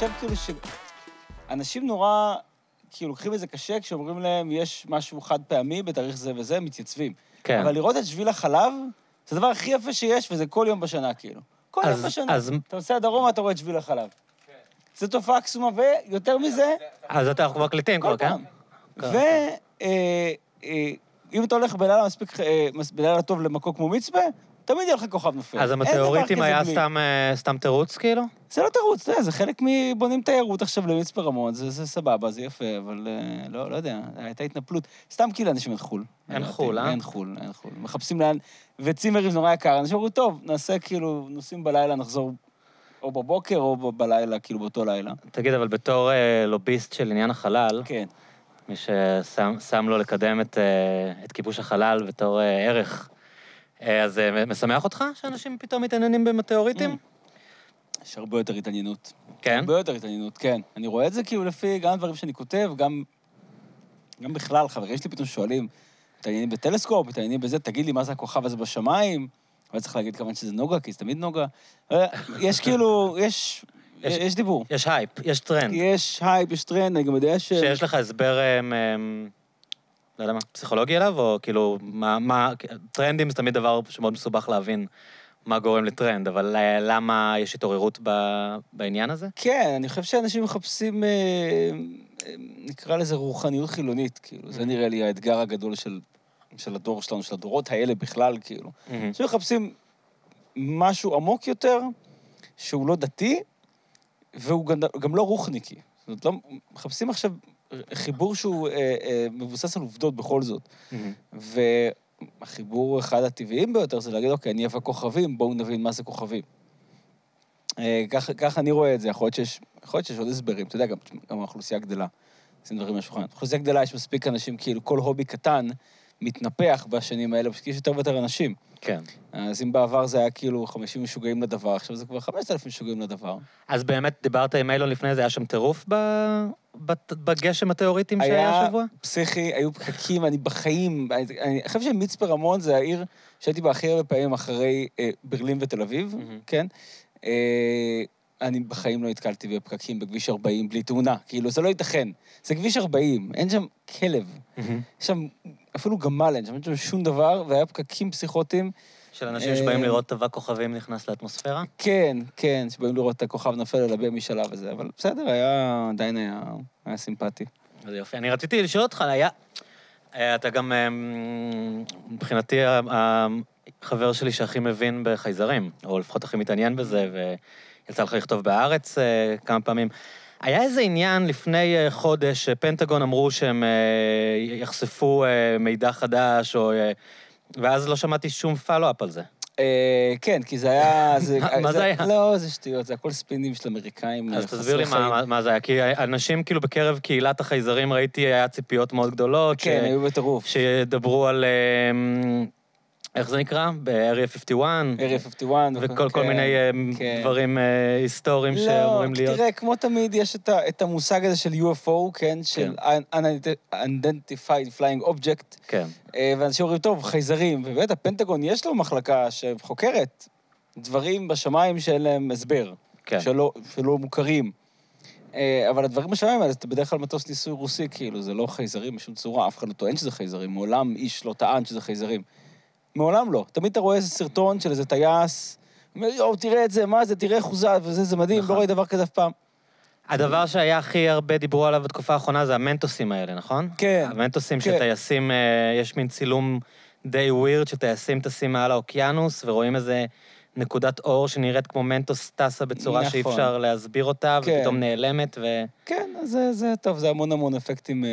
חושב כאילו ש... אנשים נורא, כאילו, לוקחים את זה קשה כשאומרים להם, יש משהו חד פעמי בתאריך זה וזה, הם מתייצבים. כן. אבל לראות את שביל החלב, זה הדבר הכי יפה שיש, וזה כל יום בשנה, כאילו. כל יום אז- בשנה. אז- אתה נוסע דרומה, אתה רואה את שביל החלב. זו תופעה קסומה, ויותר מזה, אז אתה אנחנו מקליטים כבר, כל כן? פעם. ואם אתה הולך בלילה מספיק, אה, בלילה טוב למקום כמו מצפה, תמיד יהיה לך כוכב נופל. אז המטאוריטים היה. סתם, אה, סתם תירוץ, כאילו? זה לא תירוץ, אתה יודע, זה חלק מבונים תיירות עכשיו למצפה רמון, זה, זה סבבה, זה יפה, אבל אה, לא, לא יודע, הייתה התנפלות. סתם כאילו אנשים אין חול. אין. חול, אה? אין חול, אין חול. מחפשים לאן, וצימרים זה נורא יקר, אנשים אמרו, טוב, נעשה כאילו, נוסעים בלילה, נחזור או בבוקר או בלילה, כאילו באותו לילה. תגיד, אבל בתור אה, לוביסט של עניין החלל, כן. מי ששם שם לו לקדם את, אה, את כיבוש החלל בתור אה, ערך, אז אה, משמח אותך שאנשים פתאום מתעניינים במטאוריטים? יש הרבה יותר התעניינות. כן? הרבה יותר התעניינות, כן. אני רואה את זה כאילו לפי גם דברים שאני כותב, גם, גם בכלל, חברים שלי פתאום שואלים, מתעניינים בטלסקופ, מתעניינים בזה, תגיד לי מה זה הכוכב הזה בשמיים, אבל צריך להגיד כמובן שזה נוגה, כי זה תמיד נוגה. אה, יש כאילו, יש, יש- יש דיבור. יש הייפ, יש טרנד. יש הייפ, יש טרנד, אני גם יודע ש... שיש לך הסבר, אה, מ- אה, לא יודע מה, פסיכולוגי אליו, או כאילו, מה, מה, טרנדים זה תמיד דבר שמאוד מסובך להבין מה גורם לטרנד, אבל אה, למה יש התעוררות ב- בעניין הזה? כן, אני חושב שאנשים מחפשים, אה, אה, נקרא לזה רוחניות חילונית, כאילו. זה נראה לי האתגר הגדול של, של הדור שלנו, של הדורות האלה בכלל, כאילו. אנשים מחפשים משהו עמוק יותר, שהוא לא דתי, והוא גם, גם לא רוחניקי. זאת אומרת, לא, מחפשים עכשיו חיבור שהוא אה, אה, מבוסס על עובדות בכל זאת. והחיבור אחד הטבעיים ביותר זה להגיד, אוקיי, אני אוהב כוכבים, בואו נבין מה זה כוכבים. אה, ככה ככה אני רואה את זה, יכול להיות שיש, יכול להיות שיש עוד הסברים, אתה יודע, גם, גם האוכלוסייה גדלה. עושים דברים מהשולחן. האוכלוסייה גדלה, יש מספיק אנשים, כאילו, כל הובי קטן מתנפח בשנים האלה, פשוט יש יותר ויותר אנשים. כן. אז אם בעבר זה היה כאילו 50 משוגעים לדבר, עכשיו זה כבר 5,000 משוגעים לדבר. אז באמת דיברת עם אילון לפני זה, היה שם טירוף ב- בגשם הטאוריטים שהיה היה השבוע? פסיכי, היו פקקים, אני בחיים, אני אני חושב שמצפה רמון זה העיר שהייתי בה הכי הרבה פעמים אחרי אה, ברלין ותל אביב, מהמם. כן? אה, אני בחיים לא נתקלתי בפקקים בכביש 40 בלי תאונה, כאילו, זה לא ייתכן. זה כביש 40, אין שם כלב. יש שם אפילו גמל, אין שם, אין שם שום דבר, והיה פקקים פסיכוטיים. של אנשים שבאים אה, לראות טבק כוכבים נכנס לאטמוספירה? כן, כן, שבאים לראות את הכוכב נופל על הבן משלב הזה, אבל בסדר, היה, עדיין היה, היה סימפטי. אז יופי. אני רציתי לשאול אותך, היה... אה, אתה גם, אה, מבחינתי, החבר שלי שהכי מבין בחייזרים, או לפחות הכי מתעניין בזה, ויצא לך לכתוב בהארץ כמה פעמים. היה איזה עניין לפני אה, חודש, שפנטגון אמרו שהם אה, יחשפו אה, מידע חדש, או... אה, ואז לא שמעתי שום פלו-אפ על זה. אה, כן, כי זה היה... מה- זה היה? לא, זה שטויות, זה הכל ספינים של אמריקאים. אז תסביר לי. מה, זה היה, כי אנשים כאילו בקרב קהילת החייזרים ראיתי, היה ציפיות מאוד גדולות. כן, היו בטירוף. שידברו על... איך זה נקרא? ב-Area 51? ארי 51. וכל כל כן, מיני אמ, כן. דברים אה, היסטוריים שאמורים לא, להיות. תראה, כמו תמיד, יש את ה- את המושג הזה של UFO, כן? של Unidentified Flying Object, כן. אה, ואנשים אומרים, טוב, חייזרים, ובאמת, הפנטגון יש לו מחלקה שחוקרת דברים בשמיים שאין להם הסבר, כן. שלא, שלא מוכרים. אה, אבל הדברים בשמיים האלה, זה בדרך כלל מטוס ניסוי רוסי, כאילו, זה לא חייזרים בשום צורה, אף אחד לא טוען שזה חייזרים, מעולם איש לא טען שזה חייזרים. מעולם לא. תמיד אתה רואה איזה סרטון של איזה טייס, אומר, יואו, תראה את זה, מה זה, תראה איך הוא זז, וזה, זה מדהים, נכון. לא ראיתי דבר כזה אף פעם. הדבר שהיה הכי הרבה דיברו עליו בתקופה האחרונה זה המנטוסים האלה, נכון? כן. המנטוסים כן. שטייסים, אה, יש מין צילום די ווירד שטייסים טסים מעל האוקיינוס ורואים איזה נקודת אור שנראית כמו מנטוס טסה בצורה שאי נכון. אפשר להסביר אותה, כן. ופתאום נעלמת, ו... כן, אז זה, זה טוב, זה המון המון אפקטים, אה,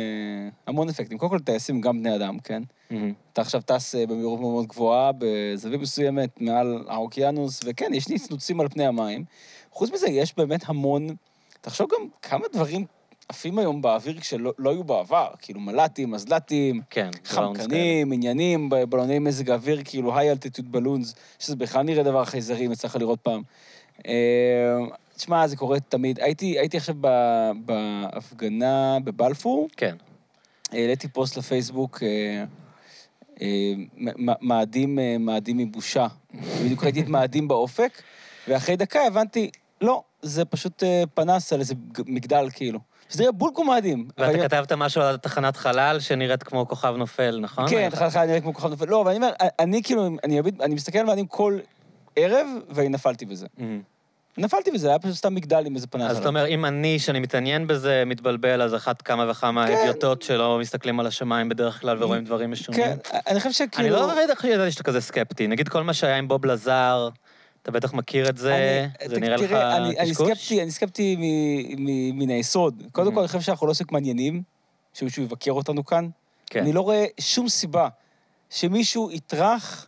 המון אפקטים. קודם כל, טייסים גם בני אדם, כן? מהמם. אתה עכשיו טס אה, במהירות מאוד גבוהה, בזווית מסוימת, מעל האוקיינוס, וכן, יש נצנוצים על פני המים. חוץ מזה, יש באמת המון... תחשוב גם כמה דברים עפים היום באוויר כשלא לא היו בעבר, כאילו מל"טים, מזל"טים, כן. חמקנים, עניינים, בלוני מזג האוויר, כאילו היי אלטיטוד בלונס, שזה בכלל נראה דבר חייזרי, אם לך לראות פעם. אה, תשמע, זה קורה תמיד. הייתי, הייתי עכשיו ב- בהפגנה בבלפור, כן. העליתי פוסט לפייסבוק, אה, אה, מאדים, מאדים מבושה. בדיוק ראיתי את מאדים באופק, ואחרי דקה הבנתי, לא, זה פשוט פנס על איזה מגדל, כאילו. שזה יהיה בול קומדים. אבל- ואתה כתבת משהו על תחנת חלל שנראית כמו כוכב נופל, נכון? כן, אחד אחד נראה כמו כוכב נופל. לא, אבל אני אומר, אני כאילו, אני אני מסתכל על מאדים כל ערב, ואני נפלתי בזה. מהמם. נפלתי בזה, היה פשוט סתם מגדל עם איזה פנס אז. אתה אומר, אם אני, שאני מתעניין בזה, מתבלבל, אז אחת כמה וכמה כן. הדיוטות שלא מסתכלים על השמיים בדרך כלל ורואים דברים משונים. כן, אני חושב אני שכאילו... לא ידעתי שאתה כזה סקפטי. נגיד כל מה שהיה עם בוב לזר, אתה בטח מכיר את זה, אני- זה ת- נראה לך תראה, אני- אני קשקוש? סקפטי, אני סקפטי מ- מ- מן היסוד. קודם Mhm. כל, אני חושב שאנחנו לא עוסק מעניינים, שמישהו יבקר אותנו כאן. כן. אני לא רואה שום סיבה שמישהו יטרח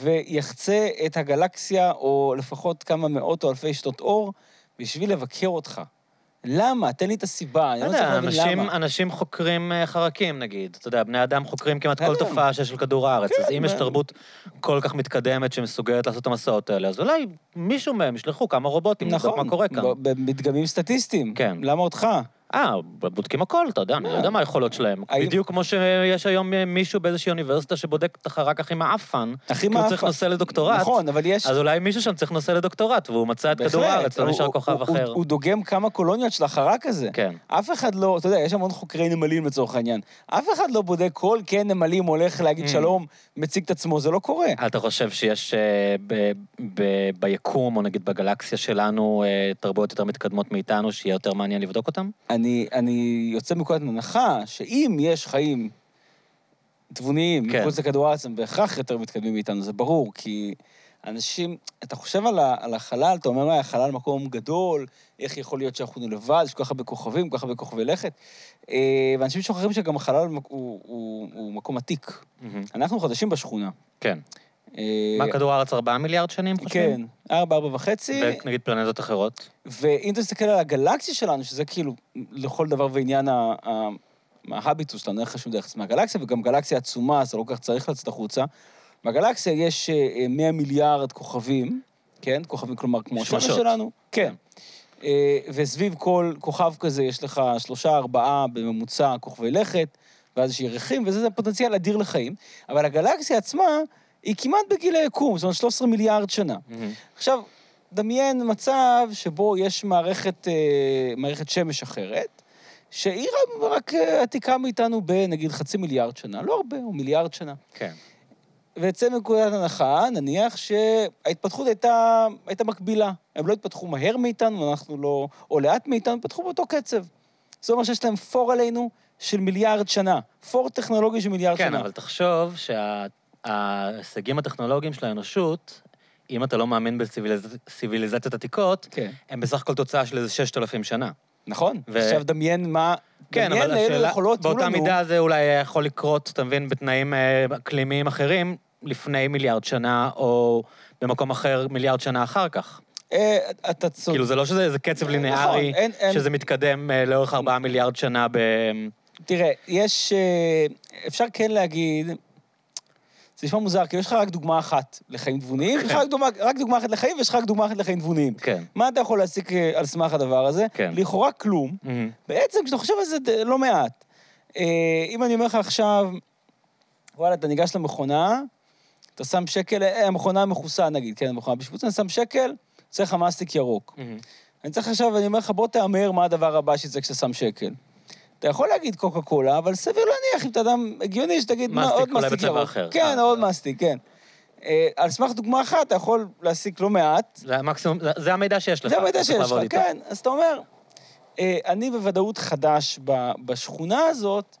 ויחצה את הגלקסיה, או לפחות כמה מאות או אלפי שנות אור, בשביל לבקר אותך. למה? תן לי את הסיבה, אני לא לא צריך יודע, להבין אנשים, למה. אנשים חוקרים אה, חרקים, נגיד. אתה יודע, בני אדם חוקרים כמעט כל בסדר. תופעה שיש על כדור הארץ. אז כן, אם יש תרבות כל כך מתקדמת שמסוגלת לעשות את המסעות האלה, אז אולי מישהו מהם ישלחו כמה רובוטים, לבדוק נכון, מה קורה כאן. ב- במדגמים סטטיסטיים. כן. למה אותך? אה, בודקים הכל, אתה יודע, אני אה. יודע מה היכולות שלהם. בדיוק כמו שיש היום מישהו באיזושהי אוניברסיטה שבודק את החרק הכי מעפן, הכי כי הוא מעפן. צריך נושא לדוקטורט. נכון, אבל יש... אז אולי מישהו שם צריך נושא לדוקטורט, והוא מצא את כדור הארץ, לא נשאר כוכב אחר. הוא דוגם כמה קולוניות של החרק הזה. כן. אף אחד לא, אתה יודע, יש המון חוקרי נמלים לצורך העניין. אף אחד לא בודק כל קן נמלים הולך להגיד Mm. שלום, מציג את עצמו, זה לא קורה. אתה חושב שיש אה, ביקום, או נגיד בגלקסיה שלנו, אה, תרבויות יותר מתקדמות מאיתנו, שיהיה יותר מעניין לבדוק אותם? אני, אני יוצא מנקודת הנחה שאם יש חיים תבוניים כן. מחוץ לכדור הארץ, הם בהכרח יותר מתקדמים מאיתנו, זה ברור, כי אנשים, אתה חושב על, ה, על החלל, אתה אומר, "אה, החלל מקום גדול, איך יכול להיות שאנחנו לבד, יש כל כך הרבה כוכבים, כל כך הרבה כוכבי לכת. אה, ואנשים שוכחים שגם החלל הוא, הוא, הוא, הוא מקום עתיק. אנחנו חדשים בשכונה. כן. אה, מה, כדור הארץ ארבעה מיליארד שנים, כן, חושבים? ארבע, ארבע וחצי. ונגיד פלנטות אחרות? ואם תסתכל על הגלקסיה שלנו, שזה כאילו לכל דבר ועניין ההביטוס שלנו, אין לך שום דרך לצאת מהגלקסיה, וגם גלקסיה עצומה, אז אתה לא כל כך צריך לצאת החוצה. בגלקסיה יש אה, 100 מיליארד כוכבים, כן? כוכבים, כלומר, כמו השמש. שלנו. כן. אה, וסביב כל כוכב כזה יש לך שלושה, ארבעה בממוצע כוכבי לכת, ואז יש ירחים, וזה זה פוטנציאל אדיר לחיים. אבל הגלקסיה עצמה היא כמעט בגיל היקום, זאת אומרת 13 מיליארד שנה. עכשיו, דמיין מצב שבו יש מערכת, אה, מערכת שמש אחרת, שהיא רק, רק אה, עתיקה מאיתנו בנגיד חצי מיליארד שנה, לא הרבה, או מיליארד שנה. כן. ויצא מנקודת הנחה, נניח שההתפתחות הייתה, הייתה מקבילה. הם לא התפתחו מהר מאיתנו, אנחנו לא... או לאט מאיתנו, התפתחו באותו קצב. זה אומר שיש להם פור עלינו של מיליארד שנה. פור טכנולוגי של מיליארד כן, שנה. אבל תחשוב שההישגים הטכנולוגיים של האנושות, אם אתה לא מאמין בציוויליזציות עתיקות, כן, הם בסך הכל תוצאה של איזה ששת אלפים שנה. נכון. ו- עכשיו דמיין מה... כן, דמיין אבל השאלה, יכולות באותה לנו- מידה זה אולי יכול לקרות, אתה מבין, בתנאים אה, אקלימיים אחרים, לפני מיליארד שנה, או במקום אחר מיליארד שנה אחר כך. אה, אתה צודק. כאילו, זה לא שזה איזה קצב נכון, לינארי, אין- אין- שזה מתקדם אה, לאורך ארבעה מיליארד שנה ב... תראה, יש... אה, אפשר כן להגיד... זה נשמע מוזר, כי יש לך רק דוגמה אחת לחיים תבוניים, יש לך רק דוגמה, רק דוגמה אחת לחיים ויש לך רק דוגמה אחת לחיים תבוניים. כן. מה אתה יכול להסיק אה, על סמך הדבר הזה? כן. לכאורה כלום. בעצם, כשאתה חושב על זה, לא מעט. אה, אם אני אומר לך עכשיו, וואלה, אתה ניגש למכונה, אתה שם שקל, אה, המכונה מכוסה נגיד, כן, המכונה בשיפוץ, אני שם שקל, צריך לך מסטיק ירוק. אני צריך עכשיו, אני אומר לך, בוא תהמר מה הדבר הבא שיצא כשאתה שם שקל. אתה יכול להגיד קוקה קולה, אבל סביר להניח, אם אתה אדם הגיוני, שתגיד, מה, מסטיק, עוד אולי מסטיק בצבע ירוק. אחר. כן, אה, עוד אה. מסטיק, כן. אה, על סמך דוגמה אחת, אתה יכול להסיק לא מעט. זה המקסימום, זה- המידע שיש לך. זה המידע שיש לך. כן. אז אתה אומר, אה, אני בוודאות חדש ב- בשכונה הזאת,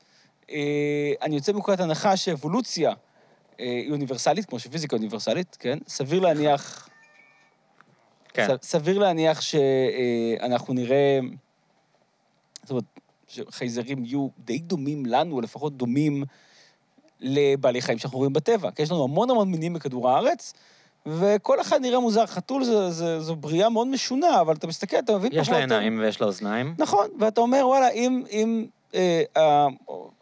אה, אני יוצא מנקודת הנחה שאבולוציה אה, היא אוניברסלית, כמו שפיזיקה אוניברסלית, כן? סביר להניח... כן. סביר להניח שאנחנו נראה... שחייזרים יהיו די דומים לנו, לפחות דומים לבעלי חיים שאנחנו רואים בטבע. כי יש לנו המון המון מינים בכדור הארץ, וכל אחד נראה מוזר. חתול זה, זה, זו בריאה מאוד משונה, אבל אתה מסתכל, אתה מבין יש לה עיניים ויש לה אוזניים. נכון, ואתה אומר, וואלה, אם, אם אה,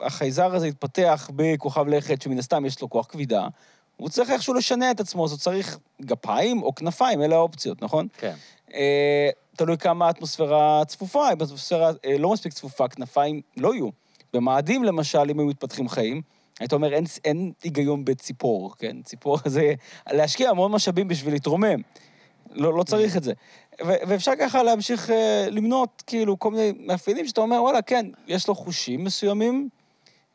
החייזר הזה יתפתח בכוכב לכת, שמן הסתם יש לו כוח כבידה, הוא צריך איכשהו לשנע את עצמו, אז הוא צריך גפיים או כנפיים, אלה האופציות, נכון? כן. אה, תלוי כמה האטמוספירה צפופה, אם האטמוספירה אה, לא מספיק צפופה, כנפיים לא יהיו. במאדים, למשל, אם היו מתפתחים חיים, היית אומר, אין, אין היגיון בציפור, כן? ציפור זה להשקיע המון משאבים בשביל להתרומם. לא, לא צריך את זה. ו- ואפשר ככה להמשיך אה, למנות, כאילו, כל מיני מאפיינים שאתה אומר, וואלה, כן, יש לו חושים מסוימים,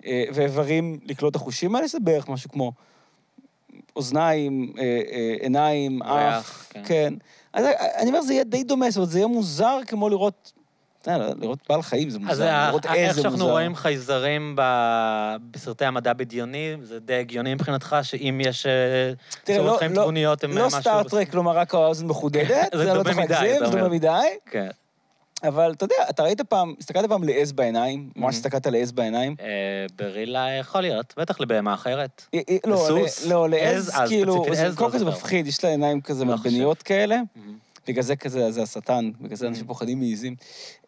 אה, ואיברים לקלוט את החושים האלה, זה בערך משהו כמו אוזניים, אה, אה, עיניים, אף, ריח, כן. כן. אז אני אומר, זה יהיה די דומה, זאת אומרת, זה יהיה מוזר כמו לראות, לראות בעל חיים זה אז מוזר, לראות איך איזה שאנחנו מוזר. רואים חייזרים ב- בסרטי המדע בדיוני, זה די הגיוני מבחינתך, שאם יש אה, צורות לא- חיים לא- תבוניות, הם לא משהו... סטארט-טרק, כלומר, רק האוזן מחודדת, זה לא צריך להגזים, זה דומה. מדי, כן. אבל אתה יודע, אתה ראית פעם, הסתכלת פעם לעז בעיניים? ממש Mhm. הסתכלת לעז בעיניים? אה, ברילה יכול להיות, בטח לבהמה אחרת. לא, לסוס? לא, עז? לעז, כאילו, זה עז, קודם לא כל זה זוכר. מפחיד, יש לה עיניים כזה לא מלבניות כאלה, מהמם. בגלל זה כזה, זה השטן, בגלל זה אנשים Mhm. פוחדים מעיזים.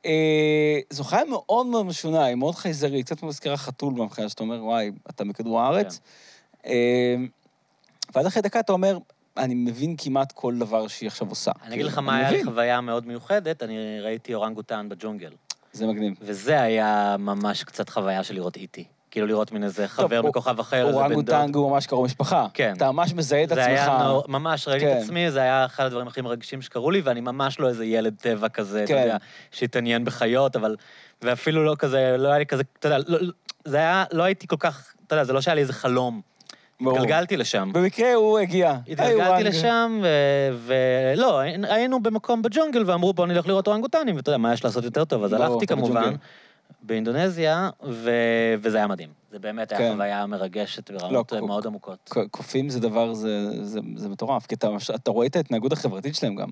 אה, זו חיה מאוד מאוד משונה, היא מאוד חייזרית, קצת מזכירה חתול מהבחינה שאתה אומר, וואי, אתה מכדור הארץ. אה, ואז אחרי דקה אתה אומר, אני מבין כמעט כל דבר שהיא עכשיו עושה. אני אגיד לך כאילו, מה היה לי. חוויה מאוד מיוחדת, אני ראיתי אורנגוטן בג'ונגל. זה מגניב. וזה היה ממש קצת חוויה של לראות איטי. כאילו לראות מין איזה חבר טוב, מכוכב אחר, איזה בן דוד. אורנגוטנג הוא ממש קרוב משפחה. כן. אתה ממש מזהה את זה היה עצמך. ממש ראיתי כן. את עצמי, זה היה אחד הדברים הכי מרגשים שקרו לי, ואני ממש לא איזה ילד טבע כזה, אתה כן. יודע, שהתעניין בחיות, אבל... ואפילו לא כזה, לא היה לי כזה, אתה יודע, לא, לא- זה היה, לא הייתי כל כך, אתה יודע, זה לא שהיה לי איזה חלום. ברור. התגלגלתי לשם. במקרה הוא הגיע. התגלגלתי. לשם, ולא, היינו במקום בג'ונגל ואמרו בוא נלך לראות אורנגוטנים, ואתה יודע, מה יש לעשות יותר טוב? אז הלכתי כמובן. באינדונזיה, ו... וזה היה מדהים. זה באמת היה כן. חוויה מרגשת ברמות לא, מאוד עמוקות. קופים זה דבר, זה, זה, זה מטורף, כי אתה, אתה רואה את ההתנהגות החברתית שלהם גם.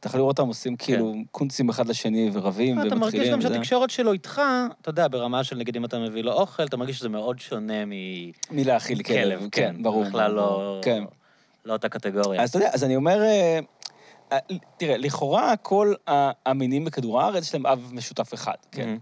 אתה יכול לראות אותם עושים כאילו קונצים אחד לשני ורבים כן. אתה ומתחילים. מרגיש גם שהתקשורת שלו איתך, אתה יודע, ברמה של נגיד אם אתה מביא לו אוכל, אתה מרגיש שזה מאוד שונה מלהאכיל כלב, מכלב, כן, ברור. בכלל. לא... כן. לא אותה קטגוריה. אז אתה יודע, אז אני אומר, אה, אה, תראה, לכאורה כל המינים בכדור הארץ יש להם אב משותף אחד, כן?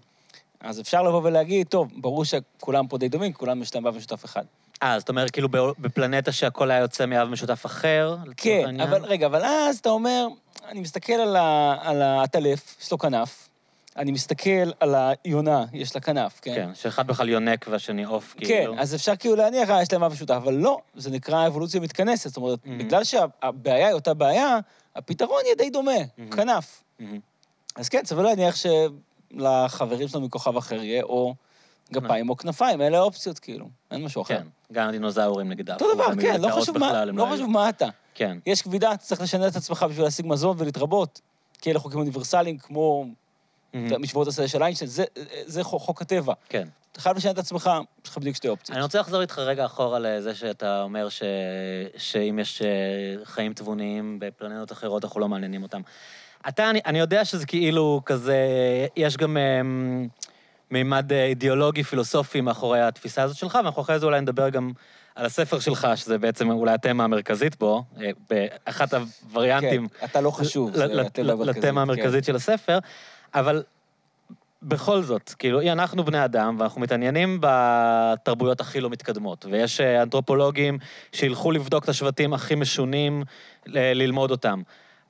אז אפשר לבוא ולהגיד, טוב, ברור שכולם פה די דומים, כולם יש להם אב משותף אחד. אה, זאת אומרת, כאילו בפלנטה שהכל היה יוצא מאב משותף אחר, כן? אבל רגע, אבל אז אתה אומר, אני מסתכל על ה- על העטלף, יש לו כנף, אני מסתכל על היונה, יש לה כנף, כן? כן, שאחד בכלל יונק והשני עוף, כן, כאילו. אז אפשר כאילו להניח, אה, יש להם אב משותף, אבל לא, זה נקרא אבולוציה מתכנסת. זאת אומרת, מהמם. בגלל שהבעיה היא אותה בעיה, הפתרון יהיה די דומה, מהמם. כנף. מהמם. אז כן, סביר להניח שלחברים שלנו מכוכב אחר יהיה או גפיים או כנפיים, אלה האופציות, כאילו, אין משהו אחר. כן, גם הדינוזאורים נגיד אותו עפו, דבר, כן, לא מלטאות חשוב מה- לא. חשוב מה אתה. כן, יש כבידה, אתה צריך לשנות את עצמך בשביל להשיג מזון ולהתרבות. כי אלה חוקים אוניברסליים כמו. משוואות השדה של איינשטיין, זה- חוק הטבע. כן. אתה חייב לשנות את עצמך, יש לך בדיוק שתי אופציות. אני רוצה לחזור איתך רגע אחורה לזה שאתה אומר ש... שאם יש אה, חיים תבוניים בפלנטות אחרות, אנחנו לא מעניינים אותם. אתה, אני, אני יודע שזה כאילו כזה, יש גם אמ, מימד אה, אידיאולוגי, פילוסופי מאחורי התפיסה הזאת שלך, ואנחנו אחרי זה אולי נדבר גם על הספר שלך, שזה בעצם אולי התמה המרכזית בו, אה, באחת הווריאנטים כן, אתה לא חשוב, זה ל- המרכזית, לתמה כן. המרכזית של הספר, אבל בכל זאת, כאילו, אנחנו בני אדם, ואנחנו מתעניינים בתרבויות הכי לא מתקדמות, ויש אה, אנתרופולוגים שילכו לבדוק את השבטים הכי משונים, ללמוד אותם.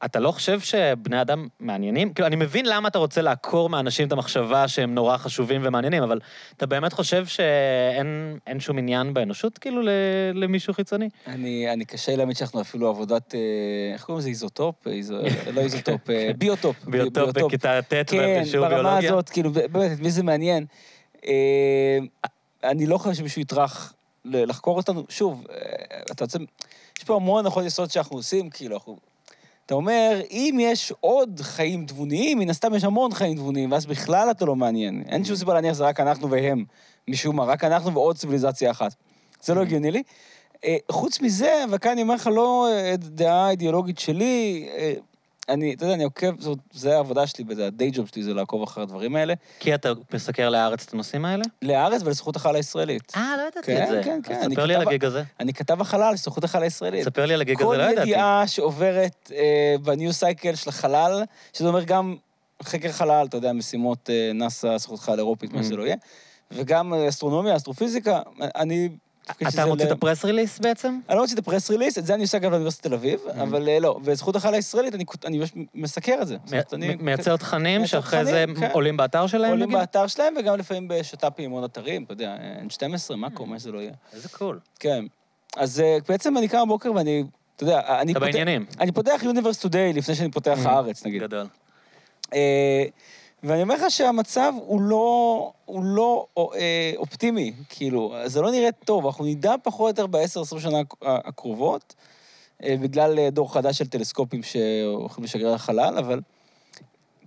אתה לא חושב שבני אדם מעניינים? כאילו, אני מבין למה אתה רוצה לעקור מאנשים את המחשבה שהם נורא חשובים ומעניינים, אבל אתה באמת חושב שאין אין שום עניין באנושות, כאילו, ל- למישהו חיצוני? אני, אני קשה להאמין שאנחנו אפילו עבודת, אה, איך קוראים לזה? איזוטופ? איזו, לא איזוטופ, אה, ביוטופ. בי- ביוטופ בכיתה ט' כן, בשיעור ברמה ביולוגיה? הזאת, כאילו, באמת, את מי זה מעניין? אה, אני לא חושב שמישהו יטרח לחקור אותנו. שוב, אתה רוצה... יש פה המון הנחות יסוד שאנחנו עושים, כאילו, אנחנו... אתה אומר, אם יש עוד חיים תבוניים, מן הסתם יש המון חיים תבוניים, ואז בכלל אתה לא מעניין. אין שום סיבה להניח שזה רק אנחנו והם, משום מה, רק אנחנו ועוד ציוויליזציה אחת. זה לא הגיוני לי. אה, חוץ מזה, וכאן אני אומר לך לא אה, דעה אידיאולוגית שלי, אה, אני, אתה יודע, אני עוקב, זאת, זה העבודה שלי, זה הדיי ג'וב שלי, זה לעקוב אחרי הדברים האלה. כי אתה מסקר לארץ את הנושאים האלה? לארץ ולזכות החלל הישראלית. אה, לא ידעתי כן, את זה. כן, כן, אני ספר לי על הגיג הזה. אני כתב החלל, לזכות החלל הישראלית. ספר לי על הגיג הזה, כל לא ידעתי. ידיעה שעוברת אה, בניו סייקל של החלל, שזה אומר גם חקר חלל, אתה יודע, משימות אה, נאס"א, סוכנות חלל אירופית, מה Mm. שזה לא יהיה, וגם אה, אסטרונומיה, אסטרופיזיקה, אני... אתה מוציא ל- את ה press release בעצם? אני לא מוציא את ה press release, את זה אני עושה גם באוניברסיטת תל אביב, Mm. אבל אה, לא, בזכות החלל הישראלית אני אני ממש מסקר את זה. אני- מייצר תכנים מייצר שאחרי זה תכנים, כן. עולים באתר שלהם, עולים? באתר שלהם, וגם לפעמים בשת"פים עם עוד אתרים, אתה יודע, N12, Mm. מאקו, מה שזה לא יהיה. איזה cool. כן. אז אה, בעצם אני קם בבוקר ואני אתה יודע, אני אתה פותח... בעניינים. אני פותח Universe Today לפני שאני פותח Mhm. הארץ, נגיד. גדול. אה, ואני אומר לך שהמצב הוא לא, הוא לא אה, אופטימי, כאילו, זה לא נראה טוב, אנחנו נדע פחות או יותר ב-10-20 שנה הק- הקרובות, אה, בגלל אה, דור חדש של טלסקופים שהולכים לשגר לחלל, אבל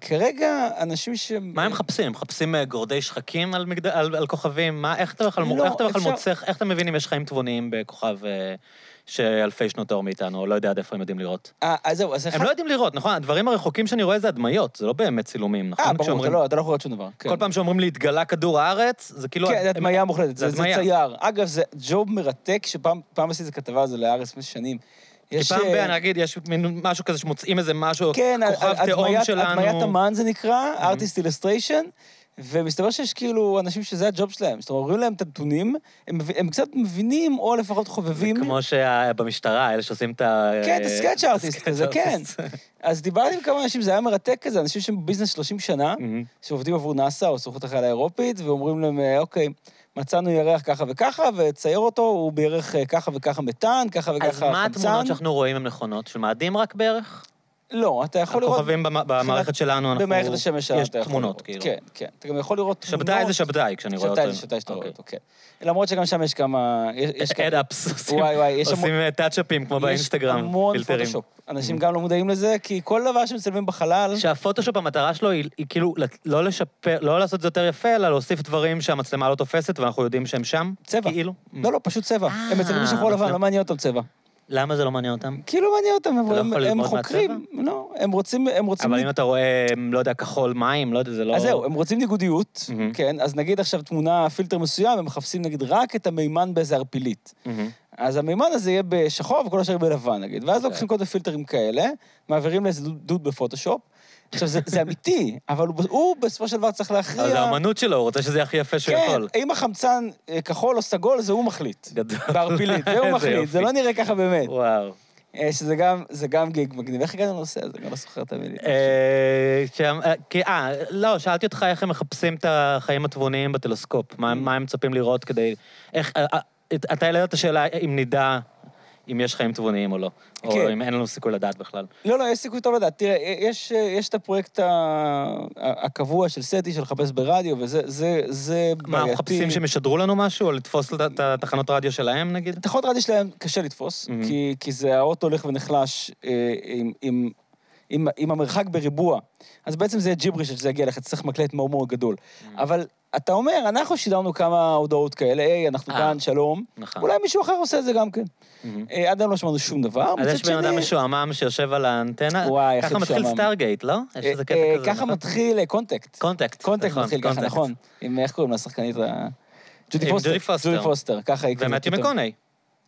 כרגע אנשים ש... מה הם מחפשים? הם מחפשים אה, גורדי שחקים על, מגד... על, על כוכבים? מה, איך אתה בכלל לא, אפשר- מוצא, איך אתה מבין אם יש חיים תבוניים בכוכב אה, שאלפי שנות אור מאיתנו, לא יודע עד איפה הם יודעים לראות? אה, אז זהו, אז. הם לא יודעים לראות, נכון? הדברים הרחוקים שאני רואה זה הדמיות, זה לא באמת צילומים, נכון? אה, ברור, אתה לא, אתה לא יכול לראות שום דבר. כן. כל פעם שאומרים לי, התגלה כדור הארץ, זה כאילו... כן, זה הדמיה מוחלטת, זה. צייר. אגב, זה ג'וב מרתק, שפעם פעם עשיתי כתבה על זה לארץ לפני שנים. יש... פעם אה, ב... נגיד, יש מין משהו כזה שמוצאים איזה משהו, כן, כוכב הדמיית- שלנו. הדמיית אמן זה נקרא, artist illustration, ומסתבר שיש כאילו אנשים שזה הג'וב שלהם. זאת אומרת, אומרים להם את הנתונים, הם הם קצת מבינים, או לפחות חובבים. כמו שבמשטרה, אלה שעושים את ה... כן, את ה sketch artist ה sketch כזה, כן. artist. אז דיברתי עם כמה אנשים, זה היה מרתק כזה, אנשים שהם בביזנס 30 שנה, מהמם. שעובדים עבור נאסא או סוכנות החייל האירופית, ואומרים להם, אה, אוקיי, מצאנו ירח ככה וככה, וצייר אותו, הוא בערך אה, ככה וככה מתאן, ככה וככה אז מה התמונות חמצן. שאנחנו רואים הן נכונות? של מאדים רק בערך? לא, אתה יכול לראות... הכוכבים במ- במערכת שלנו, אנחנו... במערכת השמש שלנו יש תמונות. כאילו. כן, כן. אתה גם יכול לראות תמונות. שבתאי זה שבתאי, כשאני רואה אותו. שבתאי זה שבתאי שאתה רואה אוקיי. אותו, כן. למרות שגם שם יש כמה... יש- יש. אדאפס, וואי, וואי, יש עושים טאצ'אפים כמו יש באינסטגרם, המון פילטרים. פוטושופ. אנשים גם לא מודעים לזה, כי כל דבר שמצלמים בחלל... שהפוטושופ, המטרה שלו היא, כאילו לא לשפר, לא לעשות את זה יותר יפה, אלא להוסיף דברים שהמצלמה לא תופסת, ואנחנו יודעים שהם שם. צבע. כאילו. לא, לא, פשוט צבע. אה, הם מצלמים בשחור לבן, לא מעניין אותם צבע. למה זה לא מעניין אותם? כאילו מעניין אותם, אתה לא הם- הם חוקרים. לא, הם רוצים... הם רוצים... אבל אם אתה רואה, לא יודע, כחול מים, לא יודע, זה לא... אז זהו, הם רוצים ניגודיות, מהמם. כן? אז נגיד עכשיו תמונה, פילטר מסוים, הם מחפשים נגיד רק את המימן באיזה ערפילית. מהמם. אז המימן הזה יהיה בשחור וכל השאר בלבן, נגיד. ואז אוקיי. לוקחים כל מיני פילטרים כאלה, מעבירים לאיזה דוד בפוטושופ. עכשיו, זה, זה אמיתי, אבל הוא, הוא בסופו של דבר צריך להכריע... זה האמנות שלו, הוא רוצה שזה יהיה הכי יפה שהוא כן, יכול. אם החמצן אה, כחול או סגול, זה הוא מחליט. גדול. בערפילית, זה הוא מחליט, יופי. זה לא נראה ככה באמת. וואו. אה, שזה גם, זה גם גיג מגניב. איך הגענו לנושא הזה? אני לא זוכר את המילים. אה, אה, לא, שאלתי אותך איך הם מחפשים את החיים התבוניים בטלסקופ. מה הם מצפים לראות כדי... איך... אתה העלית את השאלה אם נדע אם יש חיים תבוניים או לא. או כן. אם אין לנו סיכוי לדעת בכלל. לא, לא, יש סיכוי טוב לדעת. תראה, יש, יש את הפרויקט הקבוע של סטי, של לחפש ברדיו, וזה זה, זה מה, אנחנו מחפשים שהם ישדרו לנו משהו, או לתפוס את התחנות רדיו שלהם, נגיד? את התחנות רדיו שלהם קשה לתפוס, Mhm. כי, כי זה האוטו הולך ונחלש אה, עם, עם, עם, עם המרחק בריבוע. אז בעצם זה ג'יבריש שזה יגיע לך, צריך מקלט מאוד מאוד גדול. אבל אתה אומר, אנחנו שידרנו כמה הודעות כאלה, היי, אנחנו אה. כאן, שלום. נכון. אולי מישהו אחר עושה את זה גם כן. מהמם. אה, עד היום לא שמענו שום דבר. אז יש בן אדם משועמם שיושב על האנטנה, וואי, איך ככה זה מתחיל משועמם. סטארגייט, לא? יש אה, איזה קטע אה, כזה, ככה נכון? מתחיל קונטקט. קונטקט. קונטקט נכון, מתחיל ככה, קונטקט. נכון. עם, איך קוראים ה... ג'ודי פוסטר. ג'ודי פוסטר. ג'ודי פוסטר, ככה היא כזה. ומתיו פתאום. מקוני.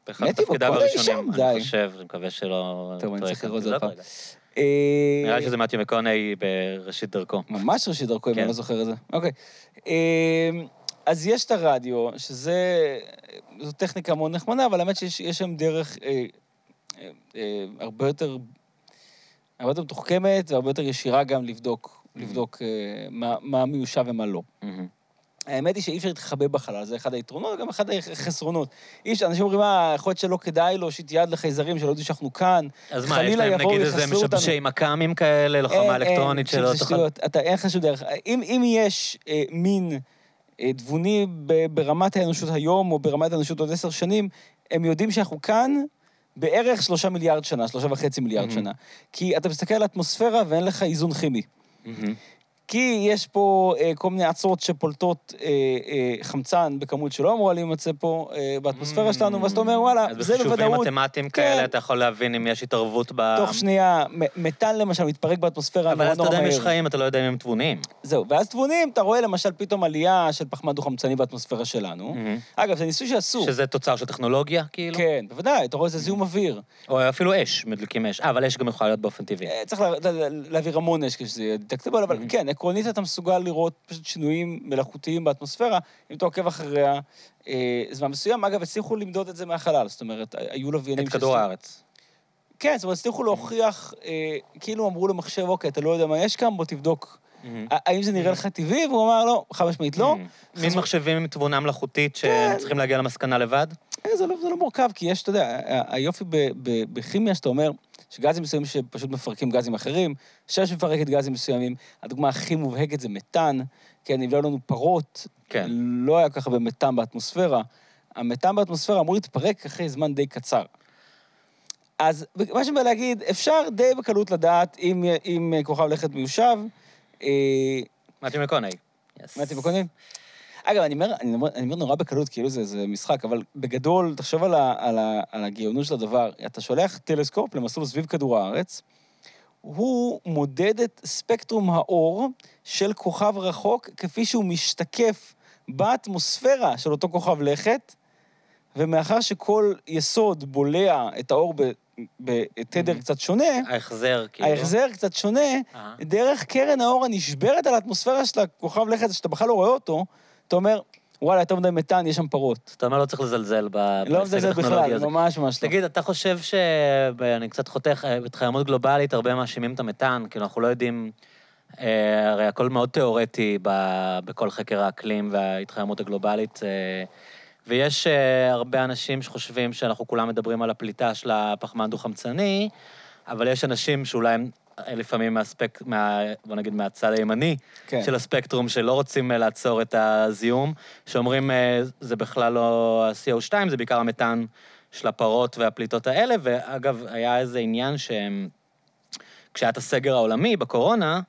באחד מתפקידיו מקונאי הראשונים, אני. חושב, אני מקווה שלא... טוב, אני צריך. לראות את זה רגע. אה, נראה לי שזה מתיו מקוני בראשית דרכו. ממש ראשית דרכו, אם כן. אני לא זוכר את זה. אוקיי. אה, אז יש את הרדיו, שזה... זו טכניקה מאוד נחמדה, אבל האמת שיש יש שם דרך אה, אה, אה, הרבה יותר... הרבה יותר מתוחכמת והרבה יותר ישירה גם לבדוק, לבדוק אה, מה- מה מיושב ומה לא. האמת היא שאי אפשר להתחבא בחלל, זה אחד היתרונות, גם אחד החסרונות. איש, אנשים אומרים, אה, יכול להיות שלא כדאי להושיט יד לחייזרים, שלא יודעו שאנחנו כאן. אז מה, יש להם נגיד איזה. משבשי מכ"מים כאלה, אין, לוחמה אין, אלקטרונית שלא תוכל... שטויות. אתה, אין לך שום דרך. אם, אם יש אה, מין אה, תבוני ב- ברמת האנושות היום, או ברמת האנושות עוד עשר שנים, הם יודעים שאנחנו כאן בערך שלושה מיליארד שנה, שלושה וחצי מיליארד Mhm. שנה. כי אתה מסתכל על האטמוספירה ואין לך איזון כימי. מהמם. כי יש פה אה, כל מיני עצות שפולטות אה, אה, חמצן בכמות שלא אמורה להימצא פה אה, באטמוספירה שלנו, ואז אתה אומר, וואלה, אז זה בחישובים בוודאות. מתמטיים כן. כאלה, אתה יכול להבין אם יש התערבות ב... תוך שנייה, מתאן למשל מתפרק באטמוספירה אבל אז אתה יודע אם יש. חיים, אתה לא יודע אם הם תבוניים. זהו, ואז תבונים, אתה רואה למשל פתאום עלייה של פחמן דו-חמצני באטמוספירה שלנו. מהמם. אגב, זה ניסוי שעשו. שזה תוצר של טכנולוגיה, כאילו? כן, בוודאי, אתה רואה איזה זיהום אוויר. או אפילו אש, מדליקים אש. אה, אבל אש גם יכולה להיות באופן טבעי. צריך לה- לה- להעביר המון אש כשזה יהיה דטקטיבל, אבל. כן, עקרונית אתה מסוגל לראות פשוט שינויים מלאכותיים באטמוספירה, אם אתה עוקב אחריה אה, זמן מסוים. אגב, הצליחו למדוד את זה מהחלל, זאת אומרת, היו לוויינים... את כדור שהצליחו- הארץ. כן, זאת אומרת, הצליחו להוכיח, אה, כאילו אמרו למחשב, אוקיי, אתה לא יודע מה יש כאן, בוא תבדוק Mm-hmm. האם זה נראה לך טבעי? והוא אמר, לא, חד משמעית לא. Mm-hmm. מין מחשבים עם תבונה מלאכותית שהם צריכים להגיע למסקנה לבד? אה, זה לא, זה לא מורכב, כי יש, אתה יודע, היופי בכימיה שאתה אומר, שגזים מסוימים שפשוט מפרקים גזים אחרים, שש מפרקת גזים מסוימים, הדוגמה הכי מובהקת זה מתאן, כן, אם לא היו לנו פרות, כן. לא היה ככה במתאן באטמוספירה. המתאן באטמוספירה אמור להתפרק אחרי זמן די קצר. אז מה שאני בא להגיד, אפשר די בקלות לדעת אם, אם כוכב לכת מיושב. אה, מתי מקונאי. אתם קודם? אגב, אני אומר, אני אומר, אני אומר נורא בקלות, כאילו זה, זה משחק, אבל בגדול, תחשוב על, ה, על, ה, על הגאונות של הדבר. אתה שולח טלסקופ למסלול סביב כדור הארץ, הוא מודד את ספקטרום האור של כוכב רחוק כפי שהוא משתקף באטמוספירה של אותו כוכב לכת, ומאחר שכל יסוד בולע את האור ב- בתדר קצת שונה, ההחזר, כאילו. ההחזר קצת שונה. דרך קרן האור הנשברת על האטמוספירה של הכוכב לכת, שאתה בכלל לא רואה אותו, אתה אומר, וואלה, יותר מדי מתאן, יש שם פרות. אתה אומר, לא צריך לזלזל ב- לא בהישג מזלזל בכלל, הזה. ממש ממש לא. תגיד, אתה חושב ש... אני קצת חותך, אה, בהתחממות גלובלית הרבה מאשימים את המתאן, כאילו, אנחנו לא יודעים... אה, הרי הכל מאוד תיאורטי ב- בכל חקר האקלים וההתחממות הגלובלית, אה, ויש אה, הרבה אנשים שחושבים שאנחנו כולם מדברים על הפליטה של הפחמן דו-חמצני, אבל יש אנשים שאולי הם לפעמים מהספק... מה... בוא נגיד מהצד הימני כן. של הספקטרום, שלא רוצים אה, לעצור את הזיהום, שאומרים, אה, זה בכלל לא ה-CO2, זה בעיקר המתאן של הפרות והפליטות האלה, ואגב, היה איזה עניין שהם... כשהיה את הסגר העולמי בקורונה,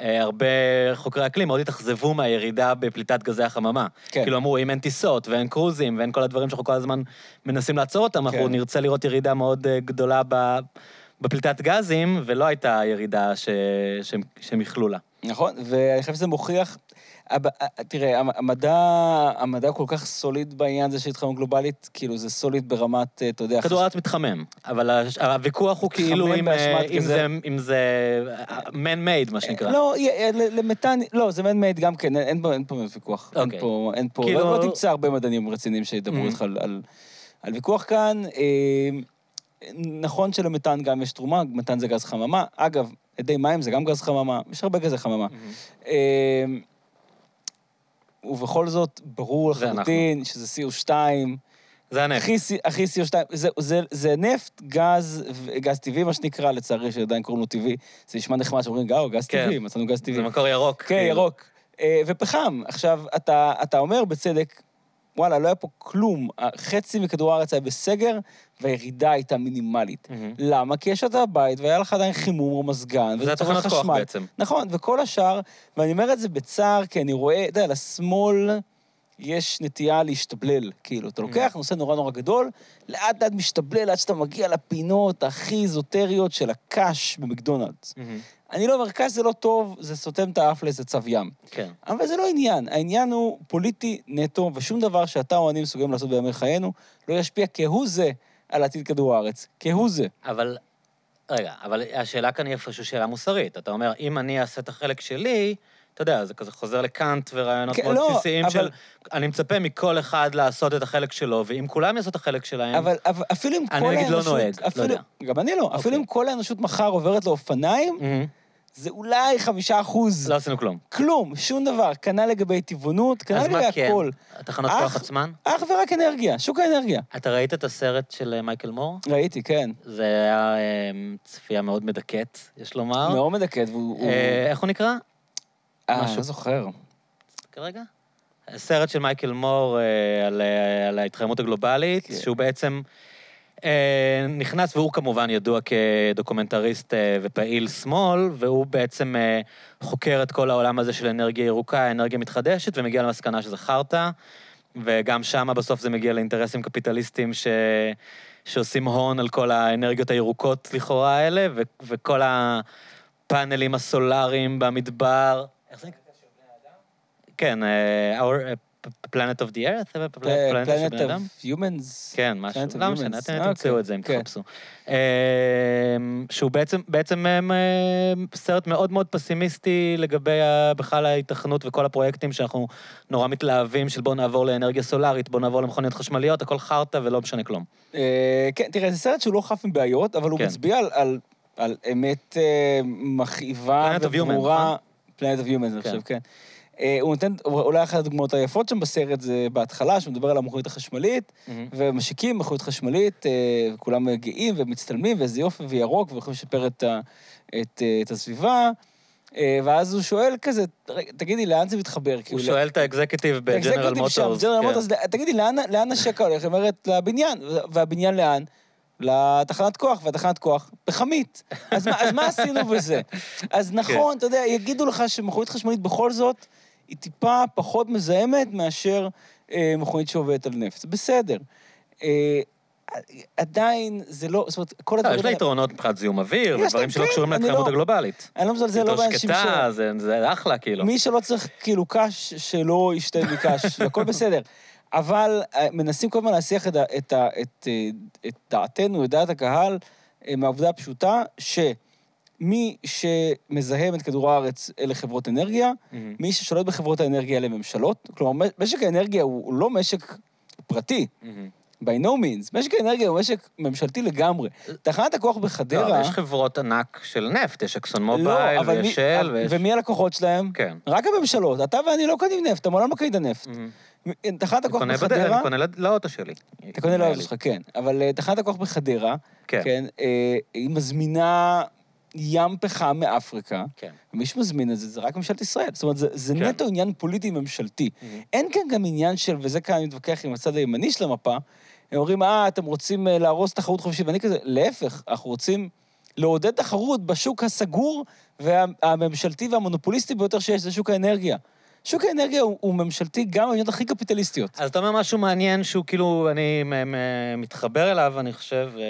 אה, הרבה חוקרי אקלים מאוד התאכזבו מהירידה בפליטת גזי החממה. כן. כאילו אמרו, אם אין טיסות ואין קרוזים ואין כל הדברים שאנחנו כל הזמן מנסים לעצור אותם, אנחנו כן. נרצה לראות ירידה מאוד אה, גדולה ב... בפליטת גזים, ולא הייתה ירידה ש... שהם, שהם איחלו לה. נכון, ואני חושב שזה מוכיח... הב- תראה, המ- המדע, המדע כל כך סוליד בעניין הזה של התחממות גלובלית, כאילו זה סוליד ברמת, אה, אתה יודע... כדור הארץ מתחמם, אבל הוויכוח הוא כאילו אם, אה, אם, זה, אם זה man-made, מה שנקרא. לא, י- אה, ל- למתאן, לא, זה מייד גם כן, אין- אין פה- אין פה ויכוח. אין אוקיי. פה, אין פה, כאילו- לא לא תמצא הרבה מדענים רציניים שידברו Mhm. איתך על- על- על ויכוח כאן. אה, נכון שלמתאן גם יש תרומה, מתאן זה גז חממה. אגב, אדי מים זה גם גז חממה, יש הרבה גזי חממה. אה, ובכל זאת, ברור. לחלוטין שזה CO2, זה הנפט. הכי, C- הכי CO2, זה, זה, זה נפט, גז, גז טבעי, מה שנקרא, לצערי, שעדיין קוראים לו טבעי. זה נשמע נחמד שאומרים, גאו, גז כן. טבעי, מצאנו גז טבעי. זה מקור ירוק. כן, כאילו. ירוק. אה, ופחם. עכשיו, אתה, אתה אומר בצדק, וואלה, לא היה פה כלום. חצי מכדור הארץ היה בסגר, והירידה הייתה מינימלית. מהמם. למה? כי ישבת בבית, והיה לך עדיין חימום או מזגן, וזה צורך התחנת כוח חשמל. בעצם. נכון, וכל השאר, ואני אומר את זה בצער, כי אני רואה, אתה יודע, לשמאל יש נטייה להשתבלל. כאילו, אתה לוקח נושא נורא נורא גדול, לאט לאט משתבלל עד שאתה מגיע לפינות הכי איזוטריות של הקש במקדונלדס. מהמם. אני לא אומר, קש זה לא טוב, זה סותם את האף לאיזה צו ים. כן. אבל זה לא עניין, העניין הוא פוליטי נטו, ושום דבר שאתה או אני מסוגלים לעשות בימי חיינו לא ישפיע כהוא זה על עתיד כדור הארץ. כהוא זה. אבל, רגע, אבל השאלה כאן היא איפשהו שאלה מוסרית. אתה אומר, אם אני אעשה את החלק שלי, אתה יודע, זה כזה חוזר לקאנט ורעיונות כן, מאוד לא, בסיסיים אבל- של... אני מצפה מכל אחד לעשות את החלק שלו, ואם כולם יעשו את החלק שלהם... אבל, אבל אפילו אם אני כל נגיד לא האנושות... נוהג, לא אפילו, יודע. גם אני לא. אפילו אוקיי. אם כל האנושות מחר עוברת לאופניים, מהמם. זה אולי חמישה אחוז. לא עשינו כלום. כלום, שום דבר. כנ"ל לגבי טבעונות, כנ"ל אז לגבי מה כן? הכל. התחנות אך- כוח עצמן? אך ורק אנרגיה, שוק האנרגיה. אתה ראית את הסרט של אה, מייקל מור? ראיתי, כן. זה היה אה, צפייה מאוד מדכאת, יש לומר. מאוד מדכאת, והוא... הוא- אה, איך הוא נקרא? אה, אני משהו. לא זוכר. כרגע? סרט של מייקל מור אה, על, אה, על ההתחממות הגלובלית, כן. שהוא בעצם נכנס, והוא כמובן ידוע כדוקומנטריסט אה, ופעיל שמאל, והוא בעצם אה, חוקר את כל העולם הזה של אנרגיה ירוקה, אנרגיה מתחדשת, ומגיע למסקנה שזה חרטא, וגם שם בסוף זה מגיע לאינטרסים קפיטליסטיים ש... שעושים הון על כל האנרגיות הירוקות לכאורה האלה, ו... וכל הפאנלים הסולאריים במדבר. איך זה נקרא? כן, אה, our planet of the earth, אה, פלנטה של פלנט בני אדם? Humans. כן, משהו, לא משנה, Humans. אתם תמצאו אוקיי, את זה אם כן. תחפשו. אה, שהוא בעצם, אה, אה, סרט מאוד מאוד פסימיסטי לגבי בכלל ההיתכנות וכל הפרויקטים שאנחנו נורא מתלהבים, של בואו נעבור לאנרגיה סולארית, בואו נעבור למכוניות חשמליות, הכל חרטא ולא משנה כלום. אה, כן, תראה, זה סרט שהוא לא חף מבעיות, אבל הוא כן. מצביע על, אמת אה, מכאיבה Planet of Human, וברורה. נכון? פלנט אוף יומנס, אני כן. חושב, כן. אה, הוא נותן, אולי אחת הדוגמאות היפות שם בסרט זה בהתחלה, שהוא מדבר על המכונית החשמלית. ומשיקים מכונית חשמלית, אה, וכולם גאים ומצטלמים, ואיזה יופי וירוק, ויכולים לשפר את, את, אה, את הסביבה. אה, ואז הוא שואל כזה, "רגע, תגידי, לאן זה מתחבר? הוא כאילו, שואל את האקזקיוטיב בג'נרל מוטורס. ג'נרל כן. מוטורס, תגידי, לאן, לאן השקע הולך? היא אומרת, לבניין. והבניין לאן? לתחנת כוח, והתחנת כוח בחמית. אז מה, אז מה עשינו בזה? אז כן. נכון, אתה יודע, יגידו לך שמכונית חשמלית בכל זאת, היא טיפה פחות מזהמת מאשר אה, מכונית שעובדת על נפט. זה בסדר. אה, עדיין זה לא, זאת אומרת, כל לא, הדברים יש לה יתרונות מבחינת זיהום אוויר, ודברים שלא כן, קשורים להתחממות לא- הגלובלית. אני לא מזלזל, לא באנשים ש... שקטה, זה- זה אחלה, כאילו. מי שלא צריך כאילו קש, שלא ישתה מקש, והכל בסדר. אבל אה, מנסים כל הזמן להסיח את, את, ה- את, אה, את דעתנו, את דעת הקהל, אה, מהעובדה הפשוטה שמי שמזהם את כדור הארץ אלה חברות אנרגיה, מהמם. מי ששולט בחברות האנרגיה אלה ממשלות. כלומר, משק האנרגיה הוא, הוא לא משק פרטי, מהמם. by no means. משק האנרגיה הוא משק ממשלתי לגמרי. תחנת הכוח לא, בחדרה... אבל יש חברות ענק של נפט, יש אקסון לא, מובייל, מי- ויש של, ויש... ומי הלקוחות שלהם? כן. רק הממשלות. אתה ואני לא קונים נפט, אתה מעולם לא קנית נפט. תחנת הכוח בחדרה, אני קונה לא- לאוטו שלי. אתה קונה לאוטו שלך, כן. אבל אה, תחנת הכוח בחדרה, כן. כן, אה, היא מזמינה ים פחם מאפריקה, כן. ומי שמזמין את זה זה רק ממשלת ישראל. זאת אומרת, זה, זה כן. נטו עניין פוליטי ממשלתי. מהמם. אין כאן גם עניין של, וזה כאן אני מתווכח עם הצד הימני של המפה, הם אומרים, אה, אתם רוצים אה, להרוס תחרות חופשית, ואני כזה, להפך, אנחנו רוצים לעודד תחרות בשוק הסגור והממשלתי והמונופוליסטי ביותר שיש, זה שוק האנרגיה. שוק האנרגיה הוא, הוא ממשלתי גם במדינות הכי קפיטליסטיות. אז אתה אומר משהו מעניין שהוא כאילו, אני מתחבר אליו, אני חושב, אה,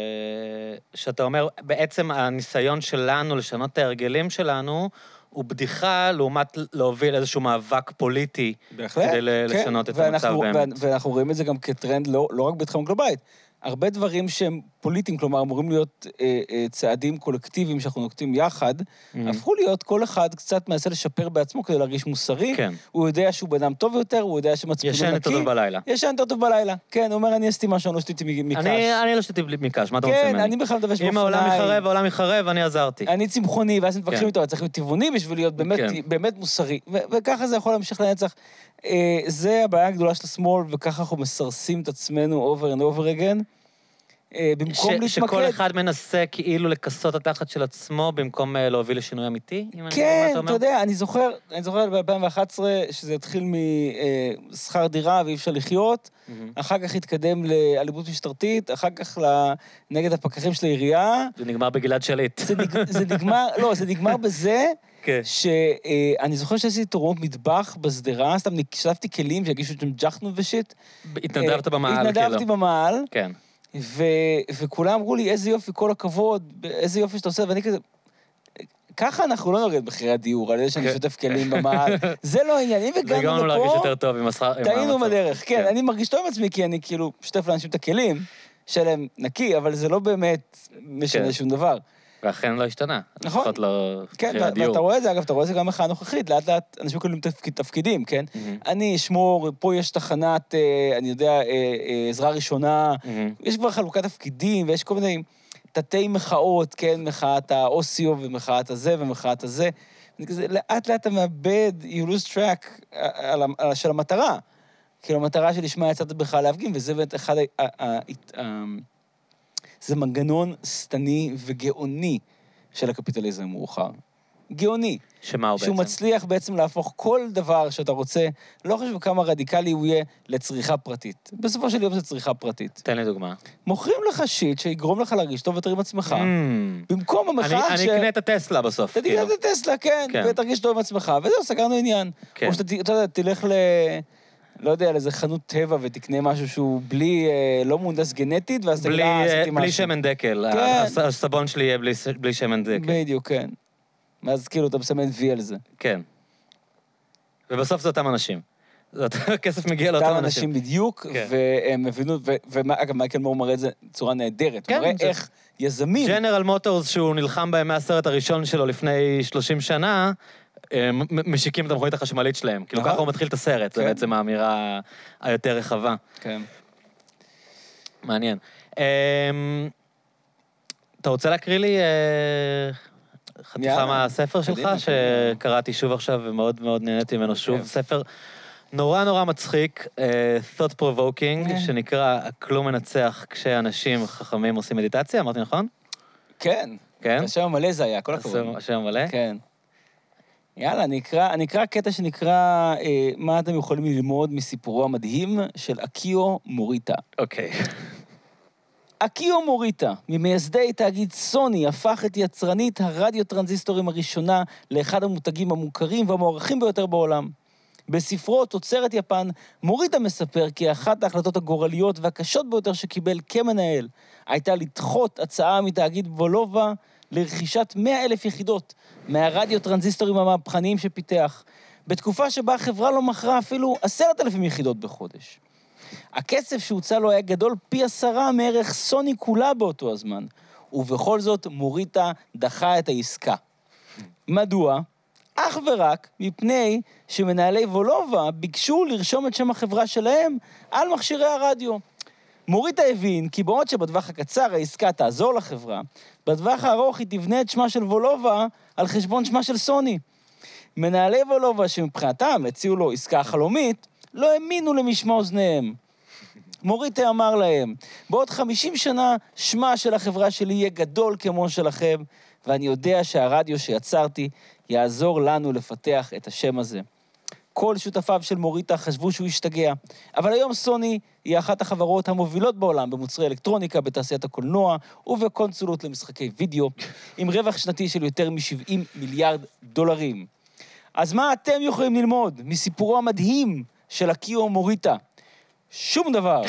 שאתה אומר, בעצם הניסיון שלנו לשנות את ההרגלים שלנו, הוא בדיחה לעומת להוביל איזשהו מאבק פוליטי. בהחלט. כדי ל- לשנות את ואנחנו- המצב באמת. ואנחנו רואים את זה גם כטרנד לא, לא רק בתחום גלובלית. הרבה דברים שהם פוליטיים, כלומר, אמורים להיות אה, אה, צעדים קולקטיביים שאנחנו נוקטים יחד, Mhm. הפכו להיות כל אחד קצת מנסה לשפר בעצמו כדי להרגיש מוסרי. כן. הוא יודע שהוא בן אדם טוב יותר, הוא יודע שמצפונו נקי. ישן יותר טוב בלילה. ישן יותר טוב בלילה. כן, הוא אומר, אני עשיתי משהו, אני לא שתיתי מקש. אני אני לא שתיתי בלי מקש, מה אתה רוצה כן, ממני? אני בכלל מדבש אם העולם באופניים. יחרב, העולם יחרב, אני עזרתי. אני צמחוני, ואז מתווכחים כן. איתו, צריך להיות טבעוני בשביל להיות באמת, כן. באמת מוסרי. ו- וככה זה יכול להמשיך לנצח. אה, זה הבעיה הגדולה של השמאל, וככה אנחנו מסרסים את עצמנו over and over again. אה, במקום להתמקד... שכל אחד מנסה כאילו לכסות את התחת של עצמו במקום אה, להוביל לשינוי אמיתי? כן? אתה יודע, אני זוכר, אני זוכר ב-2011, שזה התחיל משכר דירה ואי אפשר לחיות. אחר כך התקדם לאלימות משטרתית, אחר כך נגד הפקחים של העירייה. זה נגמר בגלעד שליט. זה, נג... זה נגמר, לא, זה נגמר בזה כן. שאני זוכר שעשיתי תורנות מטבח בשדרה, סתם שלפתי כלים שהגישו שם ג'חנו ושיט. התנדבת אה, במעל, כאילו. התנדבתי במעל, כן. ו... וכולם אמרו לי, איזה יופי, כל הכבוד, איזה יופי שאתה עושה, ואני כזה... ככה אנחנו לא נוריד מחירי הדיור, על זה שאני כן. שוטף כלים במעל. זה לא העניין. אם הגענו והגענו להרגיש לפה, יותר טוב עם השכר... טעינו. בדרך. כן, אני מרגיש טוב עם עצמי, כי אני כאילו שוטף לאנשים את הכלים, שלהם נקי, אבל זה לא באמת משנה כן. שום דבר. ואכן לא השתנה. נכון. לפחות לא... כן. ואתה רואה את זה, אגב, אתה רואה את זה גם במחאה הנוכחית, לאט לאט אנשים מקבלים תפקיד, תפקידים, כן? מהמם. אני אשמור, פה יש תחנת, אה, אני יודע, אה, אה, עזרה ראשונה, מהמם. יש כבר חלוקת תפקידים, ויש כל מיני תתי מחאות, כן? מחאת האוסיו ומחאת הזה ומחאת הזה. כזה, לאט לאט אתה מאבד, you lose track על, על, של המטרה. כאילו, המטרה שלשמה יצאת בכלל להפגין, וזה באמת אחד ה... זה מנגנון שטני וגאוני של הקפיטליזם המאוחר. גאוני. שמה הוא בעצם? שהוא מצליח בעצם להפוך כל דבר שאתה רוצה, לא חשוב כמה רדיקלי הוא יהיה, לצריכה פרטית. בסופו של יום זה צריכה פרטית. תן לי דוגמה. מוכרים לך שיט שיגרום לך להרגיש טוב יותר עם עצמך. Mm. במקום אני המחאה אני אקנה את הטסלה בסוף. אתה תקנה כאילו. את הטסלה, כן, כן. ותרגיש טוב עם עצמך, וזהו, סגרנו עניין. כן. או שאתה, תלך ל... לא יודע, לאיזה חנות טבע ותקנה משהו שהוא בלי, אה, לא מהונדס גנטית, ואז תגיד, אה, עשיתי משהו. בלי שמן דקל. כן. הס- הסבון שלי יהיה בלי בלי שמן דקל. בדיוק, כן. ואז כאילו אתה מסמן וי על זה. כן. ובסוף זה אותם אנשים. זה אותו- הכסף מגיע לאותם אותם אנשים. אנשים בדיוק, כן. והם הבינו, ו- ואגב, מייקל מור מראה את זה בצורה נהדרת. כן, הוא מראה זה- איך יזמים... ג'נרל מוטורס, שהוא נלחם בהם מהסרט הראשון שלו לפני 30 שנה, משיקים את המכונית החשמלית שלהם. כאילו. ככה הוא מתחיל את הסרט, זו כן. בעצם האמירה היותר רחבה. כן. מעניין. אמ, אתה רוצה להקריא לי אה, חתיכה מהספר שלך, שקראתי שוב עכשיו ומאוד מאוד נהניתי ממנו שוב. ספר נורא נורא מצחיק, אה, thought provoking, אה. שנקרא הכלום מנצח כשאנשים חכמים עושים מדיטציה, אמרתי נכון? כן. כן? השם המלא זה היה, כל הכבוד. השם- השם מלא? כן. יאללה, אני אקרא, אני אקרא קטע שנקרא אה, מה אתם יכולים ללמוד מסיפורו המדהים של אקיו מוריטה. אוקיי. אקיו מוריטה, ממייסדי תאגיד סוני, הפך את יצרנית הרדיו טרנזיסטורים הראשונה לאחד המותגים המוכרים והמוערכים ביותר בעולם. בספרו תוצרת יפן, מוריטה מספר כי אחת ההחלטות הגורליות והקשות ביותר שקיבל כמנהל הייתה לדחות הצעה מתאגיד וולובה לרכישת 100 אלף יחידות מהרדיו טרנזיסטורים המהפכניים שפיתח, בתקופה שבה החברה לא מכרה אפילו עשרת אלפים יחידות בחודש. הכסף שהוצע לו היה גדול פי עשרה מערך סוני כולה באותו הזמן, ובכל זאת מוריטה דחה את העסקה. מדוע? אך ורק מפני שמנהלי וולובה ביקשו לרשום את שם החברה שלהם על מכשירי הרדיו. מוריטה הבין כי בעוד שבטווח הקצר העסקה תעזור לחברה, בטווח הארוך היא תבנה את שמה של וולובה על חשבון שמה של סוני. מנהלי וולובה שמבחינתם הציעו לו עסקה חלומית, לא האמינו למשמע אוזניהם. מוריטה אמר להם, בעוד 50 שנה שמה של החברה שלי יהיה גדול כמו שלכם, ואני יודע שהרדיו שיצרתי יעזור לנו לפתח את השם הזה. כל שותפיו של מוריטה חשבו שהוא השתגע, אבל היום סוני היא אחת החברות המובילות בעולם במוצרי אלקטרוניקה, בתעשיית הקולנוע ובקונסולות למשחקי וידאו, עם רווח שנתי של יותר מ-70 מיליארד דולרים. אז מה אתם יכולים ללמוד מסיפורו המדהים של אקיו מוריטה? שום דבר.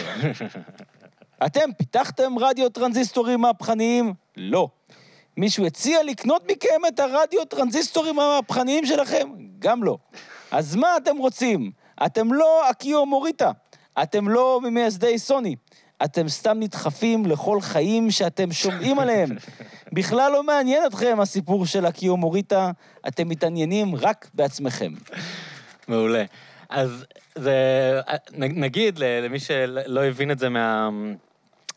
אתם פיתחתם רדיו טרנזיסטורים מהפכניים? לא. מישהו הציע לקנות מכם את הרדיו טרנזיסטורים המהפכניים שלכם? גם לא. אז מה אתם רוצים? אתם לא אקיו מוריטה. אתם לא ממייסדי סוני. אתם סתם נדחפים לכל חיים שאתם שומעים עליהם. בכלל לא מעניין אתכם הסיפור של אקיו מוריטה, אתם מתעניינים רק בעצמכם. מעולה. אז זה, נגיד למי שלא הבין את זה מה,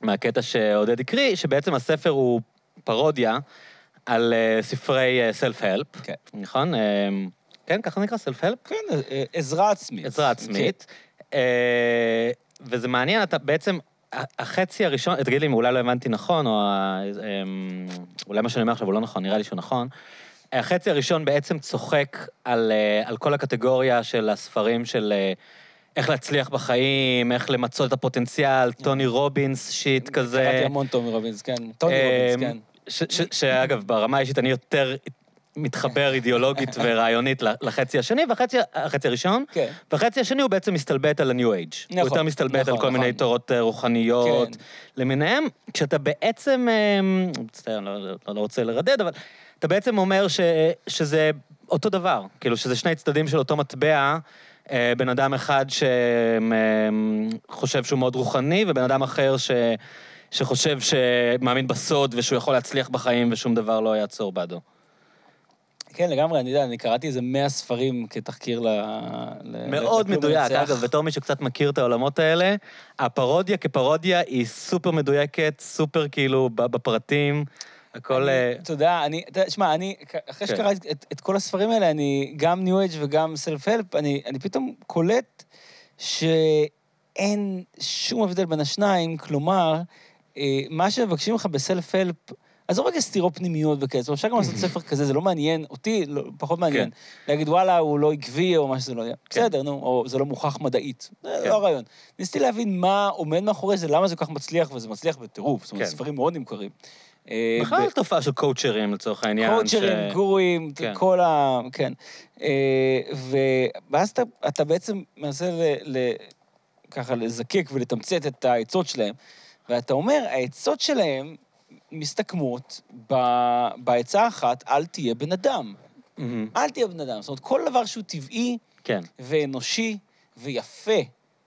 מהקטע שעודד הקריא, שבעצם הספר הוא פרודיה על אה, ספרי self-help, כן. נכון? כן, ככה נקרא self-help? כן, אה, עזרה עצמית. עזרה עצמית. אה, וזה מעניין, אתה בעצם, החצי הראשון, תגיד לי אם אולי לא הבנתי נכון, או אמ, אולי מה שאני אומר עכשיו הוא לא נכון, נראה לי שהוא נכון. החצי הראשון בעצם צוחק על, אה, על כל הקטגוריה של הספרים של איך להצליח בחיים, איך למצות את הפוטנציאל, טוני רובינס shit כזה. קראתי המון טוני רובינס, כן. טוני אמ, רובינס, כן. ש- ש- שאגב, ברמה האישית אני יותר מתחבר אידיאולוגית ורעיונית לחצי השני, והחצי החצי הראשון, כן. והחצי השני הוא בעצם מסתלבט על ה-new age. נכון, הוא יותר מסתלבט נכון, על כל מיני נכון. תורות אה, רוחניות כן. למיניהם, כשאתה בעצם, אה, מצטער, אני לא, לא, לא רוצה לרדד, אבל אתה בעצם אומר ש, שזה אותו דבר, כאילו שזה שני צדדים של אותו מטבע, אה, בן אדם אחד שחושב שהוא מאוד רוחני, ובן אדם אחר ש... שחושב שמאמין בסוד ושהוא יכול להצליח בחיים ושום דבר לא יעצור בעדו. כן, לגמרי, אני יודע, אני קראתי איזה 100 ספרים כתחקיר ל... מאוד מדויק. אגב, בתור מי שקצת מכיר את העולמות האלה, הפרודיה כפרודיה היא סופר מדויקת, סופר כאילו בפרטים, הכל... אה, אני- אתה יודע, אני, שמע, אני, אחרי כן. שקראתי את, את כל הספרים האלה, אני, גם ניו אייג' וגם סלף-הלפ, אני, אני פתאום קולט שאין שום הבדל בין השניים, כלומר, אה, מה שמבקשים לך בסלף-הלפ, עזוב רגע סתירות פנימיות וכאלה, זאת אומרת, אפשר גם לעשות ספר כזה, זה לא מעניין, אותי לא, פחות מעניין. להגיד, וואלה, הוא לא עקבי, או מה שזה לא יהיה. כן. בסדר, נו, או זה לא מוכח מדעית. זה כן. לא הרעיון. ניסיתי להבין מה עומד מאחורי זה, למה זה כל כך מצליח, וזה מצליח בטירוף. זאת אומרת, כן. ספרים מאוד נמכרים. אה, בכלל תופעה של קואוצ'רים לצורך העניין. קואוצ'רים, ש- גורואים, כן. כל ה... כן. אה, ו- ואז אתה, אתה בעצם מנסה ל, ל, ככה לזקק ולתמצת את העצות שלהם, ואתה אומר, העצות שלהם מסתכמות ב- בעצה האחת, אל תהיה בן אדם. מהמם. אל תהיה בן אדם. זאת אומרת, כל דבר שהוא טבעי כן, ואנושי ויפה,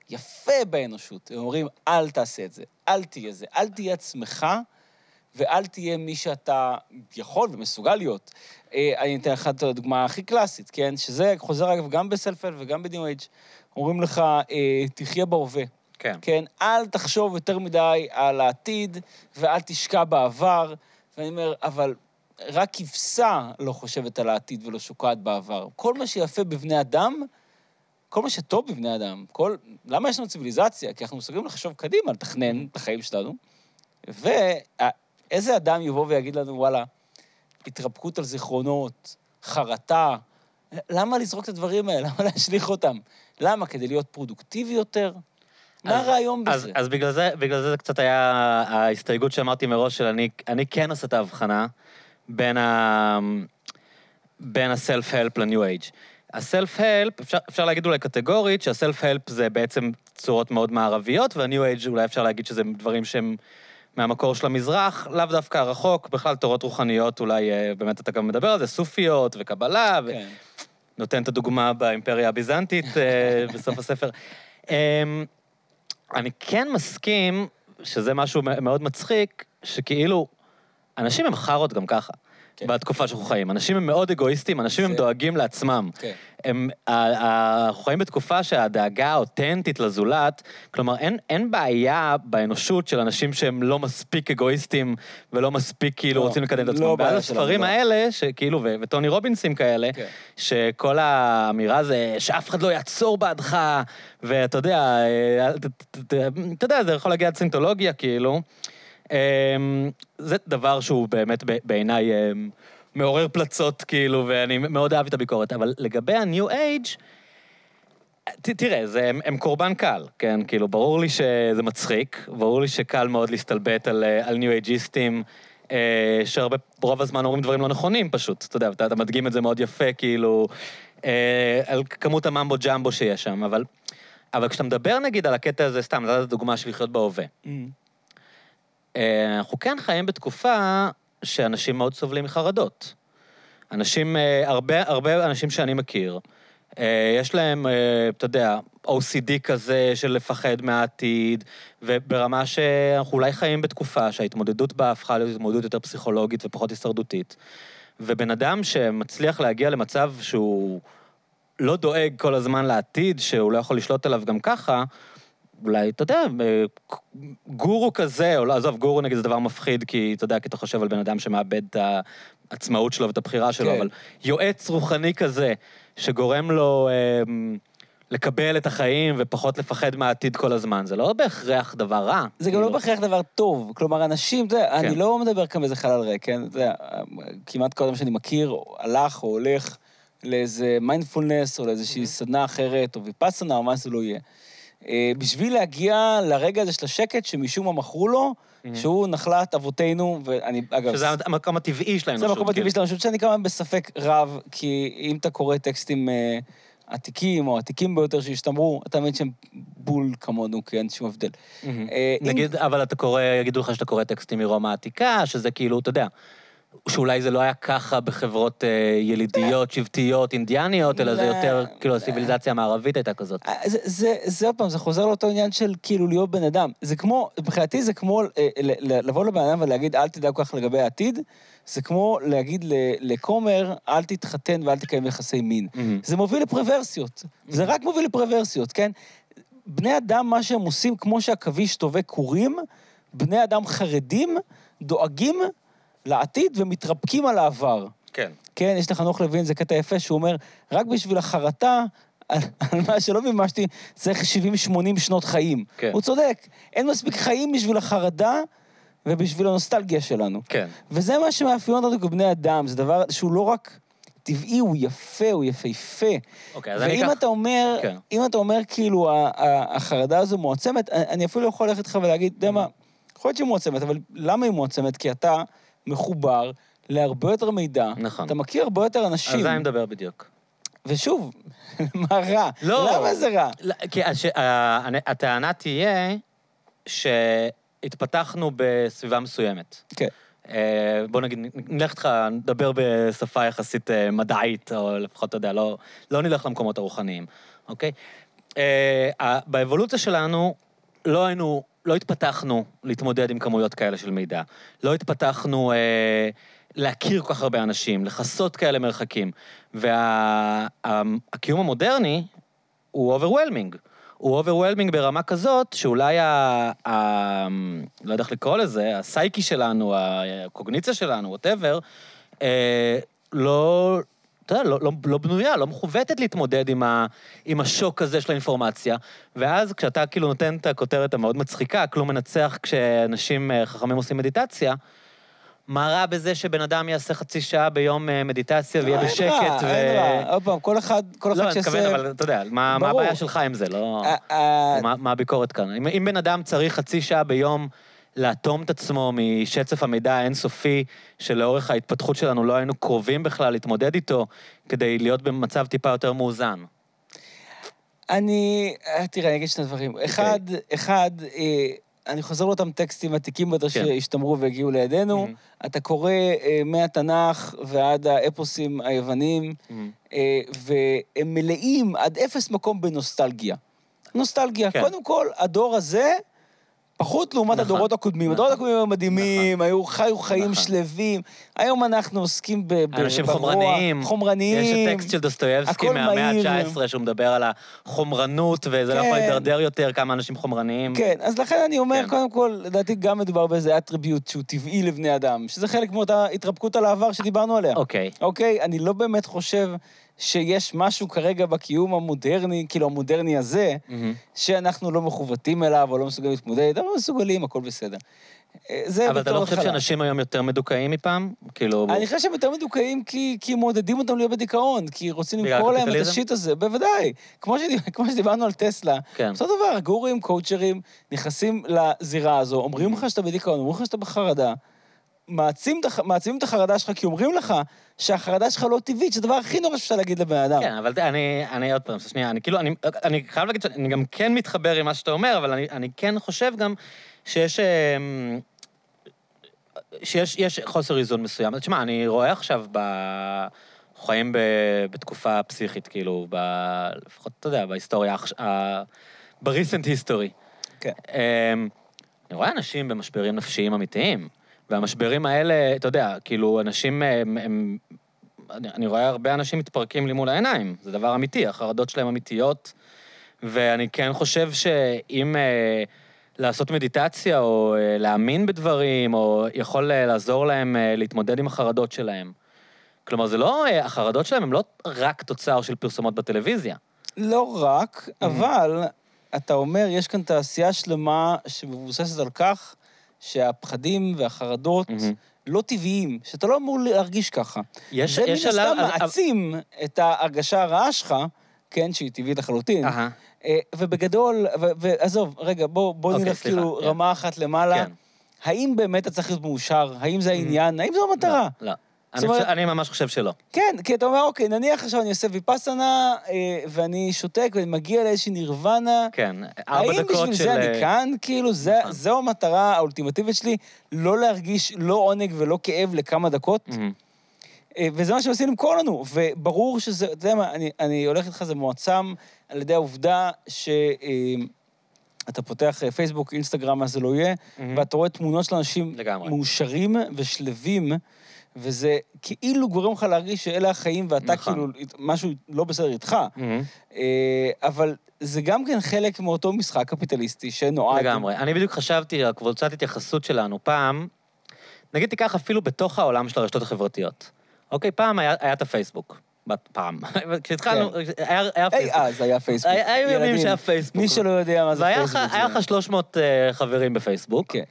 יפה באנושות, הם אומרים, אל תעשה את זה, אל תהיה זה, אל תהיה עצמך, ואל תהיה מי שאתה יכול ומסוגל להיות. אה, אני אתן לך את הדוגמה הכי קלאסית, כן? שזה חוזר, אגב, גם בסלפל וגם בניו אייג', אומרים לך, אה, תחיה בהווה. כן. כן? אל תחשוב יותר מדי על העתיד, ואל תשקע בעבר. ואני אומר, אבל רק כבשה לא חושבת על העתיד ולא שוקעת בעבר. כל מה שיפה בבני אדם, כל מה שטוב בבני אדם, כל... למה יש לנו ציוויליזציה? כי אנחנו מסוגלים לחשוב קדימה, לתכנן את החיים שלנו. ואיזה אדם יבוא ויגיד לנו, וואלה, התרפקות על זיכרונות, חרטה, למה לזרוק את הדברים האלה? למה להשליך אותם? למה? כדי להיות פרודוקטיבי יותר? מה הרעיון אז, בזה? אז בגלל זה, בגלל זה זה קצת היה ההסתייגות שאמרתי מראש של אני, אני כן עושה את ההבחנה בין ה... בין הסלף-הלפ לניו אייג'. הסלף-הלפ, אפשר, אפשר להגיד אולי קטגורית, שהסלף-הלפ זה בעצם צורות מאוד מערביות, והניו אייג' אולי אפשר להגיד שזה דברים שהם מהמקור של המזרח, לאו דווקא רחוק, בכלל תורות רוחניות, אולי אה, באמת אתה גם מדבר על זה, סופיות וקבלה, ו... כן. נותן את הדוגמה באימפריה הביזנטית אה, בסוף הספר. אני כן מסכים, שזה משהו מאוד מצחיק, שכאילו, אנשים הם חארות גם ככה. כן. בתקופה שאנחנו חיים. אנשים הם מאוד אגואיסטים, אנשים הם זה- דואגים לעצמם. כן. הם, אנחנו חיים בתקופה שהדאגה האותנטית לזולת, כלומר, אין, אין בעיה באנושות של אנשים שהם לא מספיק אגואיסטים ולא מספיק כאילו לא, רוצים לקדם את לא עצמם. ואז בעיה הספרים לא. האלה, שכאילו, ו- וטוני רובינסים כאלה, כן. שכל האמירה זה שאף אחד לא יעצור בעדך, ואתה יודע, אה, אתה יודע, זה יכול להגיע עד סינטולוגיה, כאילו. אמ, זה דבר שהוא באמת בעיניי אמ, מעורר פלצות, כאילו, ואני מאוד אהב את הביקורת. אבל לגבי ה-New Age, ת, תראה, זה, הם, הם קורבן קל, כן? כאילו, ברור לי שזה מצחיק, ברור לי שקל מאוד להסתלבט על, אה, על ניו אייג'יסטים, אה, שהרבה, רוב הזמן אומרים דברים לא נכונים פשוט, אתה יודע, אתה, אתה מדגים את זה מאוד יפה, כאילו, אה, על כמות הממבו ג'מבו שיש שם, אבל, אבל כשאתה מדבר נגיד על הקטע הזה, סתם, נתת דוגמה של לחיות בהווה. Mm. אה, אנחנו כן חיים בתקופה שאנשים מאוד סובלים מחרדות. אנשים, אה, הרבה, הרבה אנשים שאני מכיר, אה, יש להם, אתה יודע, OCD כזה של לפחד מהעתיד, וברמה שאנחנו אולי חיים בתקופה שההתמודדות בה הפכה להיות התמודדות יותר פסיכולוגית ופחות הישרדותית. ובן אדם שמצליח להגיע למצב שהוא לא דואג כל הזמן לעתיד, שהוא לא יכול לשלוט עליו גם ככה, אולי, אתה יודע, אה, גורו כזה, או לא, עזוב, גורו נגיד זה דבר מפחיד, כי אתה יודע, כי אתה חושב על בן אדם שמאבד את העצמאות שלו ואת הבחירה שלו, כן. אבל יועץ רוחני כזה, שגורם לו אה, לקבל את החיים ופחות לפחד מהעתיד כל הזמן, זה לא בהכרח דבר רע. זה גם לא כאילו. בהכרח דבר טוב. כלומר, אנשים, אתה יודע, כן. אני לא מדבר כאן באיזה חלל ריק, כן? אתה יודע, כמעט כל אדם שאני מכיר הלך או הולך לאיזה מיינדפולנס או לאיזושהי סדנה אחרת, או ויפאסנה, או מה זה לא יהיה. אה, בשביל להגיע לרגע הזה של השקט שמשום מה מכרו לו, שהוא נחלת אבותינו, ואני, אגב... שזה המקום הטבעי של זה האנושות. המקום הטבעי כאילו. של האנושות, שאני כמובן בספק רב, כי אם אתה קורא טקסטים אה, עתיקים, או עתיקים ביותר שהשתמרו, אתה מבין שהם בול כמונו, כי אין שום הבדל. אה, נגיד, אבל אתה קורא, יגידו לך שאתה קורא טקסטים מרומא העתיקה, שזה כאילו, אתה יודע, שאולי זה לא היה ככה בחברות אה, ילידיות, שבטיות, אינדיאניות, אלא זה לא. יותר, כאילו, הסיביליזציה המערבית הייתה כזאת. אה, זה, עוד פעם, זה חוזר לאותו עניין של כאילו להיות בן אדם. זה כמו, מבחינתי זה כמו אה, לבוא לבן אדם ולהגיד, אל תדאג כך לגבי העתיד, זה כמו להגיד לכומר, אל תתחתן ואל תקיים יחסי מין. מהמם. זה מוביל לפרוורסיות. זה רק מוביל לפרוורסיות, כן? בני אדם, מה שהם עושים, כמו שהעכביש טווה קורים, בני אדם חרדים דואגים לעתיד ומתרפקים על העבר. כן. כן, יש לחנוך לוין, זה קטע יפה, שהוא אומר, רק בשביל החרטה על, על מה שלא מימשתי, צריך 70-80 שנות חיים. כן. הוא צודק, אין מספיק חיים בשביל החרדה ובשביל הנוסטלגיה שלנו. כן. וזה מה שמאפיין אותנו כבני אדם, זה דבר שהוא לא רק טבעי, הוא יפה, הוא יפהפה. אוקיי, אז אני ואם אקח... אתה אומר, כן. אם אתה אומר כאילו החרדה הזו מועצמת, אני אני אפילו יכול ללכת איתך ולהגיד, אתה יודע מה, יכול להיות שהיא מועצמת, אבל למה היא מועצמת? כי אתה מחובר להרבה יותר מידע. נכון. אתה מכיר הרבה יותר אנשים. על זה אני מדבר בדיוק. ושוב, מה רע? לא. למה זה רע? לא, כי הש... הטענה תהיה שהתפתחנו בסביבה מסוימת. כן. אה, בוא נגיד, נלך איתך, נדבר בשפה יחסית אה, מדעית, או לפחות, אתה יודע, לא, לא נלך למקומות הרוחניים, אוקיי? אה, באבולוציה שלנו לא היינו, לא התפתחנו להתמודד עם כמויות כאלה של מידע. לא התפתחנו אה, להכיר כל כך הרבה אנשים, לכסות כאלה מרחקים. והקיום המודרני הוא overwhelming. הוא overwhelming ברמה כזאת, שאולי ה... ה... לא יודע איך לקרוא לזה, הסייקי שלנו, הקוגניציה שלנו, whatever, אה, לא, אתה יודע, לא, לא, לא בנויה, לא מכוותת להתמודד עם, ה, עם השוק הזה של האינפורמציה. ואז כשאתה כאילו נותן את הכותרת המאוד מצחיקה, כלום מנצח כשאנשים אה, חכמים עושים מדיטציה, מה רע בזה שבן אדם יעשה חצי שעה ביום אה, מדיטציה ויהיה אין בשקט? רע, אין רע. עוד פעם, כל אחד, כל אחד לא, אני. מתכוון, אבל אתה יודע, מה. הבעיה שלך עם זה? לא... מה, הביקורת כאן? אם בן אדם צריך חצי שעה ביום לאטום את עצמו משצף המידע האינסופי, שלאורך ההתפתחות שלנו לא היינו קרובים בכלל להתמודד איתו, כדי להיות במצב טיפה יותר מאוזן. אני, אה, תראה, אני אגיד שני דברים. אחד, אחד, אה, אני חוזר לאותם טקסטים עתיקים ביותר כן. שהשתמרו והגיעו לידינו. Mhm. אתה קורא אה, מהתנ"ך ועד האפוסים היוונים, אה, והם מלאים עד אפס מקום בנוסטלגיה. נוסטלגיה. כן. קודם כל, הדור הזה... פחות לעומת נכון, הדורות הקודמים. נכון. הדורות הקודמים היו מדהימים, היו חיו חיים נכון. שלווים. היום אנחנו עוסקים ב- ב- אנשים ברוע, חומרניים. חומרניים. יש טקסט של דוסטויבסקי מהמאה מהיר. ה-19, שהוא מדבר על החומרנות, וזה לא כן. יכול להידרדר יותר, כמה אנשים חומרניים. כן, אז לכן אני אומר, כן. קודם כל, לדעתי גם מדובר באיזה אטריביוט שהוא טבעי לבני אדם, שזה חלק מאותה התרפקות על העבר שדיברנו עליה. אוקיי. אוקיי? אני לא באמת חושב שיש משהו כרגע בקיום המודרני, כאילו המודרני הזה, מהמם. שאנחנו לא מכוותים אליו או לא מסוגלים להתמודד, אבל מסוגלים, הכל בסדר. אה, זה אבל אתה לא חושב. שאנשים היום יותר מדוכאים מפעם? כאילו... אני חושב שהם יותר מדוכאים כי, כי מעודדים אותם להיות בדיכאון, כי רוצים למכור להם את? השיט הזה, בוודאי. כמו, שדיב, כמו שדיברנו על טסלה, כן. אותו דבר, גורים, קואוצ'רים, נכנסים לזירה הזו, אומרים לך שאתה בדיכאון, אומרים לך שאתה בחרדה, מעצים, מעצימים את החרדה שלך, כי אומרים לך שהחרדה שלך לא טבעית, שזה הדבר הכי נורא שאפשר להגיד לבן אדם. כן, אבל אני, אני עוד פעם, שנייה, אני כאילו, אני, אני חייב להגיד שאני גם כן מתחבר עם מה שאתה אומר, אבל אני, אני כן חושב גם שיש... אמ, שיש יש חוסר איזון מסוים. תשמע, אני רואה עכשיו ב... חיים ב, בתקופה פסיכית, כאילו, ב, לפחות, אתה יודע, בהיסטוריה, ה- ב-recent history. כן. אמ, אני רואה אנשים במשברים נפשיים אמיתיים, והמשברים האלה, אתה יודע, כאילו, אנשים הם... הם אני, אני רואה הרבה אנשים מתפרקים לי מול העיניים, זה דבר אמיתי, החרדות שלהם אמיתיות, ואני כן חושב שאם אה, לעשות מדיטציה, או אה, להאמין בדברים, או יכול אה, לעזור להם אה, להתמודד עם החרדות שלהם. כלומר, זה לא, אה, החרדות שלהם הם לא רק תוצר של פרסומות בטלוויזיה. לא רק, Mm-hmm. אבל אתה אומר, יש כאן תעשייה שלמה שמבוססת על כך שהפחדים והחרדות מהמם. לא טבעיים, שאתה לא אמור להרגיש ככה. יש, זה מן יש הסתם עליו- מעצים את ההרגשה הרעה שלך, כן, שהיא טבעית לחלוטין. אה, ובגדול, ועזוב, רגע, בוא, בוא אוקיי, נלך סליחה, כאילו כן. רמה אחת למעלה. כן. האם באמת אתה צריך להיות מאושר? האם זה העניין? האם זו המטרה? לא, לא. אני, אומרת- חושב, אני ממש חושב שלא. כן, כי אתה אומר, אוקיי, נניח עכשיו אני עושה ויפאסנה, אה, ואני שותק ואני מגיע לאיזושהי נירוונה. כן, ארבע האם דקות בשביל של... זה אני כאן? כאילו, זה, נכון. זו המטרה האולטימטיבית שלי, לא להרגיש לא עונג ולא כאב לכמה דקות. אה, וזה מה שעושים למכור לנו. וברור שזה, אתה יודע מה, אני, אני הולך איתך, זה מועצם על ידי העובדה שאתה פותח אה, פייסבוק, אינסטגרם, מה זה לא יהיה, מהמם. ואתה רואה תמונות של אנשים לגמרי. מאושרים ושלווים, וזה כאילו גורם לך להרגיש שאלה החיים ואתה נכון. כאילו, משהו לא בסדר איתך. מהמם. אה, אבל זה גם כן חלק מאותו משחק קפיטליסטי שנועד... לגמרי. אני בדיוק חשבתי, הקבוצת התייחסות שלנו, פעם, נגיד תיקח אפילו בתוך העולם של הרשתות החברתיות. אוקיי, פעם היה, היה את הפייסבוק. פעם. כשהתחלנו, היה, היה כן. היי, פייסבוק. אז היה פייסבוק. היו ימים שהיה פייסבוק. מי שלא יודע מה זה והיה פייסבוק. לך- היה זה- לך 300 אה, חברים בפייסבוק, כן.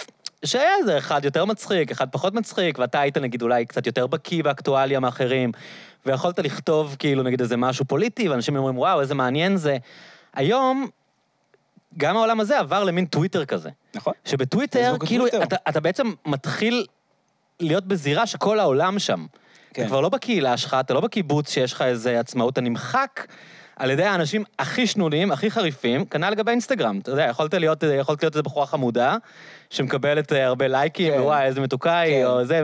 שהיה איזה אחד יותר מצחיק, אחד פחות מצחיק, ואתה היית נגיד אולי קצת יותר בקיא באקטואליה מאחרים, ויכולת לכתוב כאילו נגיד איזה משהו פוליטי, ואנשים אומרים, וואו, איזה מעניין זה. היום, גם העולם הזה עבר למין טוויטר כזה. נכון. שבטוויטר, כאילו. אתה, אתה בעצם מתחיל להיות בזירה שכל העולם שם. כן. אתה כבר לא בקהילה שלך, אתה לא בקיבוץ שיש לך איזה עצמאות, אתה נמחק על ידי האנשים הכי שנונים, הכי חריפים, כנ"ל לגבי אינסטגרם. אתה יודע, יכולת להיות, יכולת להיות איזה בחורה חמודה, שמקבלת אה, הרבה לייקים, כן. ווואי, איזה מתוקה היא, כן. או זה...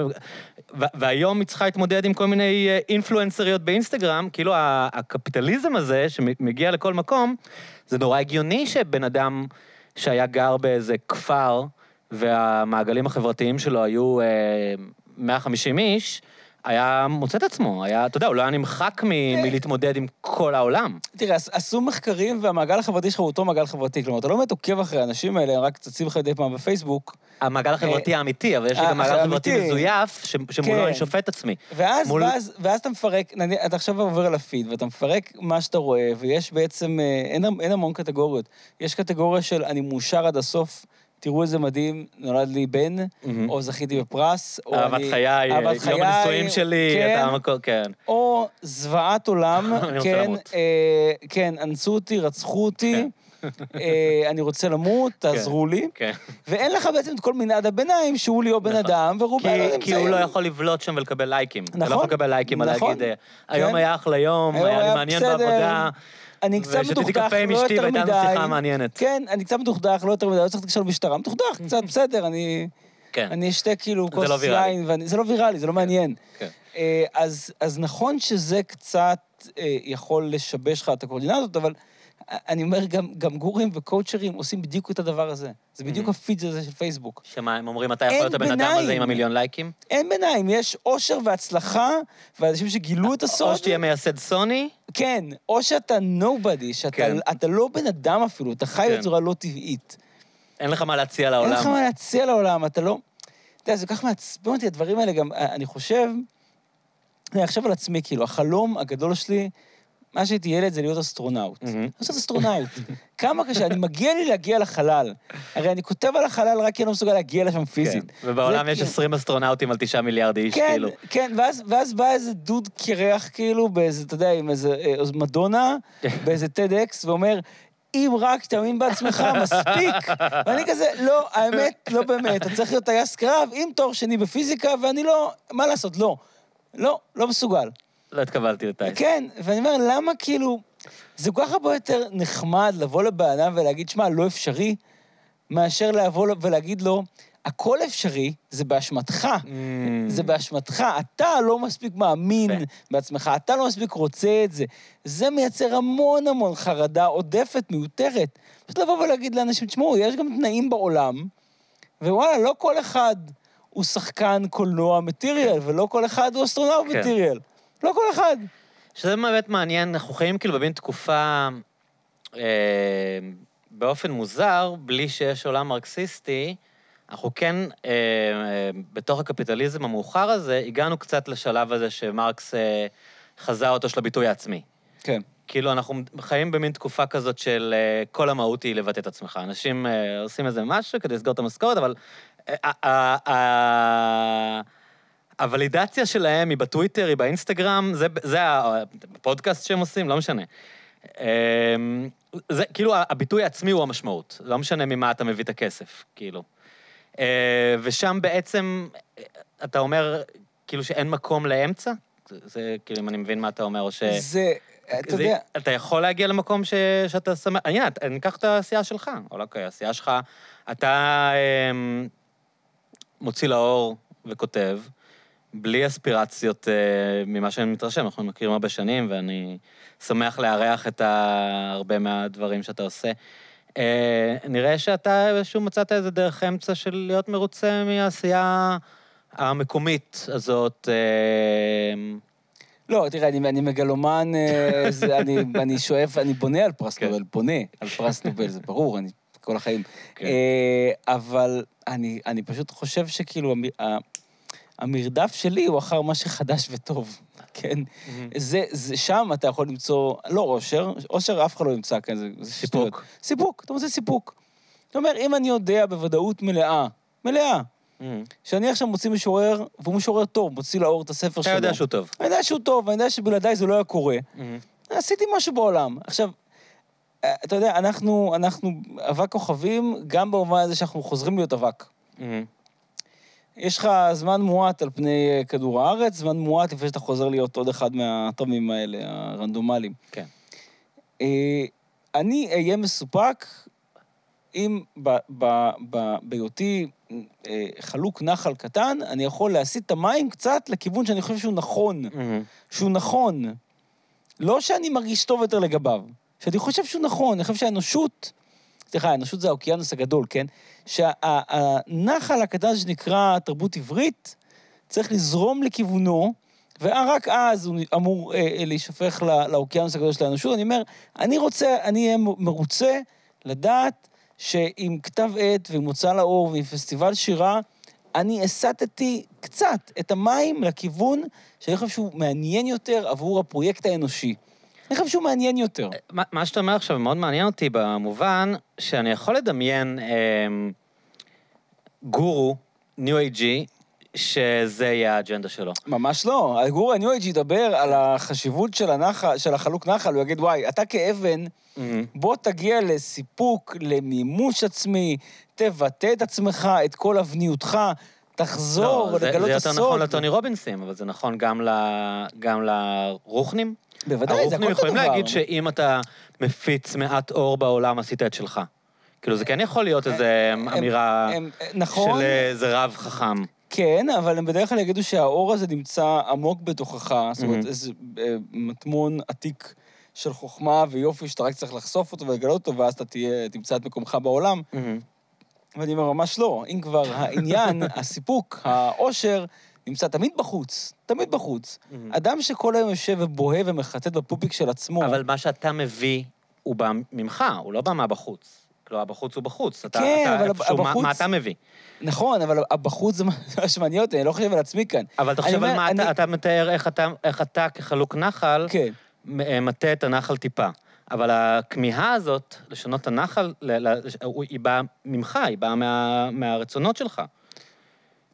והיום היא צריכה להתמודד עם כל מיני אה, אינפלואנסריות באינסטגרם, כאילו הקפיטליזם הזה, שמגיע לכל מקום, זה נורא הגיוני שבן אדם שהיה גר באיזה כפר, והמעגלים החברתיים שלו היו אה, 150 איש, היה מוצא את עצמו, היה, אתה יודע, הוא לא היה נמחק מ- כן. מלהתמודד עם כל העולם. תראה, עש- עשו מחקרים והמעגל החברתי שלך הוא אותו מעגל חברתי. כלומר, אתה לא באמת עוקב אחרי האנשים האלה, הם רק צצים לך מדי פעם בפייסבוק. המעגל החברתי האמיתי, אבל יש לי אה, גם מעגל חברתי. מזויף, ש- שמולו כן. אני שופט עצמי. ואז, מול- ואז, ואז אתה מפרק, אתה עכשיו עובר על הפיד, ואתה מפרק מה שאתה רואה, ויש בעצם, אה, אין, אין המון קטגוריות. יש קטגוריה של אני מאושר עד הסוף, תראו איזה מדהים, נולד לי בן. או זכיתי בפרס, או אהבת אני... חיי, אהבת יום חיי, הנישואים שלי, כן, אתה המקום, כן. או זוועת עולם, כן. אה, כן, אנסו אותי, רצחו אותי, אה, אני רוצה למות, תעזרו לי. כן. ואין לך בעצם את כל מנעד הביניים, שהוא ליאור בן נכון. אדם, ורובנו כי, נמצאים. כי הוא לא יכול לבלוט שם ולקבל לייקים. אתה לא נכון, יכול לקבל לייקים על נכון, להגיד, אה, היום כן. היה אחלה יום, היה לי מעניין בעבודה. אני קצת ושתיתי מדוכדך, קפה עם לא אשתי יותר והייתה מדי. לנו שיחה מעניינת. כן, אני קצת מדוכדך, לא יותר מדי, לא צריך להתקשר למשטרה. מדוכדך, קצת, בסדר, אני... כן. אני אשתה כאילו זה לא כוס ויראלי. יין, ואני- זה לא ויראלי, זה לא מעניין. כן. אה, אז אז נכון שזה קצת אה, יכול לשבש לך את הקואורדינטות, אבל אני אומר, גם גם גורים וקואוצ'רים עושים בדיוק את הדבר הזה. זה בדיוק Mhm. הפיד הזה של פייסבוק. שמה, הם אומרים, אתה יכול אין להיות הבן אדם. הזה עם המיליון לייקים? אין ביניים, יש אושר והצלחה, ואנשים שגילו את הסוד. או שתהיה מייסד סוני, כן, או שאתה nobody, שאתה כן. לא בן אדם אפילו, אתה חי כן. בצורה לא טבעית. אין לך מה להציע אין לעולם. לך מה להציע לעולם, אתה לא... אתה יודע, זה כל כך מעצבן אותי, הדברים האלה גם, אה, אני חושב, אני עכשיו על עצמי, כאילו, החלום הגדול שלי, מה שהייתי ילד זה להיות אסטרונאוט. אני רוצה להיות אסטרונאוט. כמה קשה, אני מגיע לי להגיע לחלל. הרי אני כותב על החלל רק כי אני לא מסוגל להגיע לשם פיזית. כן. ובעולם יש כאילו- 20 אסטרונאוטים על 9 מיליארד איש, כן, כאילו. כן, ואז, ואז בא איזה דוד קרח, כאילו, באיזה, אתה יודע, עם איזה אה, מדונה, באיזה TEDx, ואומר, אם רק תאמין בעצמך, מספיק. ואני כזה, לא, האמת, לא באמת, אתה צריך להיות טייס קרב עם תואר שני בפיזיקה, ואני לא, מה לעשות, לא. לא, לא מסוגל. לא התקבלתי לטייס. כן, ואני אומר, למה כאילו, זה כל כך הרבה יותר נחמד לבוא לבן אדם ולהגיד, שמע, לא אפשרי, מאשר לבוא ולהגיד לו, הכל אפשרי, זה באשמתך. Mm. זה באשמתך, אתה לא מספיק מאמין יפה. בעצמך, אתה לא מספיק רוצה את זה. זה מייצר המון המון חרדה עודפת, מיותרת. פשוט לבוא ולהגיד לאנשים, תשמעו, יש גם תנאים בעולם, ווואלה, לא כל אחד הוא שחקן קולנוע מטיריאל, ולא כל אחד הוא אסטרונאוט כן. מטיריאל. לא כל אחד. שזה באמת מעניין, אנחנו חיים כאילו במין תקופה אה, באופן מוזר, בלי שיש עולם מרקסיסטי. אנחנו כן, אה, אה, בתוך הקפיטליזם המאוחר הזה, הגענו קצת לשלב הזה שמרקס אה, חזה אותו של הביטוי העצמי. כן. כאילו, אנחנו חיים במין תקופה כזאת של אה, כל המהות היא לבטא את עצמך. אנשים אה, עושים איזה משהו כדי לסגור את המשכורת, אבל... אה, אה, אה, הוולידציה שלהם היא בטוויטר, היא באינסטגרם, זה, זה הפודקאסט שהם עושים, לא משנה. אמ, זה כאילו, הביטוי העצמי הוא המשמעות, לא משנה ממה אתה מביא את הכסף, כאילו. אה, ושם בעצם, אתה אומר, כאילו שאין מקום לאמצע? זה, זה כאילו, אם אני מבין מה אתה אומר, או ש... זה, אתה זה- יודע, אתה יכול להגיע למקום ש... שאתה שמח... הנה, אני ניקח את העשייה שלך. או אוקיי, העשייה שלך, אתה אמ, מוציא לאור וכותב, בלי אספירציות אה, ממה שאני מתרשם, אנחנו מכירים הרבה שנים, ואני שמח לארח את. הרבה מהדברים שאתה עושה. אה, נראה שאתה איזשהו מצאת איזה דרך אמצע של להיות מרוצה מהעשייה המקומית הזאת. אה, לא, תראה, אני, אני מגלומן, זה, אני, אני שואף, אני בונה על פרס כן. נובל, בונה על פרס נובל, זה ברור, אני כל החיים. כן. אבל אני, אני פשוט חושב שכאילו, המרדף שלי הוא אחר מה שחדש וטוב, כן? זה, זה, שם אתה יכול למצוא, לא אושר, אושר אף אחד לא ימצא כאן, זה, זה סיפוק. שטויות. סיפוק, אתה מוצא סיפוק. זאת אומרת, אם אני יודע בוודאות מלאה, מלאה, אה, שאני עכשיו מוציא משורר, והוא משורר טוב, מוציא לאור את הספר אתה שלו. יודע שהוא טוב. אני יודע שהוא טוב, אני יודע שבלעדיי זה לא היה קורה. עשיתי משהו בעולם. עכשיו, אה, אתה יודע, אנחנו, אנחנו אבק כוכבים, גם במובן הזה שאנחנו חוזרים להיות אבק. יש לך זמן מועט על פני אה, כדור הארץ, זמן מועט לפני שאתה חוזר להיות עוד אחד מהאטומים האלה, הרנדומליים. כן. אה, אני אהיה מסופק אם בהיותי אה, חלוק נחל קטן, אני יכול להסיט את המים קצת לכיוון שאני חושב שהוא נכון. שהוא נכון. לא שאני מרגיש טוב יותר לגביו, שאני חושב שהוא נכון, אני חושב שהאנושות, סליחה, האנושות זה האוקיינוס הגדול, כן? שהנחל הקטן שנקרא תרבות עברית, צריך לזרום לכיוונו, ורק אז הוא אמור אה, אה, להישפך לא- לאוקיינוס הגדול של האנושות. אני אומר, אני רוצה, אני אהיה מרוצה לדעת שעם כתב עת ועם הוצאה לאור ועם פסטיבל שירה, אני הסטתי קצת את המים לכיוון שאני חושב שהוא מעניין יותר עבור הפרויקט האנושי. אני חושב שהוא מעניין יותר. מה, מה שאתה אומר עכשיו מאוד מעניין אותי במובן שאני יכול לדמיין אה, גורו, ניו אייג'י, שזה יהיה האג'נדה שלו. ממש לא. הגור הניו אייג' ידבר על החשיבות של הנחל, של החלוק נחל, הוא יגיד, וואי, אתה כאבן, בוא תגיע לסיפוק, למימוש עצמי, תבטא את עצמך, את כל אבניותך, תחזור, לא, זה, לגלות זה הסוד. יותר נכון לטוני רובינסים, אבל זה נכון גם, ל, גם לרוחנים. בוודאי, זה הכל יכולים אותו דבר. להגיד שאם אתה מפיץ מעט אור בעולם, עשית את שלך. כאילו, זה כן יכול להיות איזו הם- אמירה הם- נכון, של איזה רב חכם. כן, אבל הם בדרך כלל יגידו שהאור הזה נמצא עמוק בתוכך, זאת אומרת. איזה אה, מטמון עתיק של חוכמה ויופי שאתה רק צריך לחשוף אותו ולגלות אותו, ואז אתה תהיה, תמצא את מקומך בעולם. ואני אומר, ממש לא. אם כבר העניין, הסיפוק, העושר, נמצא תמיד בחוץ, תמיד בחוץ. אדם שכל היום יושב ובוהה ומחטט בפופיק של עצמו, אבל מה שאתה מביא, הוא בא ממך, הוא לא בא מהבחוץ. כלומר, הבחוץ הוא בחוץ. אתה, כן, אתה אבל איפשהו, מה, הבחוץ- מה אתה מביא? נכון, אבל הבחוץ זה מה מה שמעניין אותי, אני לא חושב על עצמי כאן. אבל אתה חושב על מה אני- אתה, אתה מתאר, איך אתה, איך אתה כחלוק נחל, כן. אה, מטה את הנחל טיפה. אבל הכמיהה הזאת, לשנות את הנחל, היא באה ממך, היא באה מה, מהרצונות שלך.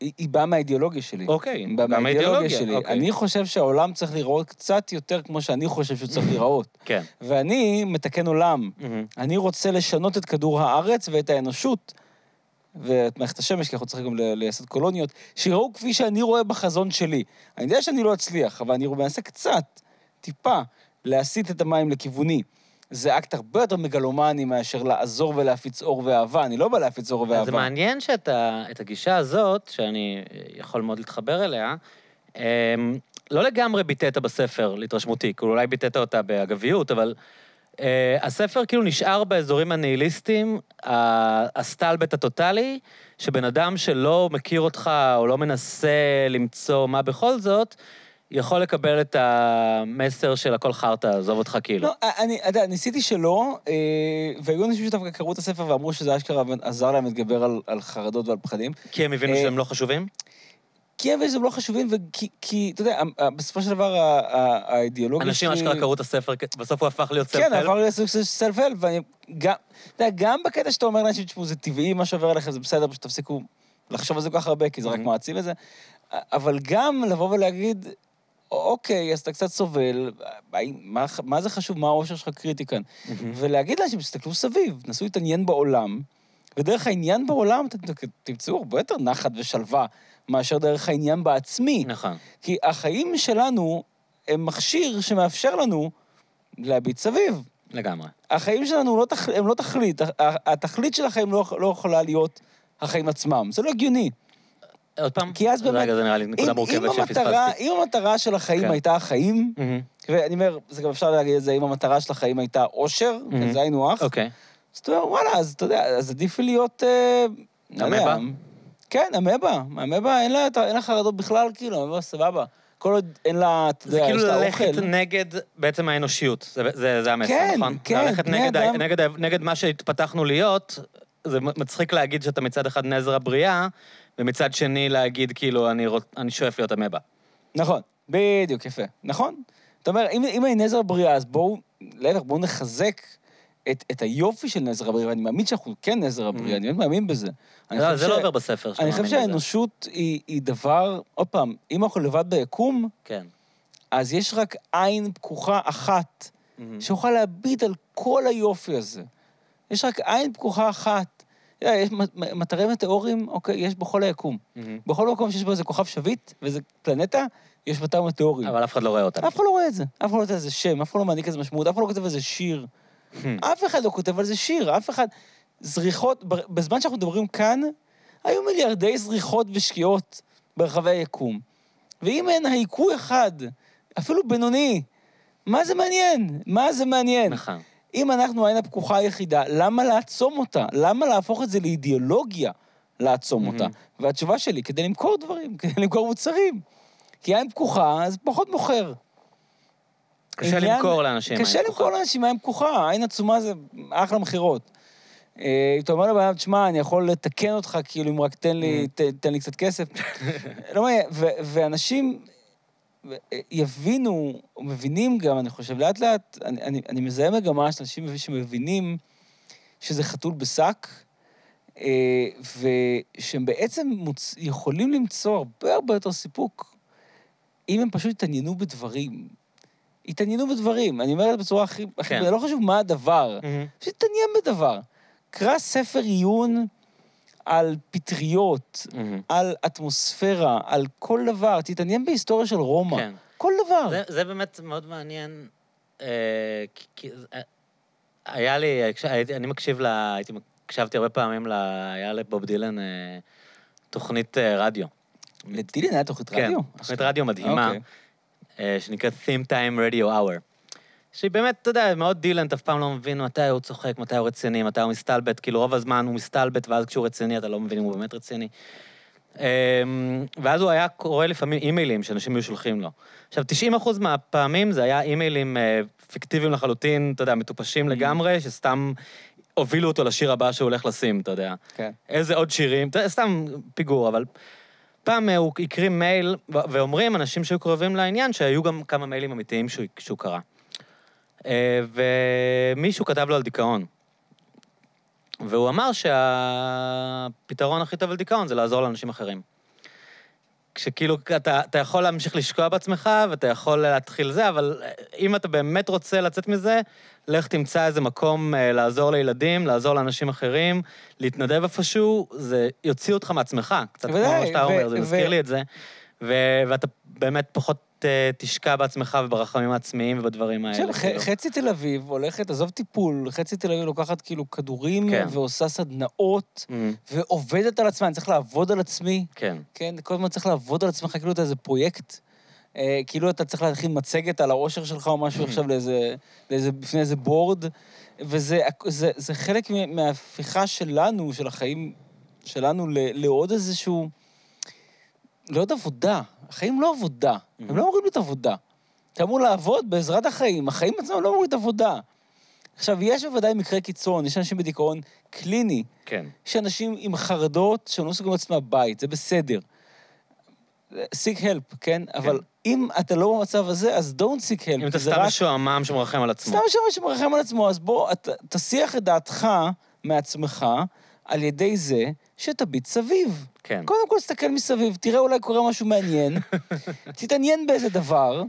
היא היא באה מהאידיאולוגיה שלי. אוקיי, היא באה מהאידיאולוגיה האידיאולוגיה, שלי. אוקיי. אני חושב שהעולם צריך להיראות קצת יותר כמו שאני חושב שהוא צריך להיראות. כן. ואני מתקן עולם. מהמם. אני רוצה לשנות את כדור הארץ ואת האנושות, ואת מערכת השמש, כי אנחנו צריכים גם לייסד קולוניות, שיראו כפי שאני רואה בחזון שלי. אני יודע שאני לא אצליח, אבל אני מנסה קצת, טיפה, להסיט את המים לכיווני. זה אקט הרבה יותר מגלומני מאשר לעזור ולהפיץ אור ואהבה. אני לא בא להפיץ אור ואהבה. זה מעניין שאת הגישה הזאת, שאני יכול מאוד להתחבר אליה, אמ, לא לגמרי ביטאת בספר, להתרשמותי, כאילו אולי ביטאת אותה באגביות, אבל אה, הספר כאילו נשאר באזורים הניהיליסטיים, הסטלבט הטוטלי, שבן אדם שלא מכיר אותך או לא מנסה למצוא מה בכל זאת, יכול לקבל את המסר של הכל חרטא, עזוב אותך כאילו. לא, אני, אתה יודע, ניסיתי שלא, אה, והיו אנשים שדווקא קראו את הספר ואמרו שזה אשכרה עזר להם להתגבר על, על חרדות ועל פחדים. כי הם הבינו אה, שהם לא חושבים? כי הם הם לא חשובים, וכי, כי, אתה יודע, בסופו של דבר האידיאולוגיה אנשים שלי... אשכרה קראו את הספר, בסוף הוא הפך להיות כן, סלף-הלפ. עבר להיות סוג של סלף-הלפ, ואני גם, אתה יודע, גם בקטע שאתה אומר לאנשים, תשמעו, זה טבעי, מה שעובר עליכם, זה בסדר, פשוט תפסיקו לחשוב על זה כל כך הרבה, כי זה רק Mhm. מעצים את זה. אבל גם לבוא ולהגיד, אוקיי, אז אתה קצת סובל, האם- מה, מה זה חשוב, מה האושר שלך קריטי כאן? ולהגיד לאנשים, תסתכלו סביב, נסו להתעניין בעולם, ודרך העניין בעולם אתם תמצאו הרבה יותר נחת ושלווה מאשר דרך העניין בעצמי. נכון. כי החיים שלנו הם מכשיר שמאפשר לנו להביט סביב. לגמרי. החיים שלנו לא תכ... הם לא תכלית, התכלית של החיים לא, לא יכולה להיות החיים עצמם. זה לא הגיוני. עוד פעם? כי אז באמת- רגע, זה נראה לי נקודה מורכבת שפספסתי. אם המטרה של החיים כן. הייתה החיים. ואני אומר, זה גם אפשר להגיד את זה, אם המטרה של החיים הייתה אושר. זה היינו הך, אוקיי. אז אתה אומר, וואלה, אז אתה יודע, אז עדיף לי להיות... אה, לא אמבה? כן, אמבה. אמבה, אין לה, חרדות בכלל, כאילו, אמבה, סבבה. כל עוד אין לה, אתה זה יודע, כאילו יש לה ללכת אוכל. נגד בעצם האנושיות, זה- זה זה המסר, כן, נכון? כן, ללכת בני נגד אדם- נגד נגד מה שהתפתחנו להיות, זה מצחיק להגיד שאתה מצד אחד נזר הבריאה, ומצד שני להגיד, כאילו, אני רוצ- אני שואף להיות אמבה. נכון, בדיוק, יפה. נכון. אתה אומר, אם, אם אני נזר הבריאה, אז בואו, להפך, בואו נחזק את, את היופי של נזר הבריאה, ואני מאמין שאנחנו כן נזר הבריאה, Mhm. אני באמת מאמין בזה. אני לא, חושב זה ש- לא עובר בספר שאתה אני חושב מאמין בזה. שהאנושות היא, היא דבר, עוד פעם, אם אנחנו לבד ביקום, כן. אז יש רק עין פקוחה אחת מהמם. שיוכל להביט על כל היופי הזה. יש רק עין פקוחה אחת. יודע, יש מטרי מטאורים, אוקיי, יש בכל היקום. בכל מקום שיש בו איזה כוכב שביט ואיזה פלנטה, יש מטר מטאורים. אבל אף אחד לא רואה אותם. אף אחד לא רואה את זה, אף אחד לא נותן לזה שם, אף אחד לא מעניק לזה משמעות, אף אחד לא כותב על זה שיר. אף אחד לא כותב על זה שיר, אף אחד... זריחות, בזמן שאנחנו מדברים כאן, היו מיליארדי זריחות ושקיעות ברחבי היקום. ואם אין הייקוי אחד, אפילו בינוני, מה זה מעניין? מה זה מעניין? נכון. אם אנחנו העין הפקוחה היחידה, למה לעצום אותה? למה להפוך את זה לאידיאולוגיה לעצום אותה? מהמם. והתשובה שלי, כדי למכור דברים, כדי למכור מוצרים. כי עין פקוחה, אז פחות מוכר. קשה עניין- למכור לאנשים. קשה עין למכור פקוחה. לאנשים עין פקוחה, עין עצומה זה אחלה מכירות. אה, אם אתה אומר לבן אדם, תשמע, אני יכול לתקן אותך, כאילו, אם רק תן לי, תן לי קצת כסף. לא מעניין, ואנשים אה, יבינו, או מבינים גם, אני חושב, לאט לאט, אני, אני, אני מזהה מגמה של אנשים שמבינים שזה חתול בשק, אה, ושהם בעצם מוצ... יכולים למצוא הרבה הרבה יותר סיפוק אם הם פשוט יתעניינו בדברים. יתעניינו בדברים, אני אומר את זה בצורה הכי... הכי כן. זה לא חשוב מה הדבר, מהמם. פשוט תתעניין בדבר. קרא ספר עיון על פטריות, מהמם. על אטמוספירה, על כל דבר. תתעניין בהיסטוריה של רומא. כן. כל דבר. זה, זה באמת מאוד מעניין, אה, כי, אה, היה לי, הייתי, אני מקשיב ל... הייתי, הקשבתי הרבה פעמים, ל, היה לבוב דילן אה, תוכנית אה, רדיו. לדילן היה תוכנית כן, רדיו? תוכנית רדיו מדהימה, אוקיי. אה, שנקראת Theme Time Radio Hour. שהיא באמת, אתה יודע, מאוד אתה אף פעם לא מבין מתי הוא צוחק, מתי הוא רציני, מתי הוא מסתלבט, כאילו רוב הזמן הוא מסתלבט, ואז כשהוא רציני אתה לא מבין אם הוא באמת רציני. אמ, ואז הוא היה קורא לפעמים אימיילים שאנשים היו שולחים לו. עכשיו, 90 אחוז מהפעמים זה היה אימיילים אה, פיקטיביים לחלוטין, אתה יודע, מטופשים לגמרי, שסתם הובילו אותו לשיר הבא שהוא הולך לשים, אתה יודע. כן. איזה עוד שירים, אתה יודע, סתם פיגור, אבל פעם אה, הוא הקריא מייל, ואומרים אנשים שהיו קרובים לעניין, שהיו גם כמה מיילים אמיתיים שהוא, שהוא קרא. אה, ומישהו כתב לו על דיכאון. והוא אמר שהפתרון הכי טוב על דיכאון זה לעזור לאנשים אחרים. כשכאילו אתה, אתה יכול להמשיך לשקוע בעצמך ואתה יכול להתחיל זה, אבל אם אתה באמת רוצה לצאת מזה, לך תמצא איזה מקום אה, לעזור לילדים, לעזור לאנשים אחרים, להתנדב איפשהו, זה יוציא אותך מעצמך, קצת כמו מה שאתה אומר, זה מזכיר לי את זה. ו- ואתה באמת פחות אה, תשקע בעצמך וברחמים העצמיים ובדברים האלה. עכשיו, כאילו. חצי תל אביב הולכת, עזוב טיפול, חצי תל אביב לוקחת כאילו כדורים כן. ועושה סדנאות Mm, ועובדת על עצמה, אני צריך לעבוד על עצמי, כן. כן? כל הזמן צריך לעבוד על עצמך, כאילו אתה איזה פרויקט. אה, כאילו אתה צריך להכין מצגת על האושר שלך או משהו עכשיו לאיזה, לאיזה, בפני איזה בורד, וזה זה, זה חלק מההפיכה שלנו, של החיים שלנו, לעוד איזשהו... לעוד עבודה. החיים לא עבודה, הם לא אמורים להיות עבודה. אתה אמור לעבוד בעזרת החיים, החיים עצמם לא אמורים להיות עבודה. עכשיו, יש בוודאי מקרי קיצון, יש אנשים בדיכאון קליני, כן. יש אנשים עם חרדות שהם לא סוגרים לעצמם בית, זה בסדר. seek help, כן? אבל אם אתה לא במצב הזה, אז don't seek help. אם אתה סתם רק- משועמם שמרחם על עצמו. סתם מישהו שמרחם על עצמו, אז בוא, תסיח את דעתך מעצמך על ידי זה שתביט סביב. כן. קודם כל, תסתכל מסביב, תראה אולי קורה משהו מעניין, תתעניין באיזה דבר,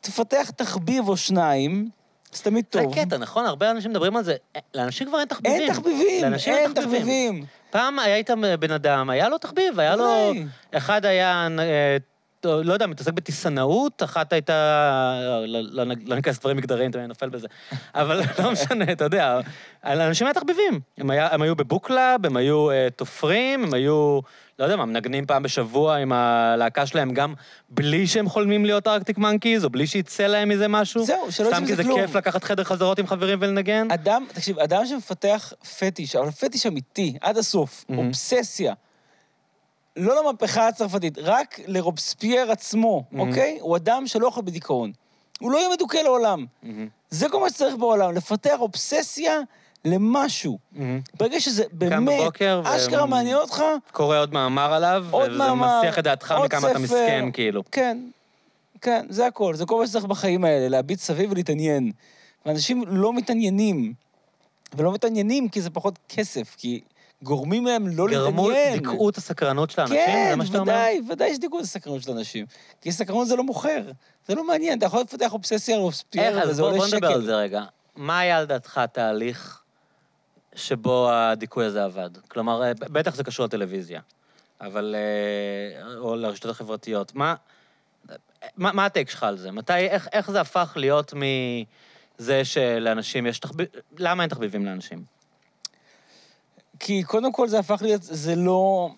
תפתח תחביב או שניים, זה תמיד זה טוב. הקטע, נכון? הרבה אנשים מדברים על זה. לאנשים כבר אין תחביבים. אין תחביבים, לאנשים אין תחביבים. פעם היה איתם בן אדם, היה לו תחביב, היה לו... אחד היה, אה, לא יודע, מתעסק בטיסנאות, אחת הייתה... לא- לא לא ניכנס לדברים מגדריים, אתה נופל בזה. אבל לא משנה, אתה יודע, לאנשים היה תחביבים. הם היה- הם היו ב book club, הם היו אה, תופרים, הם היו, לא יודע מה, מנגנים פעם בשבוע עם הלהקה שלהם, גם בלי שהם חולמים להיות ארקטיק מנקיז, או בלי שיצא להם מזה משהו. זהו, שלא יצא סתם כי מזה זה כלום. כיף לקחת חדר חזרות עם חברים ולנגן. אדם, תקשיב, אדם שמפתח פטיש, אבל פטיש אמיתי, עד הסוף. אובססיה, לא למהפכה הצרפתית, רק לרובספייר עצמו, מהמם. אוקיי? הוא אדם שלא יכול בדיכאון. הוא לא יהיה מדוכא לעולם. מהמם, זה כל מה שצריך בעולם, לפתח אובססיה למשהו. מהמם. ברגע שזה באמת, בבוקר ו- אשכרה מעניין אותך, קורא עוד מאמר עליו, עוד וזה מאמר, מסיח את דעתך מכמה אתה ספר. מסכן, כאילו. כן, כן, זה הכל. זה כל מה שצריך בחיים האלה, להביט סביב ולהתעניין. ואנשים לא מתעניינים. ולא מתעניינים כי זה פחות כסף, כי גורמים להם לא גרמו, להתעניין. דיכאו את הסקרנות של האנשים, כן, זה מה שאתה אומר? ודאי, ודאי שדיכאו את הסקרנות של אנשים. כי סקרנות זה לא מוכר, זה לא מעניין, אתה יכול לפתח אובססיה על רובספייר, וזה עולה בוא נדבר על שקל. זה רגע. מה היה לדעתך התהליך שבו הדיכוי הזה עבד? כלומר, אה, בטח זה קשור לטלוויזיה, אבל... אה, או לרשתות החברתיות. מה, מה, מה ה take שלך על זה? מתי, איך, איך זה הפך להיות מזה שלאנשים יש תחביב... למה אין תחביבים לאנשים? כי קודם כל זה הפך להיות, זה לא...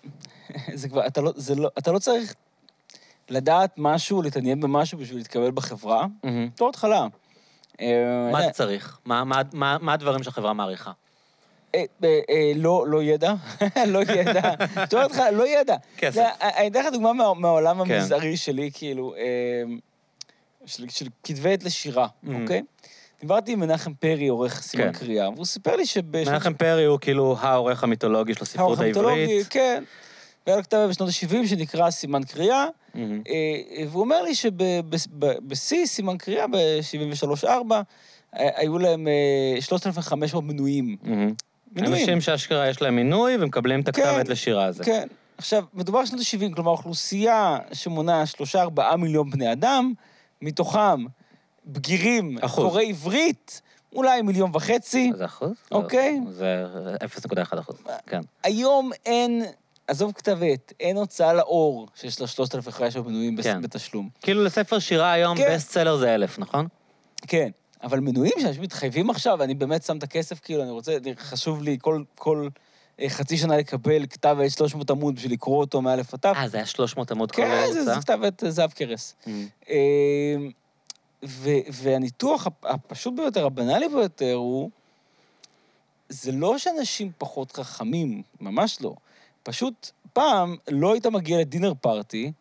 זה כבר, אתה לא, זה לא, אתה לא צריך לדעת משהו, להתעניין במשהו בשביל להתקבל בחברה, בתור התחלה. אה, מה אני- אתה צריך? מה, מה, מה, מה הדברים שהחברה מעריכה? אה, אה, אה, לא, לא ידע, לא ידע. שואל אותך, לא ידע. כסף. אני אתן לך דוגמה מה- מהעולם כן. המזערי שלי, כאילו, אה, של כתבי עת לשירה. אוקיי? דיברתי עם מנחם פרי, עורך סימן כן. קריאה, והוא סיפר לי שבשנות... מנחם פרי הוא כאילו העורך המיתולוגי של הספרות העורך המיתולוגי, העברית. כן. והיה לו כתב בשנות ה-70 שנקרא סימן קריאה. אה, והוא אומר לי שבשיא סימן קריאה, ב-73-4, היו להם אה, 3,500 מנויים. מהמם. מנויים. אנשים שאשכרה יש להם מינוי ומקבלים את הכתב כן, לשירה הזה. כן. עכשיו, מדובר בשנות ה-70, כלומר, אוכלוסייה שמונה 3-4 מיליון בני אדם, מתוכם בגירים, אחוז. קוראי עברית, אולי מיליון וחצי. זה אחוז? אוקיי. זה 0.1 אחוז, כן. היום אין, עזוב כתב עת, אין הוצאה לאור שיש לה 3,500 מנויים כן. בתשלום. כאילו לספר שירה היום, כן. בסט סלר זה אלף, נכון? כן, אבל מנויים שאנשים מתחייבים עכשיו, אני באמת שם את הכסף, כאילו, אני רוצה, חשוב לי כל, כל אה, חצי שנה לקבל כתב עת 300 עמוד בשביל לקרוא אותו מאלף עד תו. אה, זה היה 300 עמוד כל כן, זה? זה כתב עת זהב קרס. מהמם. ו, והניתוח הפ- הפשוט ביותר, הבנאלי ביותר, הוא... זה לא שאנשים פחות חכמים, ממש לא. פשוט, פעם לא היית מגיע לדינר פארטי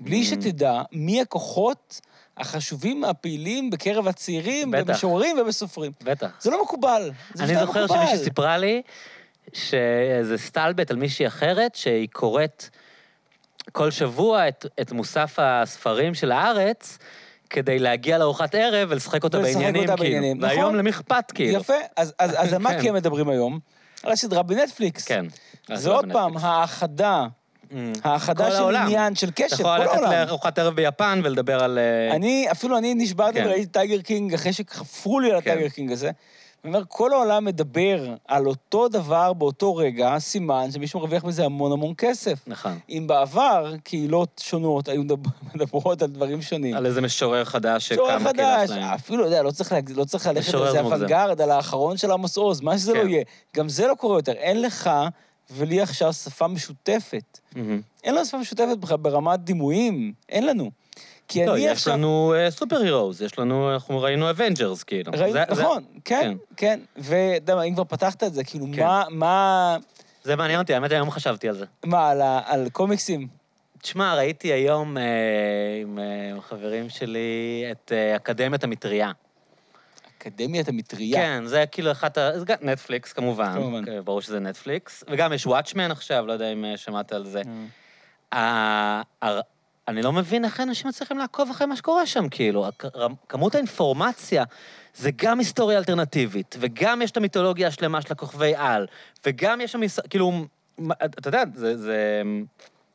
בלי Mm. שתדע מי הכוחות החשובים, הפעילים בקרב הצעירים, בטח. במשוררים ובסופרים. בטח. זה לא מקובל. זה אני לא זוכר מקובל. שמישהי סיפרה לי שזה סטלבט על מישהי אחרת, שהיא קוראת כל שבוע את, את מוסף הספרים של הארץ, כדי להגיע לארוחת ערב ולשחק אותה ולשחק בעניינים, אותה כאילו. בעניינים, והיום נכון. למי אכפת, כאילו. יפה, אז, אז, אז על מה כן. כן מדברים היום? על הסדרה בנטפליקס. כן. זה עוד פעם, האחדה, Mm. האחדה של העולם. עניין, של אתה קשר, כל יכול ללכת העולם. לארוחת ערב ביפן ולדבר על... אה, אני, אפילו אני נשברתי כן. וראיתי טייגר קינג אחרי שחפרו לי על כן. הטייגר קינג הזה. אני אומר, כל העולם מדבר על אותו דבר באותו רגע, סימן שמישהו מרוויח מזה המון המון כסף. נכון. אם בעבר קהילות שונות היו מדבר- מדברות על דברים שונים. על איזה משורר חדש שקם בקהילה חדש, שלהם. אפילו, אתה יודע, לא צריך, לא צריך ללכת משורר על זה. אוונגרד, על האחרון של עמוס עוז, מה שזה לא כן. יהיה. גם זה לא קורה יותר. אין לך ולי עכשיו שפה משותפת. מהמם. אין לנו שפה משותפת ברמת דימויים, אין לנו. כי לא, אני יש עכשיו... לנו superheroes, יש לנו, אנחנו ראינו אבנג'רס, כאילו. נכון, כן, כן. ואתה יודע אם כבר פתחת את זה, כאילו, כן. מה, מה, זה מעניין אותי, האמת, היום חשבתי על זה. מה, על קומיקסים? תשמע, ראיתי היום אה, עם אה, חברים שלי את אה, אקדמיית המטריה. אקדמיית המטריה. כן, זה כאילו אחת ה... זה גם נטפליקס, כמובן. כמובן. כן, ברור שזה נטפליקס. וגם יש וואטשמן עכשיו, לא יודע אם אה, שמעת על זה. אני לא מבין איך אנשים מצליחים לעקוב אחרי מה שקורה שם, כאילו. כמות האינפורמציה, זה גם היסטוריה אלטרנטיבית, וגם יש את המיתולוגיה השלמה של הכוכבי על, וגם יש שם, כאילו, אתה יודע, זה... זה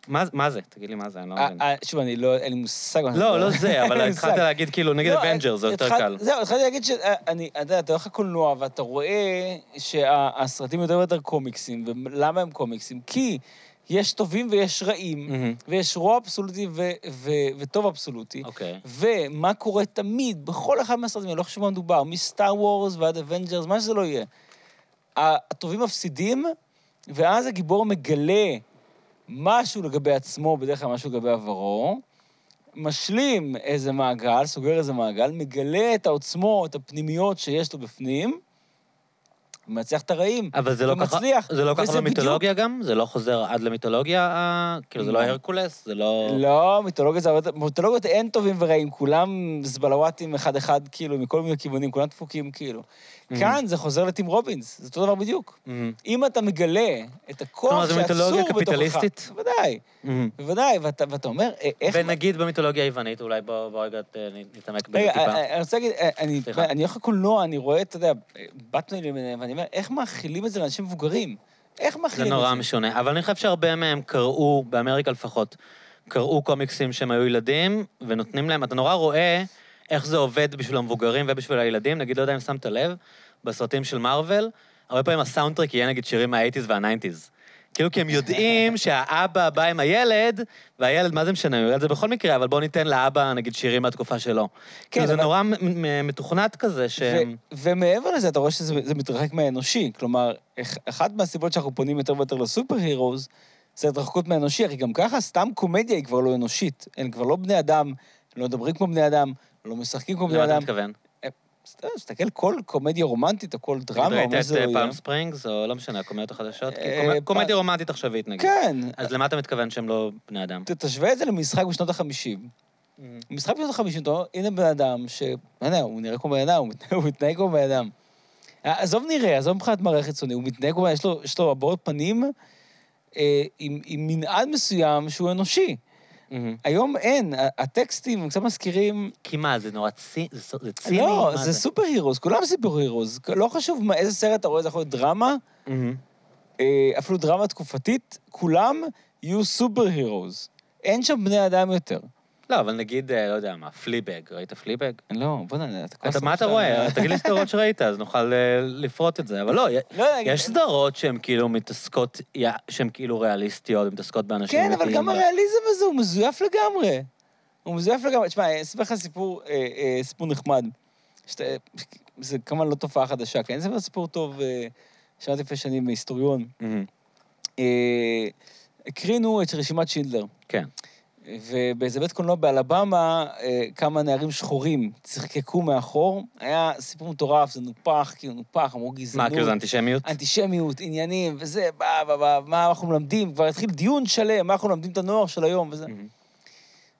מה, מה זה? תגיד לי מה זה, אני לא אה, מבין. אה, שוב, אני לא, אין לי מושג. לא. לא זה, אבל התחלת. להגיד, כאילו, נגיד לא, אבנג'ר, זה יותר קל. זהו, התחלתי להגיד שאני, אתה יודע, אתה הולך לקולנוע ואתה רואה שהסרטים יותר ויותר קומיקסים, ולמה הם קומיקסים? כי יש טובים ויש רעים, מהמם. ויש רוע אבסולוטי ו- ו- וטוב אבסולוטי. אוקיי. ומה קורה תמיד, בכל אחד מהסרטים, אני לא חושב מה מדובר, מסטאר וורס ועד אבנג'רס, מה שזה לא יהיה. הטובים מפסידים, ואז הגיבור מגלה משהו לגבי עצמו, בדרך כלל משהו לגבי עברו, משלים איזה מעגל, סוגר איזה מעגל, מגלה את העוצמות הפנימיות שיש לו בפנים, ומנצח את הרעים. אבל זה לא ככה, ומצליח, זה לא ככה במיתולוגיה גם? זה לא חוזר עד למיתולוגיה? אה, כאילו, זה לא לא. הרקולס? זה לא... לא, מיתולוגיה זה מיתולוגיות אין טובים ורעים, כולם זבלוואטים אחד-אחד, כאילו, מכל מיני כיוונים, כולם דפוקים, כאילו. Mm. כאן זה חוזר לטים רובינס, זה אותו דבר בדיוק. מהמם. אם אתה מגלה את הכוח כלומר, זו מיתולוגיה בתוכך... קפיטליסטית? בוודאי, מהמם. בוודאי, ואתה, אומר, אה, איך... ונגיד במיתולוגיה היוונית, אולי בוא רגע אה, נתעמק בזה טיפה. אה, אני רוצה להגיד, אני הולך לקולנוע, אני רואה, אתה יודע, באטמנים למיניהם, ואני אומר, איך מאכילים את זה לאנשים מבוגרים? איך זה מאכילים את זה? נורא משונה, אבל אני חושב שהרבה מהם קראו, באמריקה לפחות, קראו קומיקסים שהם היו ילדים, ונותנים להם, אתה נורא רואה איך זה עובד בשביל המבוגרים ובשביל הילדים, נגיד, לא יודע אם שמת לב, בסרטים של מארוול, הרבה פעמים הסאונדטרק יהיה נגיד שירים מה-80's וה-90's. כאילו, כי הם יודעים שהאבא בא עם הילד, והילד, מה זה משנה, הוא יראה את זה בכל מקרה, אבל בואו ניתן לאבא, נגיד, שירים מהתקופה שלו. כן, זה אבל- נורא מ- מ- מתוכנת כזה, שהם... ו- ומעבר לזה, אתה רואה שזה זה מתרחק מהאנושי. כלומר, אח- אחת מהסיבות שאנחנו פונים יותר ויותר לסופר הירוז, זה התרחקות מהאנושי, הרי גם ככה סתם קומדיה היא כבר לא אנושית. הם כבר לא בני אדם, הם לא מדברים כמו בני אדם, לא משחקים כמו בני למה אתה אדם. מתכוון? תסתכל, כל קומדיה רומנטית או כל דרמה, או ראית מה את זה אה, לא יהיה. פלם ספרינגס, או לא משנה, הקומדיות החדשות? אה, קומדיה רומנטית עכשווית נגיד. כן. אז למה אתה מתכוון שהם לא בני אדם? תשווה את זה למשחק בשנות ה-50. משחק בשנות ה-50, אתה אומר, הנה בן אדם ש... לא יודע, הוא נראה כמו בן אדם, הוא מת- הוא מתנהג כמו בן אדם. עזוב נראה, עזוב מבחינת מראה חיצוני, הוא מתנהג כמו בן אדם, יש לו- הבעות פנים אה, עם מנעד מסוים שהוא אנושי. מהמם. היום אין, הטקסטים הם קצת מזכירים... כי מה, זה נורא ציני? לא, זה superheroes, כולם superheroes. לא חשוב איזה סרט אתה רואה, זה יכול להיות דרמה, מהמם. אה, אפילו דרמה תקופתית, כולם יהיו superheroes. אין שם בני אדם יותר. לא, אבל נגיד, אה, לא יודע מה, פליבג, ראית פליבג? לא, בוא נענה, אתה כל הזמן מה אתה רואה? תגיד לי סדרות שראית, אז נוכל אה, לפרוט את זה. אבל לא, לא, יש סדרות שהן כאילו מתעסקות, שהן כאילו ריאליסטיות, מתעסקות באנשים כן, אבל. גם הריאליזם הזה הוא מזויף לגמרי. הוא מזויף לגמרי. תשמע, אני אספר לך סיפור, אה, סיפור נחמד. זה כמובן לא תופעה חדשה, כן? זה אבל סיפור טוב, שמעתי לפני שנים מהיסטוריון. הקרינו את רשימת שינדלר. כן. ובאיזה בית קולנוע באלבמה, אה, כמה נערים שחורים צחקקו מאחור. היה סיפור מטורף, זה נופח, כאילו נופח, אמרו מה, גזענות. כאילו זה אנטישמיות? אנטישמיות, עניינים, וזה, בא, בא, בא, מה אנחנו מלמדים, כבר התחיל דיון שלם, מה אנחנו מלמדים את הנוער של היום, וזה.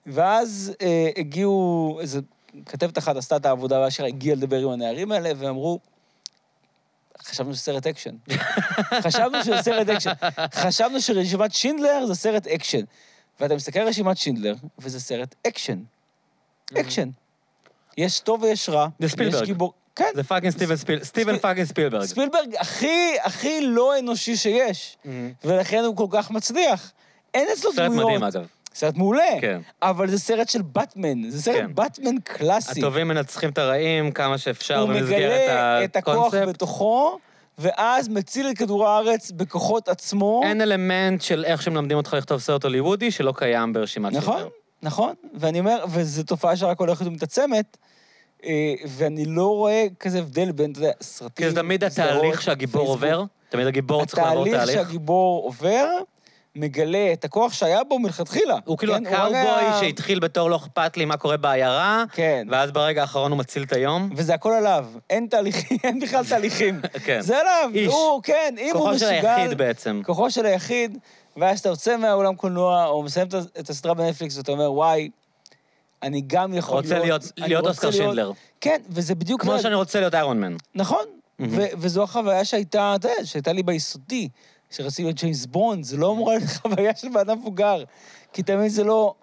ואז אה, הגיעו, איזה כתבת אחת עשתה את העבודה, ואשכרה הגיעה לדבר עם הנערים האלה, ואמרו, חשבנו שזה סרט אקשן. חשבנו שזה סרט אקשן. חשבנו שרשימת שינדלר זה סרט אקשן. ואתה מסתכל על רשימת שינדלר, וזה סרט אקשן. אקשן. יש טוב ויש רע. זה ספילברג. יש גיבור... כן. זה fucking סטיבן ספיל... סטיבן fucking ספילברג. ספילברג הכי, הכי לא אנושי שיש, מהמם. ולכן הוא כל כך מצליח. אין אצלו סרט דמויות. מדהים, אגב. סרט מעולה. כן. אבל זה סרט של באטמן, זה סרט כן. באטמן קלאסי. הטובים מנצחים את הרעים כמה שאפשר הוא במסגרת מגלה את הכוח הקונספט. בתוכו, ואז מציל את כדור הארץ בכוחות עצמו. אין אלמנט של איך שמלמדים אותך לכתוב סרט הוליוודי שלא קיים ברשימת נכון, שינדלר. נכון. ואני אומר, וזו תופעה שרק הולכת ומתעצמת, אה, ואני לא רואה כזה הבדל בין, אתה יודע, סרטים... כי זה תמיד התהליך שהגיבור. עובר, תמיד הגיבור צריך לעבור התהליך תהליך. שהגיבור עובר, מגלה את הכוח שהיה בו מלכתחילה. הוא כאילו כן? הקאובוי הרי ה- שהתחיל בתור לא אכפת לי מה קורה בעיירה, כן. ואז ברגע האחרון הוא מציל את היום. וזה הכל עליו, אין תהליכים, אין בכלל תהליכים. כן. זה עליו, איש. הוא, כן, אם הוא כוחו מסוגל... של היחיד בעצם. כוחו של היחיד, ואז אתה יוצא מהאולם קולנוע, או מסיים את הסדרה בנטפליקס, ואתה אומר, וואי, אני גם יכול רוצה להיות- להיות רוצה אוסקר שינדלר. כן, וזה בדיוק... כמו. שאני רוצה להיות איירון מן. נכון, ו- וזו החוויה שהייתה, אתה יודע, שהייתה לי ביסודי, שרציתי להיות ג'יימס בונד, זה לא אמורה להיות חוויה של בן אדם מבוגר, כי תמיד זה לא,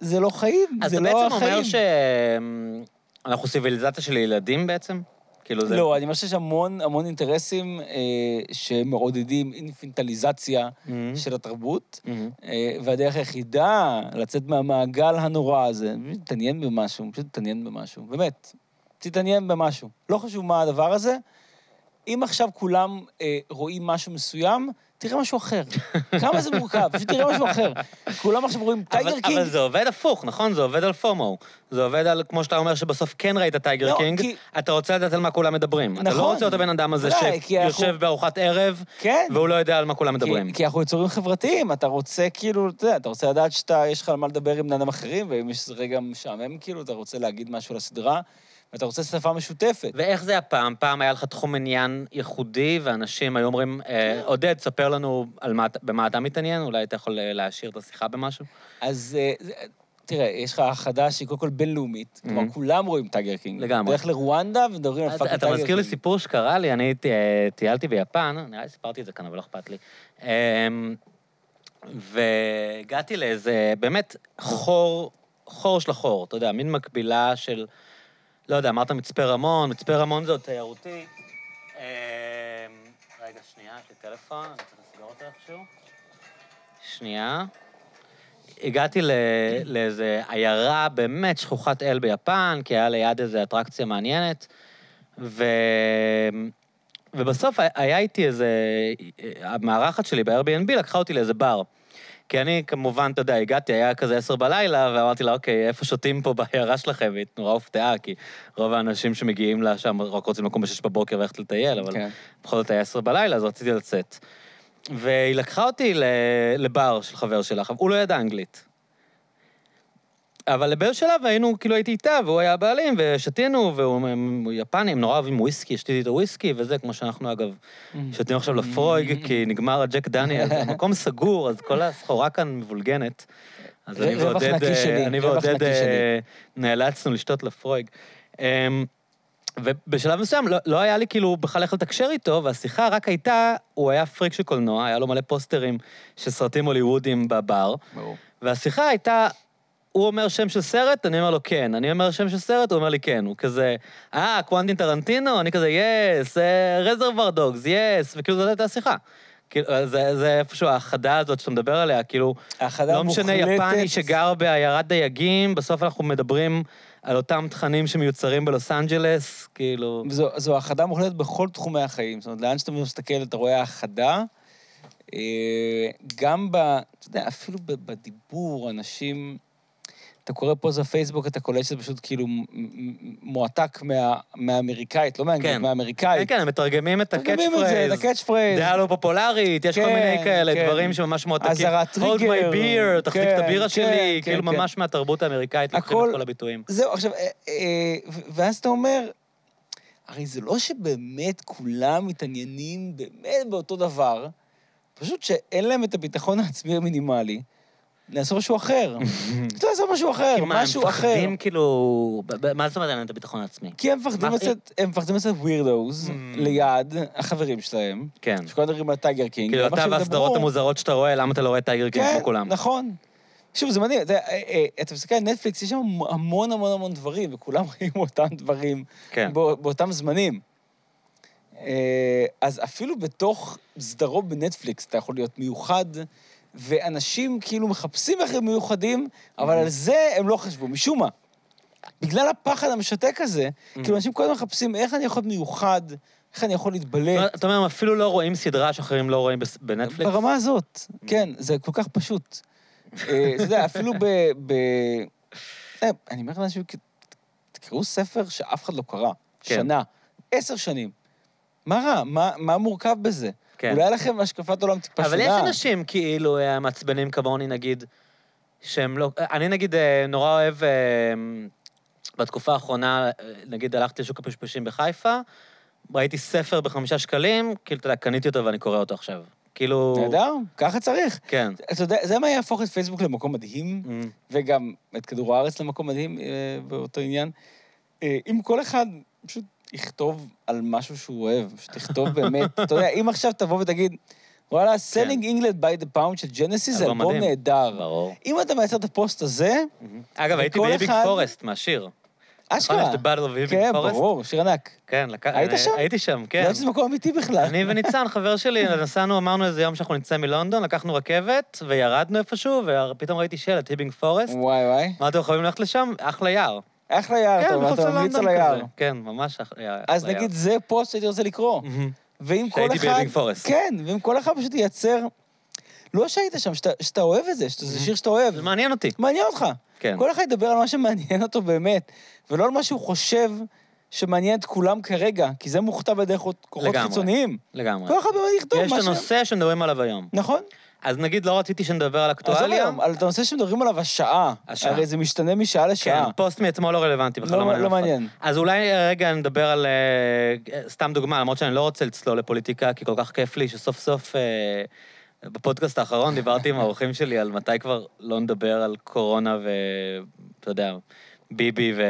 זה לא חיים, אז זה אתה לא בעצם החיים. אומר שאנחנו סיביליזציה של ילדים בעצם? כאילו זה... לא, אני אומר שיש המון המון אינטרסים אה, שמעודדים אינפנטליזציה מהמם. של התרבות, מהמם. אה, והדרך היחידה לצאת מהמעגל הנורא הזה, תתעניין במשהו, פשוט תתעניין במשהו, באמת, תתעניין במשהו. לא חשוב מה הדבר הזה. אם עכשיו כולם אה, רואים משהו מסוים, תראה משהו אחר. כמה זה מורכב, פשוט תראה משהו אחר. כולם עכשיו רואים טייגר קינג. אבל זה עובד הפוך, נכון? זה עובד על פומו. זה עובד על, כמו שאתה אומר, שבסוף כן ראית טייגר לא, קינג, כי- אתה רוצה לדעת על מה כולם מדברים. אתה נכון. לא רוצה להיות הבן אדם הזה כי אנחנו- שיושב בארוחת ערב, כן. והוא לא יודע על מה כולם מדברים. כי, כי אנחנו יצורים חברתיים, אתה רוצה כאילו, אתה יודע, אתה רוצה לדעת שאתה, יש לך על מה לדבר עם בני אדם אחרים, ואם יש רגע משעמם, כאילו, אתה רוצה להגיד משהו לסדרה, ואתה רוצה שפה משותפת. ואיך זה הפעם? פעם היה לך תחום עניין ייחודי, ואנשים היו אומרים, כן. אה, עודד, ספר לנו מה, אתה- במה אתה מתעניין, אולי אתה יכול אה, להעשיר את השיחה במשהו? אז אה, תראה, יש לך חדש שהיא קודם כל בינלאומית, כלומר, Mhm. כולם רואים טייגר קינג. לגמרי. דרך לרואנדה ומדברים על אתה, fucking אתה טייגר מזכיר לי קינג. סיפור שקרה לי, אני אה, טיילתי ביפן, נראה לי סיפרתי את זה כאן, אבל לא אכפת לי. אמ, והגעתי לאיזה, באמת, חור, חור של החור, אתה יודע, מין מקבילה של, לא יודע, אמרת מצפה רמון, מצפה רמון זה עוד תיירותי. אמ, רגע, שנייה, יש לי טלפון, אני צריך לסגור אותו איכשהו. שנייה. הגעתי לאיזה עיירה באמת שכוחת אל ביפן, כי היה ליד איזו אטרקציה מעניינת, ו... ובסוף היה איתי איזה... המארחת שלי ב-Airbnb לקחה אותי לאיזה בר. כי אני, כמובן, אתה יודע, הגעתי, היה כזה עשר בלילה, ואמרתי לה, אוקיי, איפה שותים פה בעיירה שלכם? והיא נורא הופתעה, כי רוב האנשים שמגיעים לשם רק רוצים לקום בשש בבוקר וללכת לטייל, אבל כן. בכל זאת היה עשר בלילה, אז רציתי לצאת. והיא לקחה אותי לבר של חבר שלה, הוא לא ידע אנגלית. אבל באיזה שלב היינו, כאילו הייתי איתה, והוא היה הבעלים, ושתינו, והוא יפני, הם נורא אוהבים וויסקי, שתיתי איתו וויסקי, וזה, כמו שאנחנו אגב שותים עכשיו לפרויג, כי נגמר הג'ק דניאל, המקום סגור, אז כל הסחורה כאן מבולגנת. אז אני ועודד, אה, אני ועודד אה. נאלצנו לשתות לפרויג. אמ, ובשלב מסוים לא, לא היה לי כאילו בכלל איך לתקשר איתו, והשיחה רק הייתה, הוא היה פריק של קולנוע, היה לו מלא פוסטרים של סרטים הוליוודיים בבר, ברור. והשיחה הייתה, הוא אומר שם של סרט, אני אומר לו כן. אני אומר שם של סרט, הוא אומר לי כן. הוא כזה, אה, קוונטין טרנטינו? אני כזה, yes, Reservoir Dogs, yes, וכאילו זאת הייתה השיחה. כאילו, זה, זה איפשהו ההאחדה הזאת שאתה מדבר עליה, כאילו, לא משנה מוחלטת. יפני שגר בעיירת דייגים, בסוף אנחנו מדברים על אותם תכנים שמיוצרים בלוס אנג'לס, כאילו... זו, זו האחדה מוחלטת בכל תחומי החיים. זאת אומרת, לאן שאתה מסתכל, אתה רואה האחדה. אה, גם ב... אתה יודע, אפילו בדיבור, אנשים... אתה קורא פוסט בפייסבוק, אתה קולט שזה פשוט כאילו מועתק מה, מהאמריקאית, לא מהאנגלית, כן. מהאמריקאית. כן, כן, הם מתרגמים את ה catch מתרגמים את phrase. ה catch phrase. דעה לא פופולרית, יש כל כן, מיני כאלה, כן. דברים שממש מועתקים. אזהרת hold my טריגר, beer, תחזיק את כן, הבירה כן, שלי, כן, כאילו כן. ממש מהתרבות האמריקאית לוקחים את כל הביטויים. זהו, עכשיו, אה, אה, ואז אתה אומר, הרי זה לא שבאמת כולם מתעניינים באמת באותו דבר, פשוט שאין להם את הביטחון העצמי המינימלי לעשות משהו אחר. פשוט לעשות משהו אחר, כי מה, הם משהו אחר. מפחדים כאילו... מה זאת אומרת אין להם את הביטחון העצמי? כי הם מפחדים לצאת, הם מפחדים לצאת weirdos Mm. ליד החברים שלהם, כן. שכל מדברים על טייגר קינג. כאילו, אתה והסדרות המוזרות שאתה רואה, למה אתה לא רואה טייגר קינג כן, כמו כולם? נכון. שוב, זה מדהים, אתה אה, אה, אתה מסתכל על נטפליקס, יש שם המון המון המון דברים, וכולם רואים אותם דברים כן. בא- באותם זמנים. אה, אז אפילו בתוך סדרות בנטפליקס אתה יכול להיות מיוחד, ואנשים כאילו מחפשים איך הם מיוחדים, אבל. על זה הם לא חשבו, משום מה. בגלל הפחד המשתק הזה, Mm-hmm. כאילו אנשים כל הזמן מחפשים איך אני יכול להיות מיוחד, איך אני יכול להתבלט. אתה אומר, הם אפילו לא רואים סדרה שאחרים לא רואים בנטפליקס? ברמה הזאת, כן, זה כל כך פשוט. אה, אתה יודע, אפילו ב... אה, אני אומר לאנשים, תקראו ספר שאף אחד לא קרא, כן. שנה, עשר שנים. מה רע? מה מורכב בזה? כן. אולי לכם השקפת עולם טיפה שונה. אבל יש אנשים כאילו אה, מעצבנים כמוני, נגיד, שהם לא... אני נגיד אה, נורא אוהב, אה, בתקופה האחרונה, נגיד הלכתי לשוק הפשפשים בחיפה, ראיתי ספר בחמישה שקלים, כאילו, אתה יודע, קניתי אותו ואני קורא אותו עכשיו. כאילו... נהדר, ככה צריך. כן. אתה יודע, זה מה יהפוך את פייסבוק למקום מדהים, Mm. וגם את כדור הארץ למקום מדהים אה, באותו עניין. אה, אם כל אחד פשוט יכתוב על משהו שהוא אוהב, פשוט יכתוב באמת, אתה יודע, אם עכשיו תבוא ותגיד, וואלה, Selling England by the Pound של ג'נסיס זה אלבום. נהדר. ברור. אם אתה מייצר את הפוסט הזה, אגב, הייתי אחד- פורסט מהשיר. נכון, אשכרה. Living כן? ברור, שיר ענק. כן, לק... היית אני- שם? הייתי שם, לא כן. יודעת שזה מקום אמיתי בכלל. אני וניצן, חבר שלי, נסענו, אמרנו איזה יום שאנחנו נצא מלונדון, לקחנו רכבת, וירדנו איפשהו, ופתאום ראיתי שלט, Epping Forest. וואי וואי. מה אתם יכולים ללכת לשם? אחלה יער. אחלה יער, כן, אתה ממליץ על היער. כזה. כן, ממש אחלה יער. אז אחלה נגיד, זה פוסט שהייתי רוצה לקרוא. ואם כל שהייתי אחד... ב Epping Forest. כן, ואם כל אחד פשוט ייצר... לא שהיית שם, שאתה, שאתה אוהב את זה, שזה שיר שאתה אוהב. זה מעניין אותי. מעניין אותך. כן. כל אחד ידבר על מה שמעניין אותו באמת, ולא על מה שהוא חושב שמעניין את כולם כרגע, כי זה מוכתב על ידי כוחות לגמרי. חיצוניים. לגמרי. כל אחד באמת יכתוב יש מה את ש... הנושא שמדברים עליו היום. נכון. אז נגיד, לא רציתי שנדבר על עזוב אקטואליה. היום, על הנושא שמדברים עליו השעה. השעה. הרי זה משתנה משעה כן, לשעה. פוסט מאתמול לא רלוונטי בכלל. לא- לא אחד. מעניין. אז אולי אה, רגע נדבר על... אה, סתם דוגמה, למרות שאני לא רוצה לצלול לפוליטיקה, כי כל כך כיף לי שסוף סוף... אה, בפודקאסט האחרון דיברתי עם האורחים שלי על מתי כבר לא נדבר על קורונה ו... אתה יודע, ביבי ו...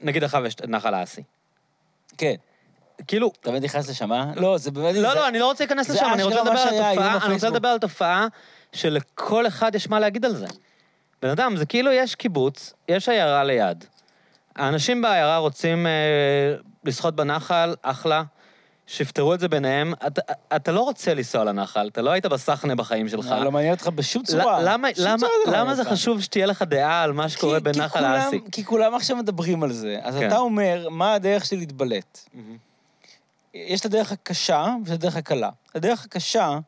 נגיד עכשיו יש נחל האסי. כן. כאילו, אתה באמת נכנס לשם, אה? לא, זה באמת... לא, לא, אני לא רוצה להיכנס לשם, אני רוצה לדבר על היום אני רוצה. לדבר על תופעה שלכל אחד יש מה להגיד על זה. בן אדם, זה כאילו יש קיבוץ, יש עיירה ליד. האנשים בעיירה רוצים אה, לשחות בנחל, אחלה, שיפתרו את זה ביניהם. אתה, אתה לא רוצה לנסוע לנחל, אתה לא היית בסחנה בחיים שלך. לא מעניין אותך בשום צורה. למה, למה, צורה לא מעניין למה זה. חשוב שתהיה לך דעה על מה שקורה כי- בנחל האסי? כי כולם עכשיו מדברים על זה. אז כן. אתה אומר, מה הדרך שלי להתבלט? מהמם. יש את הדרך הקשה ויש את הדרך הקלה. הדרך הקשה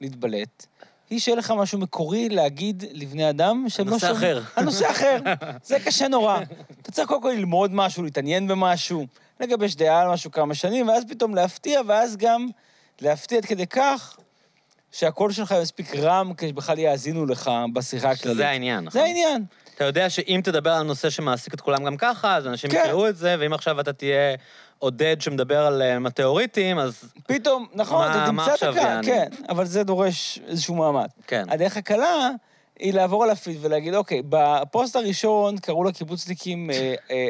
להתבלט, היא שיהיה לך משהו מקורי להגיד לבני אדם שהם לא הנושא שומעים- אחר. הנושא אחר. זה קשה נורא. אתה צריך קודם כל ללמוד משהו, להתעניין במשהו, לגבש דעה על משהו כמה שנים, ואז פתאום להפתיע, ואז גם להפתיע עד כדי כך שהקול שלך מספיק רם כדי שבכלל יאזינו לך בשיחה הכללית. זה העניין, נכון? זה העניין. אתה יודע שאם תדבר על נושא שמעסיק את כולם גם ככה, אז אנשים כן. יקראו את זה, ואם עכשיו אתה תהיה עודד שמדבר על אה, מטאוריטים, אז פתאום, נכון, אתה תמצא את הקהל? כן, אבל זה דורש איזשהו מעמד. כן. הדרך הקלה היא לעבור על הפיד ולהגיד, אוקיי, בפוסט הראשון קראו לקיבוצניקים אה, אה,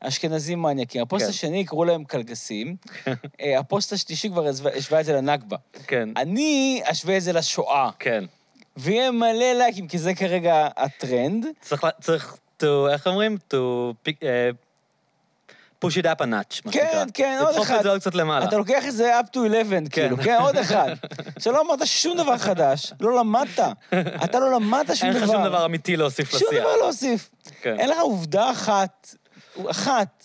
אשכנזים מניאקים, הפוסט כן. השני קראו להם קלגסים, הפוסט השלישי כבר השווה את זה לנכבה. כן, אני אשווה את זה לשואה, כן. ויהיה מלא לייקים, כי זה כרגע הטרנד. צריך, צריך to, איך אומרים? to pick, אה, push it up a notch, מה שנקרא. כן, כן, עוד לדחוף אחד. את זה עוד קצת למעלה. אתה לוקח את זה up to 11, כאילו, כן, עוד אחד. שלא אמרת שום דבר חדש, לא למדת. אתה לא למדת שום אין דבר. לך שום דבר אמיתי להוסיף שום לשיח. דבר להוסיף. כן. אין לך עובדה אחת, אחת.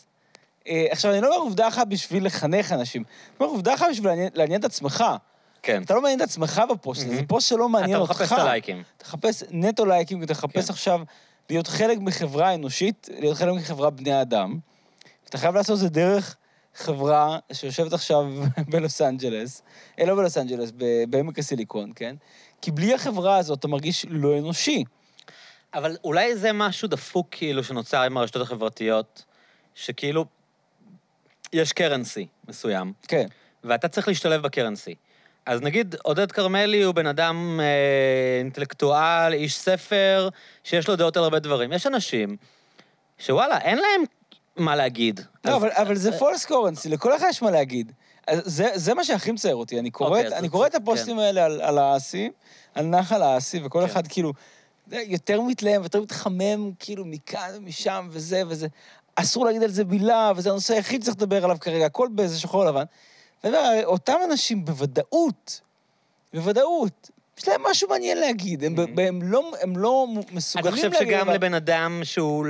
אה, עכשיו, אני לא אומר עובדה אחת בשביל לחנך אנשים, אני אומר עובדה אחת בשביל לעניין- את עצמך. כן. אתה לא מעניין את עצמך בפוסט זה פוסט שלא מעניין אתה אותך. מחפש את הלייקים. אתה מחפש נטו לייקים, כי אתה כן. מחפש עכשיו להיות חלק מחברה אנושית, להיות חלק מחברה בני אדם. אתה חייב לעשות את זה דרך חברה שיושבת עכשיו בלוס אנג'לס, אה, לא בלוס אנג'לס, בעמק הסיליקון, כן? כי בלי החברה הזאת אתה מרגיש לא אנושי. אבל אולי זה משהו דפוק כאילו שנוצר עם הרשתות החברתיות, שכאילו, יש currency מסוים, כן. ואתה צריך להשתלב ב currency. אז נגיד, עודד כרמלי הוא בן אדם אה, אינטלקטואל, איש ספר, שיש לו דעות על הרבה דברים. יש אנשים שוואלה, אין להם מה להגיד. לא, אז- אבל, אבל זה פולס קורנסי, לכל אחד יש מה להגיד. זה, זה מה שהכי מצער אותי, אני קורא, אוקיי, okay, אז אני קורא את כן. הפוסטים האלה על, על האסי, על נחל האסי, וכל כן. אחד כאילו, זה יותר מתלהם, יותר מתחמם, כאילו, מכאן ומשם וזה וזה. אסור להגיד על זה מילה, וזה הנושא היחיד שצריך לדבר עליו כרגע, הכל באיזה שחור לבן. ואני אומר, אותם אנשים בוודאות, בוודאות, יש להם משהו מעניין להגיד, הם, ב- הם, לא, הם לא אתה מסוגלים חושב להגיד... שגם אבל- לבן אדם שהוא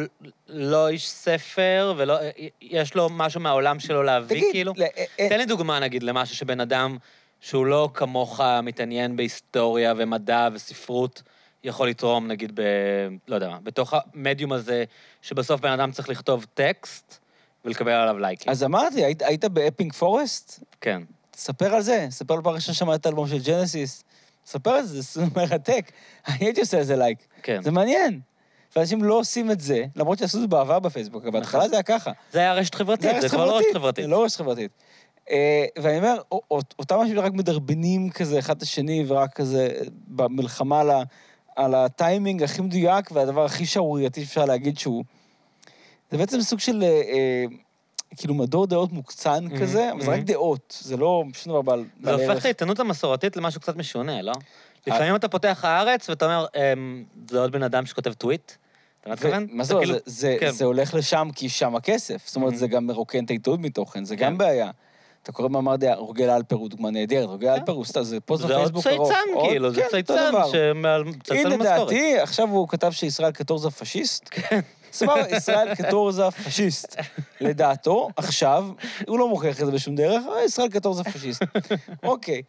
לא איש ספר, ולא... יש לו משהו מהעולם שלו להביא, תגיד, כאילו? ל- אה, אה, תן לי דוגמה, נגיד, למשהו שבן אדם שהוא לא כמוך מתעניין בהיסטוריה ומדע וספרות, יכול לתרום, נגיד, ב... לא יודע מה, בתוך המדיום הזה, שבסוף בן אדם צריך לכתוב טקסט ולקבל עליו לייקים. אז אמרתי, היית, היית ב Epping Forest? כן. ספר על זה, ספר על פעם ראשונה שמעת את האלבום של ג'נסיס. ספר על זה, זה מרתק. אני הייתי עושה לזה לייק. כן. זה מעניין. ואנשים לא עושים את זה, למרות שעשו את זה בעבר בפייסבוק, אבל בהתחלה זה היה ככה. זה היה רשת חברתית, זה כבר לא רשת חברתית. זה לא רשת חברתית. אה, ואני אומר, אותם אנשים רק מדרבנים כזה אחד את השני, ורק כזה במלחמה על הטיימינג הכי מדויק והדבר הכי שערורייתי שאפשר להגיד שהוא... זה בעצם סוג של, אה, אה, כאילו, מדור דעות מוקצן Mhm, כזה, אבל זה רק mhm. דעות, זה לא שום דבר בעל זה הופך. את העיתונות המסורתית למשהו קצת משונה, לא? לפעמים אתה פותח הארץ ואתה אומר, "אמ, זה עוד בן אדם שכותב טוויט? אתה מתכוון? מה אתה זה, כאילו- זה, זה, כן. זה הולך לשם כי שם הכסף. זאת אומרת, Mhm. זה גם מרוקן את העיתונות מתוכן, זה כן. גם בעיה. אתה קורא מאמר דעה, רוגל אלפר הוא דוגמה נהדרת, רוגל אלפר הוא סתם, זה פוסט זה עוד בפייסבוק ארוך. צייצן, עוד- כאילו, זה כן, צייצן. שמצלצל הנה משכורת. דעתי, עכשיו הוא כתב שישראל קטורזה פשיסט. כן. סבבה, ישראל קטורזה פשיסט. לדעתו, עכשיו, הוא לא מוכיח את זה בשום דרך, אבל ישראל קטורזה פשיסט. אוקיי.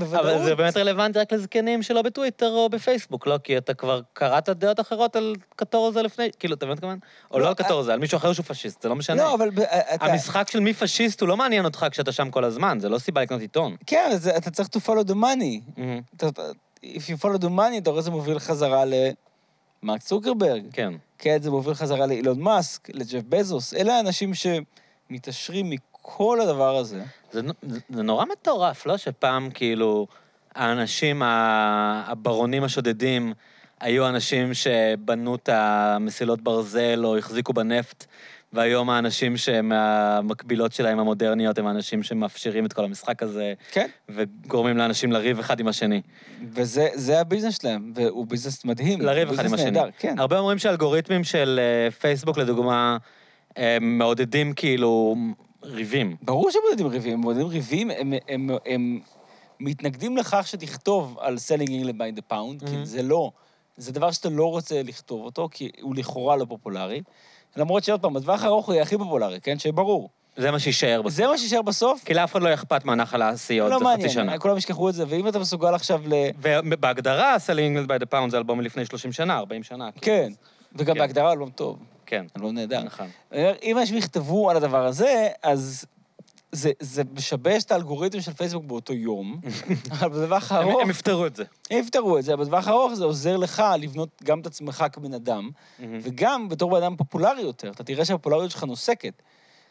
אבל זה באמת רלוונטי רק לזקנים שלא בטוויטר או בפייסבוק, לא? כי אתה כבר קראת דעות אחרות על קטורזה לפני, כאילו, אתה מבין כמובן? או לא, לא על קטורזה, על מישהו אחר שהוא פשיסט, זה לא משנה. לא, אבל ב- אתה... המשחק של מי פשיסט הוא לא מעניין אותך כשאתה שם כל הזמן, זה לא סיבה לקנות עיתון. כן, אתה צריך to follow the money. If you follow the money, אתה רואה זה מוביל חזרה למרק צוקרברג. כן. כן, זה מוביל חזרה לאילון מאסק, לג'ף בזוס. אלה האנשים שמתעשרים מכל הדבר הזה. זה, זה, זה נורא מטורף, לא? שפעם, כאילו, האנשים, הברונים השודדים, היו אנשים שבנו את המסילות ברזל או החזיקו בנפט, והיום האנשים שהם המקבילות שלהם המודרניות הם האנשים שמאפשרים את כל המשחק הזה, כן. וגורמים לאנשים לריב אחד עם השני. וזה זה הביזנס שלהם, והוא ביזנס מדהים. לריב אחד עם השני. נהדר, כן. הרבה אומרים שאלגוריתמים של אה, פייסבוק, לדוגמה, הם מעודדים כאילו ריבים. ברור שהם מודדים ריבים, הם מודדים ריבים, הם, הם, הם, הם מתנגדים לכך שתכתוב על selling England by the pound, כי Mhm. זה לא, זה דבר שאתה לא רוצה לכתוב אותו, כי הוא לכאורה לא פופולרי. למרות שעוד פעם, בטווח הארוך הוא יהיה הכי פופולרי, כן? שברור. זה מה שיישאר בסוף. זה מה שישאר בסוף, כי לאף אחד לא אכפת מהנחל האסי עוד לא חצי מעניין, שנה. כולם ישכחו את זה, ואם אתה מסוגל עכשיו ל... ובהגדרה, Selling England by the Pound זה אלבום מלפני 30 שנה, 40 שנה. כאילו. כן, וגם כן. בהגדרה אלבום טוב, כן, אלבום נהדר. נכון. אם אנשים יכתבו על הדבר הזה, אז זה, זה משבש את האלגוריתם של פייסבוק באותו יום, אבל בטווח הארוך, הם יפתרו את זה. הם יפתרו את זה, אבל בטווח הארוך זה עוזר לך לבנות גם את עצמך כבן אדם, וגם בתור בן אדם פופולרי יותר, אתה תראה שהפופולריות שלך נוסקת.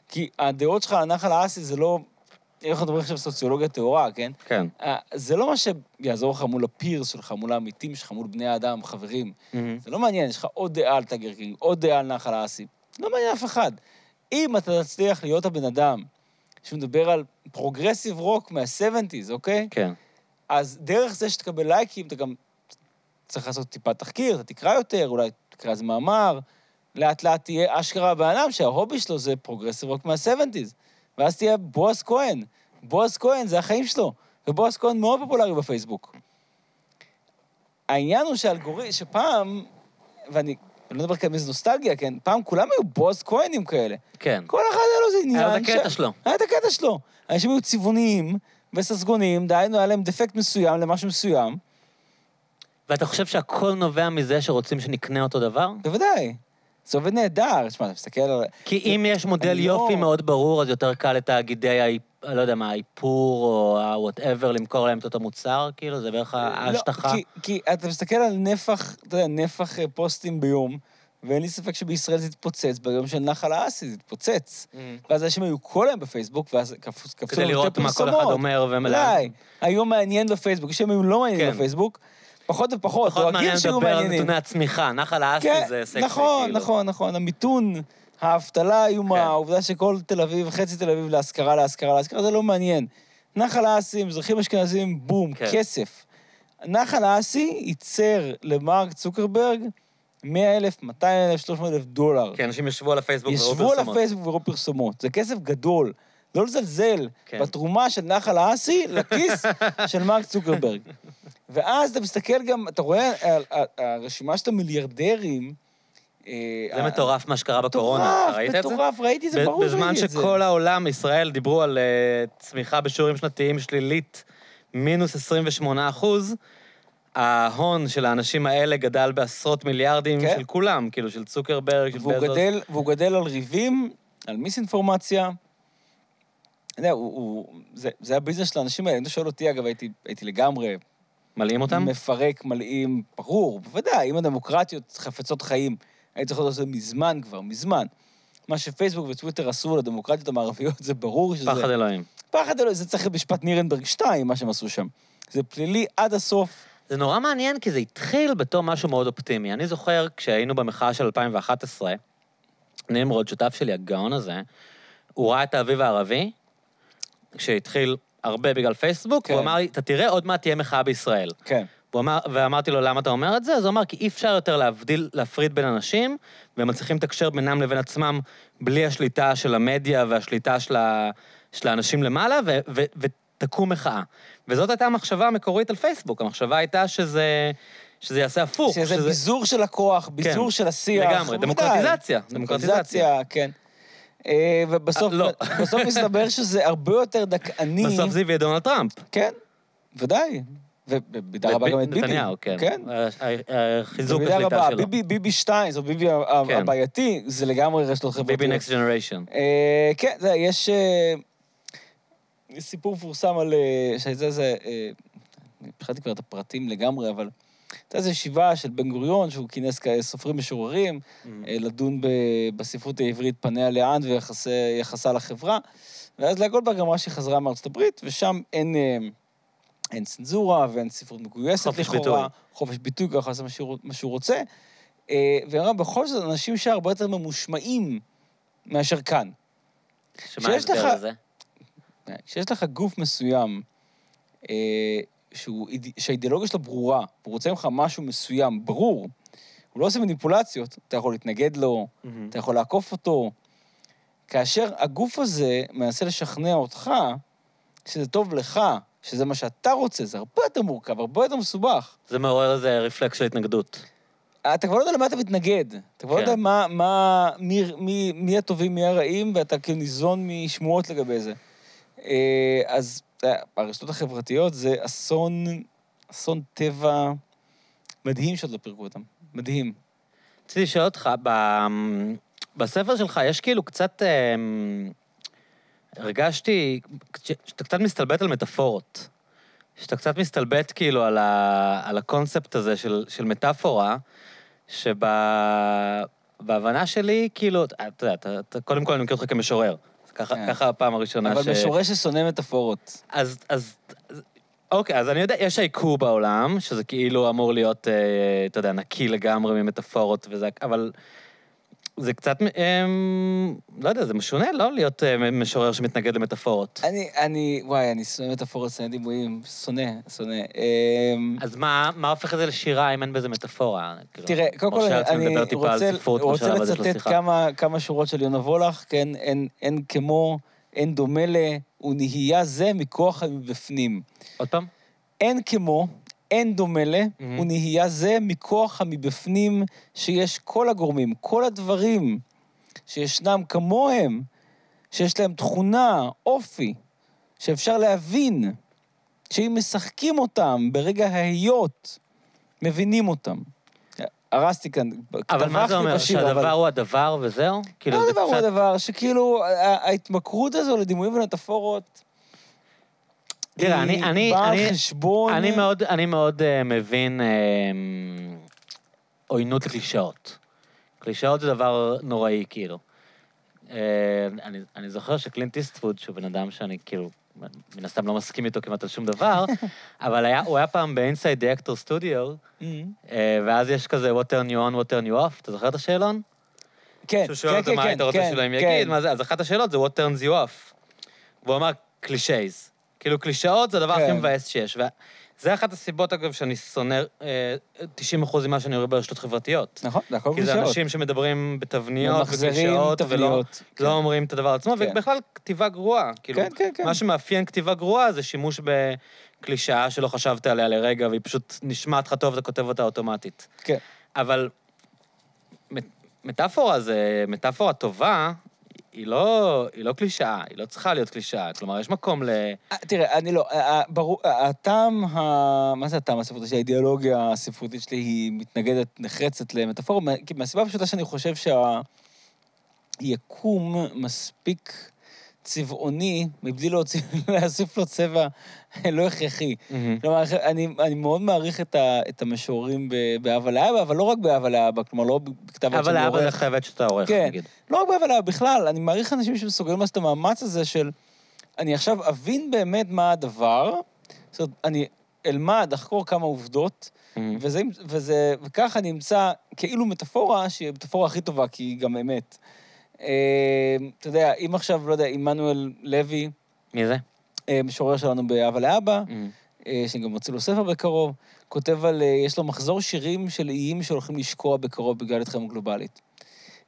כי הדעות שלך על הנחל האסי זה לא, אם אנחנו מדברים עכשיו סוציולוגיה טהורה, כן? כן. אה, זה לא מה שיעזור לך מול ה peers שלך, מול העמיתים שלך, מול בני האדם, חברים. זה לא מעניין, יש לך עוד דעה על טייגר קינג, עוד דעה על נחל האסי. לא מעניין אף אחד. אם אתה תצליח להיות הבן אדם שמדבר על progressive rock מה-70's, אוקיי? כן. אז דרך זה שתקבל לייקים, אתה גם צריך לעשות טיפה תחקיר, אתה תקרא יותר, אולי תקרא איזה מאמר, לאט לאט תהיה אשכרה הבן אדם שה hobby שלו זה progressive rock מה-70's. ואז תהיה בועז כהן. בועז כהן, זה החיים שלו. ובועז כהן מאוד פופולרי בפייסבוק. העניין הוא שהאלגוריתם, שפעם, ואני אני לא מדבר כאן באיזה נוסטלגיה, כן? פעם כולם היו בועז כהנים כאלה. כן. כל אחד היה לו איזה עניין. היה את הקטע שלו. היה את הקטע שלו. אנשים היו צבעוניים וססגוניים, דהיינו, היה להם דפקט מסוים למשהו מסוים. ואתה חושב שהכל נובע מזה שרוצים שנקנה אותו דבר? בוודאי. זה עובד נהדר. תשמע, אתה מסתכל על... כי אם יש מודל לא- יופי מאוד ברור, אז יותר קל לתאגידי, לא יודע מה, האיפור או ה-whatever, למכור להם את אותו מוצר, כאילו, זה בערך ההשטחה. לא, כי, כי אתה מסתכל על נפח, אתה יודע, נפח אה, פוסטים ביום, ואין לי ספק שבישראל זה יתפוצץ, ביום של נחל האסי זה יתפוצץ. ואז אנשים היו כל היום בפייסבוק, ואז קפצו קפצו כדי לנו לראות יותר מה כל אחד פרסומות. אומר ומלא. אולי. היום מעניין בפייסבוק, יש ימים לא מעניינים כן. בפייסבוק, פחות ופחות, פחות מעניין דואגים שיהיו לדבר על מעניינים. נתוני הצמיחה, נחל האסי כן, זה סקסי, נכון, כאילו. נכון, נכון. המיתון, האבטלה האיומה, כן. העובדה שכל תל אביב, חצי תל אביב להשכרה, להשכרה, להשכרה, זה לא מעניין. נחל האסי, מזרחים אשכנזים, בום, כן. כסף. נחל האסי ייצר למרק צוקרברג 100 אלף, 200 אלף, 300 אלף דולר. כי אנשים ישבו על הפייסבוק וראו ישבו על פרסומות. הפייסבוק וראו פרסומות. זה כסף גדול. לא לזלזל כן. בתרומה של נחל האסי לכיס של מרק צוקרברג. ואז אתה מסתכל גם, אתה רואה, על- על- הרשימה של המיליארדרים... אה, זה מטורף מה שקרה בקורונה, ראית את זה? מטורף, ראיתי את זה, ברור בזמן שראיתי את זה. שכל העולם, ישראל, דיברו על אה, צמיחה בשיעורים שנתיים שלילית, מינוס 28 אחוז, ההון של האנשים האלה גדל בעשרות מיליארדים כן. של כולם, כאילו של צוקרברג, של בזוס. והוא גדל על ריבים, על מיסאינפורמציה. יודע, הוא, הוא, זה, זה הביזנס של האנשים האלה. אם אתה שואל אותי, אגב, הייתי, הייתי לגמרי מלאים אותם? מפרק, מלאים, ברור, בוודאי, אם הדמוקרטיות חפצות חיים, הייתי צריך לעשות את זה מזמן כבר, מזמן. מה שפייסבוק וטוויטר עשו לדמוקרטיות המערביות, זה ברור שזה... פחד אלוהים. פחד אלוהים, זה צריך להיות משפט נירנברג 2, מה שהם עשו שם. זה פלילי עד הסוף. זה נורא מעניין, כי זה התחיל בתור משהו מאוד אופטימי. אני זוכר, כשהיינו במחאה של 2011, נמרוד, שותף שלי, הגאון הזה, הוא ראה את האביב הערבי, שהתחיל הרבה בגלל פייסבוק, כן. והוא אמר לי, אתה תראה, עוד מעט תהיה מחאה בישראל. כן. הוא אמר, ואמרתי לו, למה אתה אומר את זה? אז הוא אמר, כי אי אפשר יותר להבדיל, להפריד בין אנשים, והם מצליחים לתקשר בינם לבין עצמם בלי השליטה של המדיה והשליטה של, ה, של האנשים למעלה, ו, ו, ותקום מחאה. וזאת הייתה המחשבה המקורית על פייסבוק. המחשבה הייתה שזה, שזה יעשה הפוך. שזה ביזור של הכוח, ביזור של השיח. לגמרי, בוודאי. דמוקרטיזציה, דמוקרטיזציה. כן. אה, ובסוף אה, לא. בסוף מסתבר שזה הרבה יותר דקעני. בסוף זה הביא את דונלד טראמפ. כן, ודאי. ובמידה רבה גם את ביבי. נתניהו, כן. כן. ה- ה- החיזוק במידה השליטה רבה. שלו. ביבי, ביבי שתיים, זאת ביבי כן. הבעייתי, זה לגמרי רשתות חברתיות. ביבי נקסט ג'נריישן. אה, כן, זה, יש אה, סיפור מפורסם על... אה, שזה, זה... אה, התחלתי כבר את הפרטים לגמרי, אבל... הייתה איזו ישיבה של בן גוריון, שהוא כינס סופרים משוררים, אה, לדון ב- בספרות העברית פניה לאן ויחסה לחברה. ואז לאה גולדברג אמרה שהיא חזרה מארצות הברית, ושם אין, אה, אין צנזורה ואין ספרות מגויסת חופש לכאורה. ביטוי. חופש ביטוי, ככה לעשות מה שהוא- מה שהוא רוצה. אה, והיא אמרה, בכל זאת, אנשים שהרבה יותר ממושמעים מאשר כאן. שמה ההסבר לך- לזה? כשיש לך גוף מסוים, שהוא, שהאידיאולוגיה שלו ברורה, והוא רוצה ממך משהו מסוים, ברור, הוא לא עושה מניפולציות, אתה יכול להתנגד לו, אתה יכול לעקוף אותו. כאשר הגוף הזה מנסה לשכנע אותך שזה טוב לך, שזה מה שאתה רוצה, זה הרבה יותר מורכב, הרבה יותר מסובך. זה מעורר איזה רפלקס של התנגדות. אתה כבר לא יודע למה אתה מתנגד. אתה כבר לא כן. יודע מה, מה, מי, מי, מי הטובים, מי הרעים, ואתה כאילו ניזון משמועות לגבי זה. אה, אז אה, הרשתות החברתיות זה אסון, אסון טבע מדהים שעוד לא פירקו אותם. מדהים. רציתי לשאול אותך, ב... בספר שלך יש כאילו קצת... אמ, הרגשתי שאתה קצת מסתלבט על מטאפורות. שאתה קצת מסתלבט כאילו על, ה, על הקונספט הזה של, של מטאפורה, שבהבנה שלי, כאילו, אתה יודע, אתה, אתה, קודם כל אני מכיר אותך כמשורר. ככה, כן. ככה הפעם הראשונה אבל משורר ששונא מטאפורות. אז, אז, אז, אוקיי, אז אני יודע, יש העיקור בעולם, שזה כאילו אמור להיות, אה, אתה יודע, נקי לגמרי ממטאפורות וזה, אבל זה קצת, אה, לא יודע, זה משונה, לא להיות אה, משורר שמתנגד למטאפורות. אני, אני, וואי, אני שונא מטאפורות, שונא דימויים, שונא, שונא. אמ, אז מה, מה הופך את זה לשירה אם אין בזה מטאפורה? כאילו, תראה, קודם כל אני, רוצה, ספרות רוצה לצטט. כמה, כמה שורות של יונה וולך, כן, אין, אין כמו, אין דומה ל, ונהיה זה מכוח המבפנים. עוד פעם? אין כמו, אין דומה ל, מהמם. ונהיה זה מכוח המבפנים שיש כל הגורמים, כל הדברים שישנם כמוהם, שיש להם תכונה, אופי, שאפשר להבין, שאם משחקים אותם ברגע ההיות, מבינים אותם. הרסתי כאן, אבל מה זה אומר? בשיר, שהדבר אבל- הוא הדבר וזהו? כאילו, הדבר הוא קצת- הדבר, שכאילו ההתמכרות הזו לדימויים ולמטאפורות, תראה, אני- אני- אני- חשבון... אני מאוד, אני מאוד uh, מבין uh, עוינות לקלישאות. קלישאות זה דבר נוראי, כאילו. Uh, אני, אני זוכר שקלינט איסטווד, שהוא בן אדם שאני כאילו, מן הסתם לא מסכים איתו כמעט על שום דבר, אבל היה, הוא היה פעם ב-Inside the Actor Studio, Mm. uh, ואז יש כזה what turn you on, what turn you off, אתה זוכר את השאלון? כן, שהוא שואל כן, אותו כן, מה כן, היית רוצה כן, כן. יגיד, מה זה, אז אחת השאלות זה what turns you off. והוא אמר קלישייז. כאילו קלישאות זה הדבר הכי כן. מבאס שיש. וזה אחת הסיבות, אגב, שאני שונא אה, 90% ממה שאני רואה ברשתות חברתיות. נכון, זה הכל כי זה קלישאות. אנשים שמדברים בתבניות וקלישאות, ולא תבניות. כן. לא אומרים את הדבר עצמו, כן. ובכלל כתיבה גרועה. כאילו, כן, כן, כן. מה שמאפיין כתיבה גרועה זה שימוש בקלישאה שלא חשבת עליה לרגע, והיא פשוט נשמעת לך טוב, אתה כותב אותה אוטומטית. כן. אבל מט- מטאפורה זה, מטאפורה טובה, היא לא, היא לא קלישאה, היא לא צריכה להיות קלישאה. כלומר, יש מקום ל... אה, תראה, אני לא, אה, אה, ברור, הטעם, ה... מה זה הטעם הספרותי שלי? האידיאולוגיה הספרותית שלי היא מתנגדת נחרצת כי מהסיבה הפשוטה שאני חושב שהיקום מספיק צבעוני, מבלי להוציא, להוסיף לו צבע לא הכרחי. כלומר, אני, אני מאוד מעריך את, ה, את המשוררים באהבה לאבא, אבל לא רק באהבה לאבא, כלומר, לא בכתב יד אבל שאני לאבא זה עורך. חייבת שאתה עורך, כן. נגיד. לא רק באהבה לאבא, בכלל, אני מעריך אנשים שמסוגלים לעשות את המאמץ הזה של... אני עכשיו אבין באמת מה הדבר, זאת אומרת, אני אלמד, אחקור כמה עובדות, וזה, וזה, וככה אני אמצא כאילו מטאפורה, שהיא המטאפורה הכי טובה, כי היא גם אמת. אה, אתה יודע, אם עכשיו, לא יודע, עמנואל לוי, מי זה? אה, משורר שלנו בהבה להבא, אה, שאני גם מוציא לו ספר בקרוב, כותב על, אה, יש לו מחזור שירים של איים שהולכים לשקוע בקרוב בגלל התחממות גלובלית.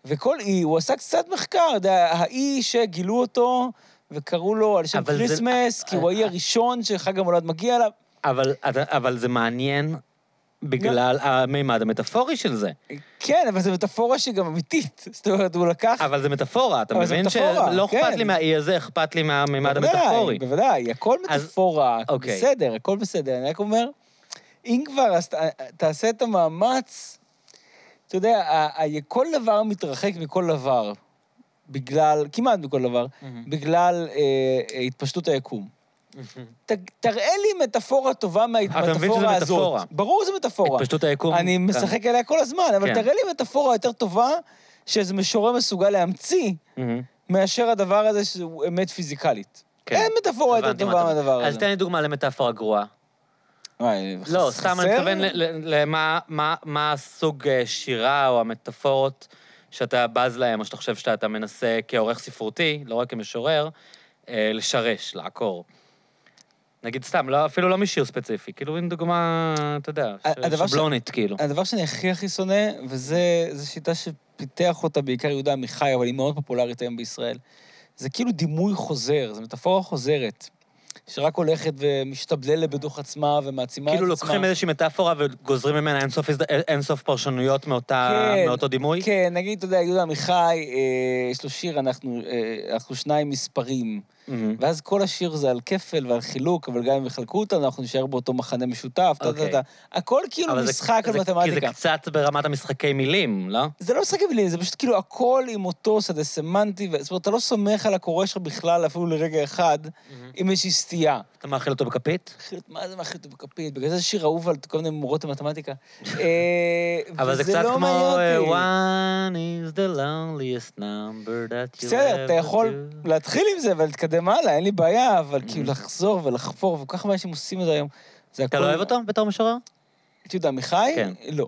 וכל אי, הוא עשה קצת מחקר, אתה יודע, האי שגילו אותו וקראו לו על שם אבל זה- כריסמס, כי הוא האי הראשון שחג המולד מגיע אליו. אבל, אבל זה מעניין בגלל המימד המטאפורי של זה. כן, אבל זו מטאפורה שהיא גם אמיתית. זאת אומרת, הוא לקח... אבל זה מטאפורה, אתה מבין שלא אכפת כן. לי מהאי הזה, אכפת לי מהמימד המטאפורי. בוודאי, הכל מטאפורה, אוקיי. בסדר, הכל בסדר. אני רק אומר, אם כבר, אז תעשה את המאמץ, אתה יודע, כל דבר מתרחק מכל דבר, בגלל, כמעט מכל דבר. בגלל אה, אה, התפשטות היקום. ת, תראה לי מטאפורה טובה מבין מהמטאפורה הזאת. מטאפורה. ברור שזה מטאפורה. התפשטות היקום. אני כאן. משחק עליה כל הזמן, אבל כן. תראה לי מטאפורה יותר טובה שאיזה משורר מסוגל להמציא. מאשר הדבר הזה שהוא אמת פיזיקלית. כן. אין מטאפורה יותר טובה אתה- מהדבר הזה. אז תן לי דוגמה למטאפורה גרועה. וואי, לא, סתם אני? מתכוון למה מה- מה הסוג אה, שירה או המטאפורות שאתה בז להם, או שאתה חושב שאתה מנסה כעורך ספרותי, לא רק כמשורר, אה, לשרש, לעקור. נגיד סתם, לא, אפילו לא משיר ספציפי, כאילו עם דוגמה, אתה יודע, ש- הדבר ש- שבלונית, כאילו. הדבר שאני הכי הכי שונא, וזו שיטה שפיתח אותה בעיקר יהודה עמיחי, אבל היא מאוד פופולרית היום בישראל, זה כאילו דימוי חוזר, זו מטאפורה חוזרת, שרק הולכת ומשתבללת בתוך עצמה ומעצימה כאילו את עצמה. לוקחים איזושהי מטאפורה וגוזרים ממנה אינסוף, אינסוף פרשנויות מאותה, כן, מאותו דימוי? כן, נגיד, אתה יודע, יהודה עמיחי, אה, יש לו שיר, אנחנו, אה, אנחנו שניים מספרים. מהמם. ואז כל השיר זה על כפל ועל חילוק, אבל גם אם יחלקו אותנו, אנחנו נשאר באותו מחנה משותף, טה, טה, אוקיי. טה. הכל כאילו זה- משחק על זה- כי מתמטיקה. זה קצת ברמת המשחקי מילים, לא? זה לא משחק מילים, זה פשוט כאילו הכל עם אותו שדה סמנטי, ו- זאת אומרת, אתה לא סומך על הקורא שלך בכלל, אפילו לרגע אחד, עם איזושהי סטייה. אתה מאכיל אותו בכפית? מה זה מאכיל אותו בכפית? בגלל זה שיר אהוב על כל מיני מורות למתמטיקה. אה, אבל זה קצת לא כמו אה, one is the loneliest number that you בסדר, אתה ever יכול do. להתחיל עם זה ולהתקדם הלאה, אין לי בעיה, אבל. כאילו לחזור ולחפור, וכל כך הרבה אנשים עושים את זה היום. זה אתה הכל- לא אוהב אותו בתור משורר? את יהודה עמיחי? כן. לא.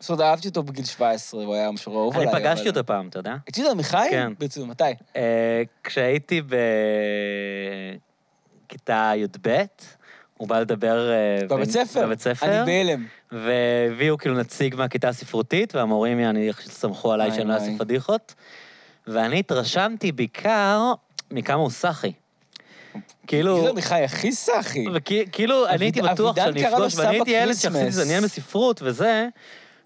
זאת אומרת, אהבתי אותו בגיל 17, הוא היה המשורר האהוב אני עליי. פגשתי אבל- אותו פעם, אתה יודע? את יהודה עמיחי? כן. ברצינות, מתי? אה, כשהייתי בכיתה י"ב, הוא בא לדבר... אה, בבית ספר? בבית ספר. אני בהלם. והביאו כאילו נציג מהכיתה הספרותית, והמורים, אני סמכו עליי שאני לא. אעשה פדיחות. ואני התרשמתי בעיקר מכמה הוא סאחי. כאילו... יהודה עמיחי הכי סאחי. וכאילו, אני הייתי בטוח שאני אפגוש, ואני הייתי ילד כריסמס. התעניין בספרות וזה,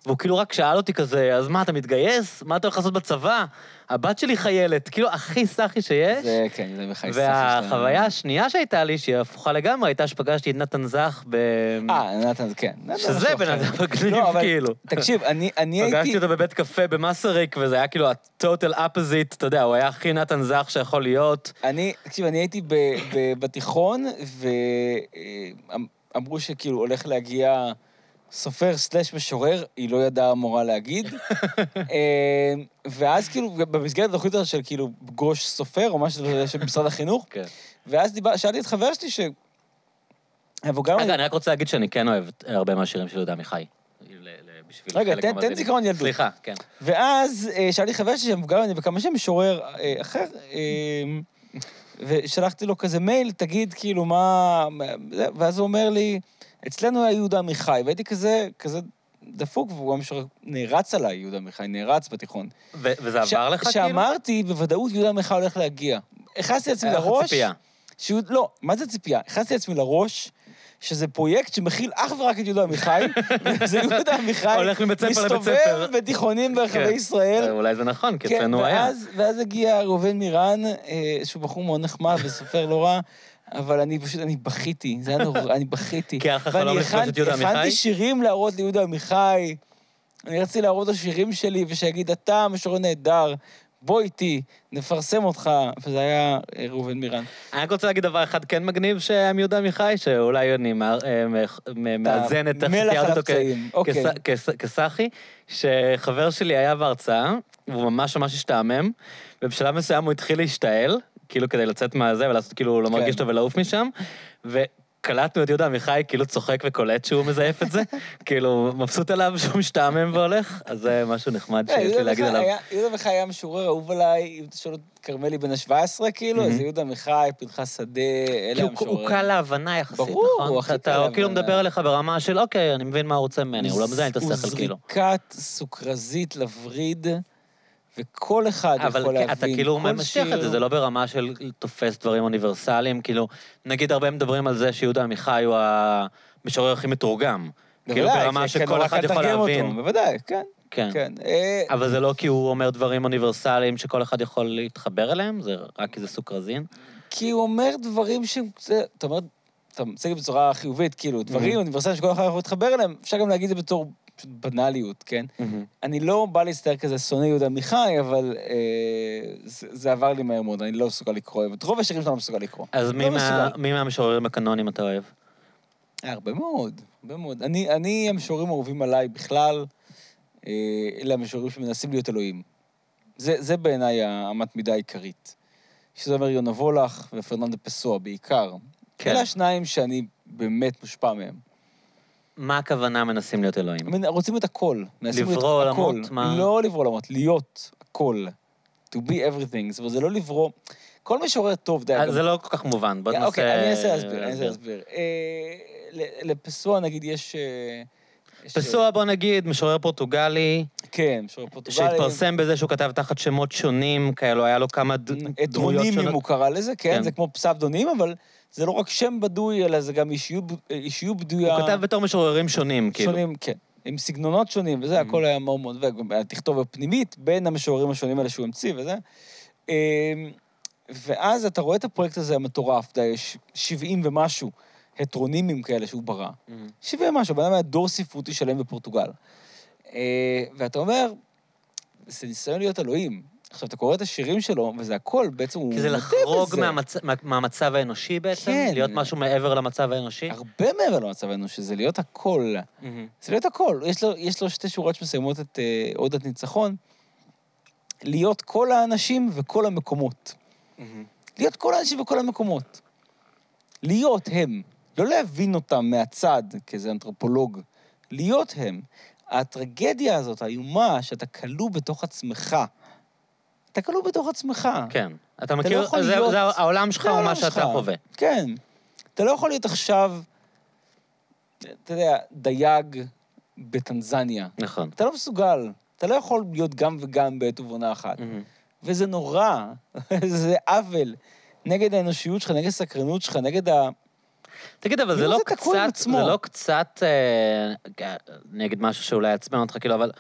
והוא כאילו רק שאל אותי כזה, אז מה, אתה מתגייס? מה אתה הולך לעשות בצבא? הבת שלי חיילת, כאילו, הכי סאחי שיש. זה, כן, יהודה עמיחי סאחי. שלנו. והחוויה השנייה שהייתה לי, שהיא הפוכה לגמרי, הייתה שפגשתי את נתן זך ב... אה, נתן, כן. שזה משהו בן. אדם מגניב, לא, כאילו. תקשיב, אני אני פגשתי הייתי... אותו בבית קפה במסריק, וזה היה כאילו ה-total opposite, אתה יודע, הוא היה הכי נתן זך שיכול להיות. אני, תקשיב, אני הייתי בתיכון, ואמרו שכאילו הולך להגיע סופר סלאש משורר, היא לא ידעה המורה להגיד. אה, ואז כאילו, במסגרת התוכנית הזאת של כאילו גוש סופר, או משהו כזה של משרד החינוך, כן. ואז דיבר, שאלתי את חבר שלי ש... רגע, אני רק רוצה להגיד שאני כן אוהב הרבה מהשירים של יהודה עמיחי. רגע, תן-. זיכרון ילדות. סליחה, כן. ואז אה, שאלתי חבר שלי שמבוגר ממני בכמה שהם משורר אה, אחר, אה, ושלחתי לו כזה מייל, תגיד כאילו מה... ואז הוא אומר לי, אצלנו היה יהודה עמיחי, והייתי כזה, כזה דפוק, והוא גם משורר, נערץ עליי, יהודה עמיחי, נערץ בתיכון. ו- וזה עבר לך כאילו? שאמרתי, בוודאות יהודה עמיחי הולך להגיע. הכנסתי לעצמי היה לך לראש... ציפייה. שהוא, לא, מה זה ציפייה? הכנסתי לעצמי לראש שזה פרויקט שמכיל אך ורק את יהודה עמיחי, וזה יהודה עמיחי הולך מבית ספר לבית ספר. מסתובב בתיכונים ברחבי כן. ישראל. אולי זה נכון, כי כן, אצלנו היה. ואז, ואז הגיע ראובן מירן, אה, שהוא בחור מאוד נחמד וסופר לא רע, אבל אני פשוט, אני בכיתי, זה היה נורא, אני בכיתי. כי היה לך חלום ואני לפגוש את יהודה עמיחי? הכנתי שירים להראות ליהודה עמיחי, אני רציתי להראות לו שירים שלי, ושיגיד, אתה משורר נהדר, בוא איתי, נפרסם אותך, וזה היה אה, ראובן מירן. אני רק רוצה להגיד דבר אחד כן מגניב שהיה מיהודה עמיחי, שאולי אני אה, מאזן את איך על אותו כסאחי, שחבר שלי היה בהרצאה, והוא ממש ממש השתעמם, ובשלב מסוים הוא התחיל להשתעל, כאילו כדי לצאת מהזה ולעשות כאילו לא כן. מרגיש טוב ולעוף משם, וקלטנו את יהודה עמיחי כאילו צוחק וקולט שהוא מזייף את זה, כאילו מבסוט עליו שהוא משתעמם והולך, אז זה משהו נחמד אה, שיש לי להגיד עליו. יהודה עמיחי היה משורר אהוב עליי, אם אתה שואל את כרמלי בן ה-17, כאילו, אז. יהודה עמיחי, פנחס שדה, אלה המשוררים. הוא קל להבנה יחסית, ברור, נכון? הוא הכי קל אתה כאילו להבנה. מדבר אליך ברמה של, אוקיי, אני מבין מה הוא רוצה ממני, הוא לא מזיין את השכל, כאילו. הוא זריקת סוכרזית לווריד, וכל אחד אבל יכול להבין. אתה כאילו כל משיח את שיר- זה, זה לא ברמה של תופס דברים אוניברסליים, כאילו, נגיד הרבה מדברים על זה שיהודה עמיחי הוא המשורר הכי מתורגם. כאילו ברמה שכל אחד יכול להבין. בוודאי, כן, כן. כן. אה, אבל זה לא כי הוא אומר דברים אוניברסליים שכל אחד יכול להתחבר אליהם, זה רק כי זה סוכרזין. כי הוא אומר דברים זה- אתה אומר, אתה מציג את בצורה חיובית, כאילו, דברים Mhm. אוניברסליים שכל אחד יכול להתחבר אליהם, אפשר גם להגיד את זה בתור פשוט בנאליות, כן? אני לא בא להצטער כזה שונא יהודה עמיחי, אבל אה, זה, זה עבר לי מהר מאוד, אני לא מסוגל לקרוא, את רוב השירים שלנו לא מסוגל לקרוא. אז מי לא מה- מסוגל. מי מהמשוררים הקנונים אתה אוהב? אה, הרבה מאוד, הרבה מאוד. אני, אני המשוררים האהובים עליי בכלל, אה, אלה המשוררים שמנסים להיות אלוהים. זה, זה בעיניי האמת מידה העיקרית. שזה אומר יונה וולך ופרננדה פסואה בעיקר. כן. אלה השניים שאני באמת מושפע מהם. מה הכוונה מנסים להיות אלוהים? הם רוצים את הכל. להיות לברוא. עולמות? מה? לא לברוא עולמות, להיות הכל. To be everything. זאת אומרת, זה לא לברוא... כל משורר טוב, די. אה, זה לא כל כך מובן, בוא ננסה... אוקיי, אני אנסה להסביר, אני אנסה להסביר. אה, ל- לפסואה, נגיד, יש... אה, פסואה, בוא נגיד, משורר פורטוגלי, כן, משורר פורטוגלי. שהתפרסם בזה שהוא כתב תחת שמות שונים, כאלו, היה לו כמה דמויות שונות. הוא קרא לזה, כן, כן. זה כמו פסבדונים, אבל זה לא רק שם בדוי, אלא זה גם אישיות בדויה. הוא כתב בתור משוררים שונים, כאילו. שונים, כן. עם סגנונות שונים, וזה, הכל היה מאוד מאוד, וגם היה תכתובת פנימית בין המשוררים השונים האלה שהוא המציא וזה. אמ, ואז אתה רואה את הפרויקט הזה המטורף, יש 70 ומשהו הטרונימים כאלה שהוא ברא. 70 ומשהו, בן אדם היה דור ספרותי שלם בפורטוגל. אה, ואתה אומר, זה ניסיון להיות אלוהים. עכשיו, אתה קורא את השירים שלו, וזה הכל, בעצם הוא כי זה לחרוג בזה. מהמצ... מה- מהמצב האנושי בעצם? כן. להיות משהו מעבר למצב האנושי? הרבה מעבר למצב האנושי, זה להיות הכל. מהמם. זה להיות הכל. יש לו, יש לו שתי שורות שמסיימות את אה, עודת ניצחון, להיות כל האנשים וכל המקומות. מהמם. להיות כל האנשים וכל המקומות. להיות הם. לא להבין אותם מהצד, כאיזה אנתרופולוג. להיות הם. הטרגדיה הזאת, האיומה, שאתה כלוא בתוך עצמך. אתה כלוא בתוך עצמך. כן. אתה לא מכיר, יכול זה- להיות- זה העולם שלך זה העולם מה שאתה. חווה. כן. אתה לא יכול להיות עכשיו, אתה יודע, דייג בטנזניה. נכון. אתה לא מסוגל. אתה לא יכול להיות גם וגם בעת ובעונה אחת. מהמם. וזה נורא, זה עוול. נגד האנושיות שלך, נגד הסקרנות שלך, נגד ה... תגיד, אבל זה לא זה קצת. זה לא קצת, אה, נגיד משהו שאולי יעצבן אותך, כאילו, אבל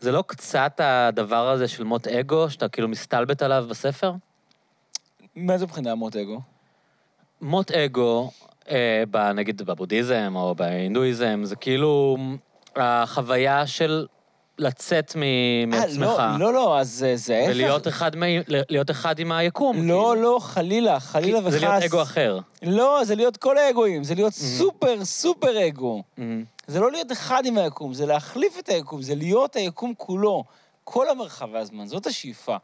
זה לא קצת הדבר הזה של מוט אגו, שאתה כאילו מסתלבט עליו בספר? מאיזה בחינה מוט אגו? מוט אגו, אה, ב, נגיד בבודהיזם או בהינדואיזם, זה כאילו החוויה של לצאת אה, מעצמך. לא, לא, לא, אז זה- זה ההפך. ולהיות אחד, מ... להיות אחד עם היקום. לא, כאילו. לא, חלילה, חלילה וחס. זה להיות אגו אחר. לא, זה להיות כל האגואים, זה להיות סופר סופר אגו. מהמם. זה לא להיות אחד עם היקום, זה להחליף את היקום, זה להיות היקום כולו. כל המרחב והזמן, זאת השאיפה.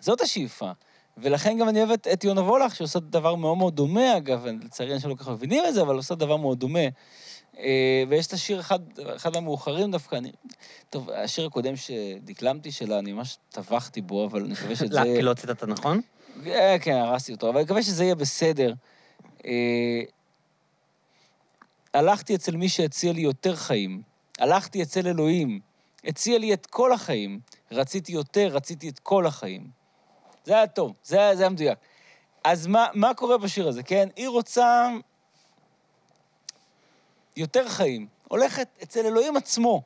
זאת השאיפה. ולכן גם אני אוהב את יונה וולך, שעושה דבר מאוד מאוד דומה, אגב, לצערי אנשים לא כל כך מבינים את זה, אבל עושה דבר מאוד דומה. אה, ויש את השיר אחד, אחד המאוחרים דווקא, אני... טוב, השיר הקודם שדקלמתי שלה, אני ממש טבחתי בו, אבל אני מקווה שזה... לא, כי לא ציטטת נכון? אה, כן, הרסתי אותו, אבל אני מקווה שזה יהיה בסדר. אה, הלכתי אצל מי שהציע לי יותר חיים. הלכתי אצל אלוהים. הציע לי את כל החיים. רציתי יותר, רציתי את כל החיים. זה היה טוב, זה היה, זה היה מדויק. אז מה, מה קורה בשיר הזה, כן? היא רוצה יותר חיים. הולכת אצל אלוהים עצמו.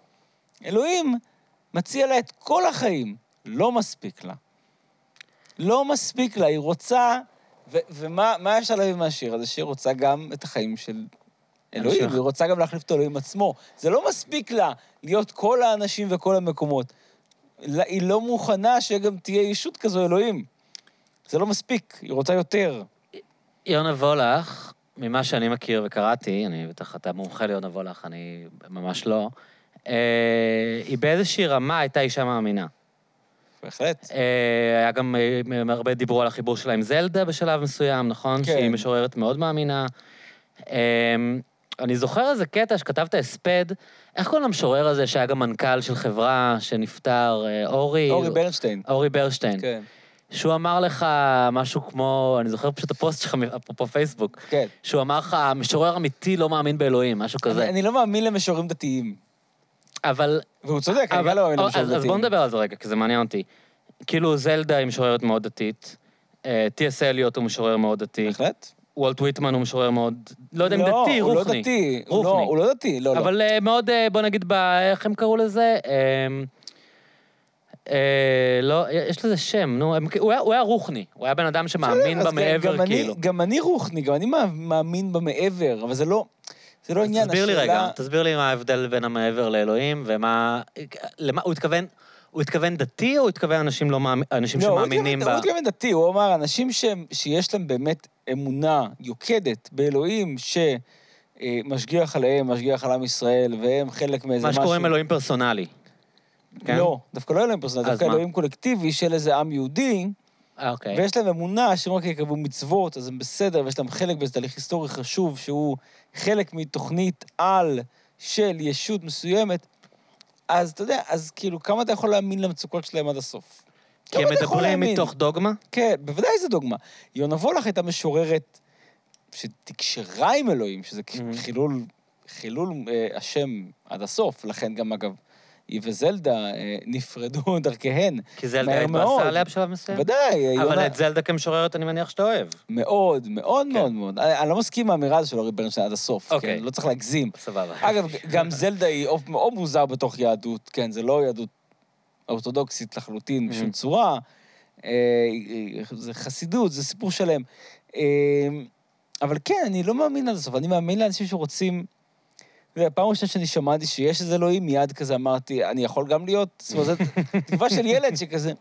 אלוהים מציע לה את כל החיים. לא מספיק לה. לא מספיק לה, היא רוצה... ו- ומה מה אפשר להביא מהשיר הזה? שהיא רוצה גם את החיים של אלוהים, אנשים. היא רוצה גם להחליף את אלוהים עצמו. זה לא מספיק לה להיות כל האנשים וכל המקומות. היא לא מוכנה שגם תהיה ישות כזו אלוהים. זה לא מספיק, היא רוצה יותר. יונה וולך, ממה שאני מכיר וקראתי, אני בטח אתה מומחה ליונה וולך, אני ממש לא, אה, היא באיזושהי רמה הייתה אישה מאמינה. בהחלט. אה, היה גם, אה, הרבה דיברו על החיבור שלה עם זלדה בשלב מסוים, נכון? כן. שהיא משוררת מאוד מאמינה. אני זוכר איזה קטע שכתבת הספד, איך קוראים למשורר הזה שהיה גם מנכ"ל של חברה שנפטר, אורי? אורי ברנשטיין. אורי ברשטיין. כן, שהוא אמר לך משהו כמו, אני זוכר פשוט הפוסט שלך, אפרופו פייסבוק, כן. שהוא אמר לך, משורר אמיתי לא מאמין באלוהים, משהו כזה. אני, אני לא מאמין למשוררים דתיים. אבל... והוא צודק, אני אבל גם לא מאמין אז, למשוררים אז דתיים. בוא נדבר על זה רגע, כי זה מעניין אותי. כאילו, זלדה היא משוררת מאוד דתית, טי.אס. אליוט הוא משורר מאוד דתי, בהחלט. וולט וויטמן הוא משורר מאוד, לא יודע אם דתי, הוא לא רוחני. דתי. הוא לא- רוחני. הוא לא דתי, לא, לא. אבל אה, מאוד, אה, בוא נגיד. איך הם קראו לזה? אה, אה, לא, יש לזה שם, נו, הם- הוא היה- הוא היה רוחני, הוא היה בן אדם שמאמין בסדר, אז במעבר, גם אני- כאילו. גם אני רוחני, גם אני מאמין במעבר, אבל זה לא... זה לא עניין, תסביר לי רגע, תסביר לי מה ההבדל בין המעבר לאלוהים, ומה... למה, הוא התכוון... הוא התכוון דתי, או הוא התכוון אנשים, לא מאמין, אנשים לא, הוא שמאמינים ב... התכוון- הוא התכוון דתי, הוא אמר, אנשים שהם- שיש להם באמת אמונה יוקדת באלוהים שמשגיח עליהם, משגיח על עם ישראל, והם חלק מאיזה מה משהו... שקוראים אלוהים פרסונלי. כן? לא, דווקא לא אלוהים פרסונלי, דווקא מה? אלוהים קולקטיבי של איזה עם יהודי, אה, אוקיי. ויש להם אמונה שהם רק יקרבו מצוות, אז הם בסדר, ויש להם חלק באיזה תהליך היסטורי חשוב, שהוא חלק מתוכנית על של ישות מסוימת, אז אתה יודע, אז כאילו, כמה אתה יכול להאמין למצוקות שלהם עד הסוף? כי הם מדברים? מתוך דוגמה? כן, בוודאי זה דוגמה. יונה וולך הייתה משוררת שתקשרה עם אלוהים, שזה Mhm. חילול, חילול אה, השם עד הסוף, לכן גם, אגב, היא וזלדה אה, נפרדו דרכיהן. כי זלדה. התבאסה עליה בשלב מסוים? ודאי, אבל יונה... את זלדה כמשוררת אני מניח שאתה אוהב. מאוד, מאוד כן. מאוד מאוד. אני, אני לא מסכים עם האמירה הזו של אורי ברנשטיין עד הסוף, אוקיי. כן? לא צריך להגזים. סבבה. אגב, גם זלדה היא אוף מאוד מוזר בתוך יהדות, כן? זה לא יהדות אורתודוקסית לחלוטין בשום. צורה. אה, זה חסידות, זה סיפור שלם. אה, אבל כן, אני לא מאמין עד הסוף, אני מאמין לאנשים שרוצים... פעם ראשונה שאני שמעתי שיש איזה אלוהים, מיד כזה אמרתי, אני יכול גם להיות? זאת אומרת, זו תקווה של ילד שכזה,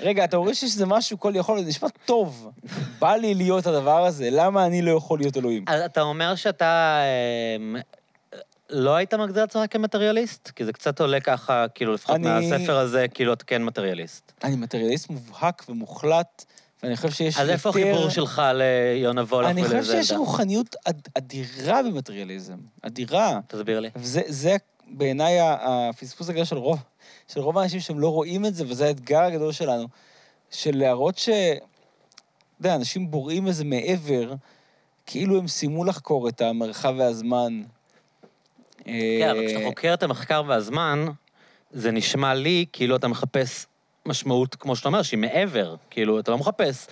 רגע, אתה רואה שיש איזה משהו כל יכול, זה נשמע טוב. בא לי להיות הדבר הזה, למה אני לא יכול להיות אלוהים? אז אתה אומר שאתה אה, לא היית מגדיר עצמך כמטריאליסט? כי זה קצת עולה ככה, כאילו, לפחות אני- מהספר הזה, כאילו, אתה כן מטריאליסט. אני מטריאליסט מובהק ומוחלט, ואני חושב שיש יותר... אז איפה החיבור שלך ליונה וולך אני ולזלדה? חושב שיש רוחניות אד- אדירה במטריאליזם, אדירה. תסביר לי. וזה זה בעיניי הפספוס הגדול של רוב, של רוב האנשים שהם לא רואים את זה, וזה האתגר הגדול שלנו, של להראות ש... אתה יודע, אנשים בוראים איזה מעבר, כאילו הם סיימו לחקור את המרחב והזמן. כן, אבל כשאתה חוקר את המחקר והזמן, זה נשמע לי כאילו אתה מחפש משמעות, כמו שאתה אומר, שהיא מעבר. כאילו, אתה לא מחפש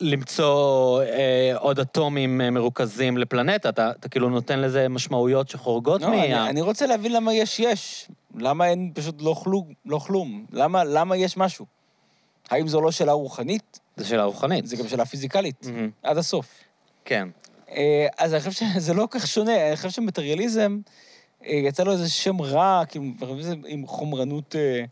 למצוא אה, עוד אטומים אה, מרוכזים לפלנטה, אתה, אתה כאילו נותן לזה משמעויות שחורגות לא, מה... אני, אני רוצה להבין למה יש יש. למה אין פשוט לא כלום? לא כלום? למה, למה יש משהו? האם זו לא שאלה רוחנית? זה שאלה רוחנית. זה גם שאלה פיזיקלית, מהמם. עד הסוף. כן. אה, אז אני חושב שזה לא כל כך שונה, אני חושב שמטריאליזם, אה, יצא לו איזה שם רע, כאילו, עם חומרנות, אה,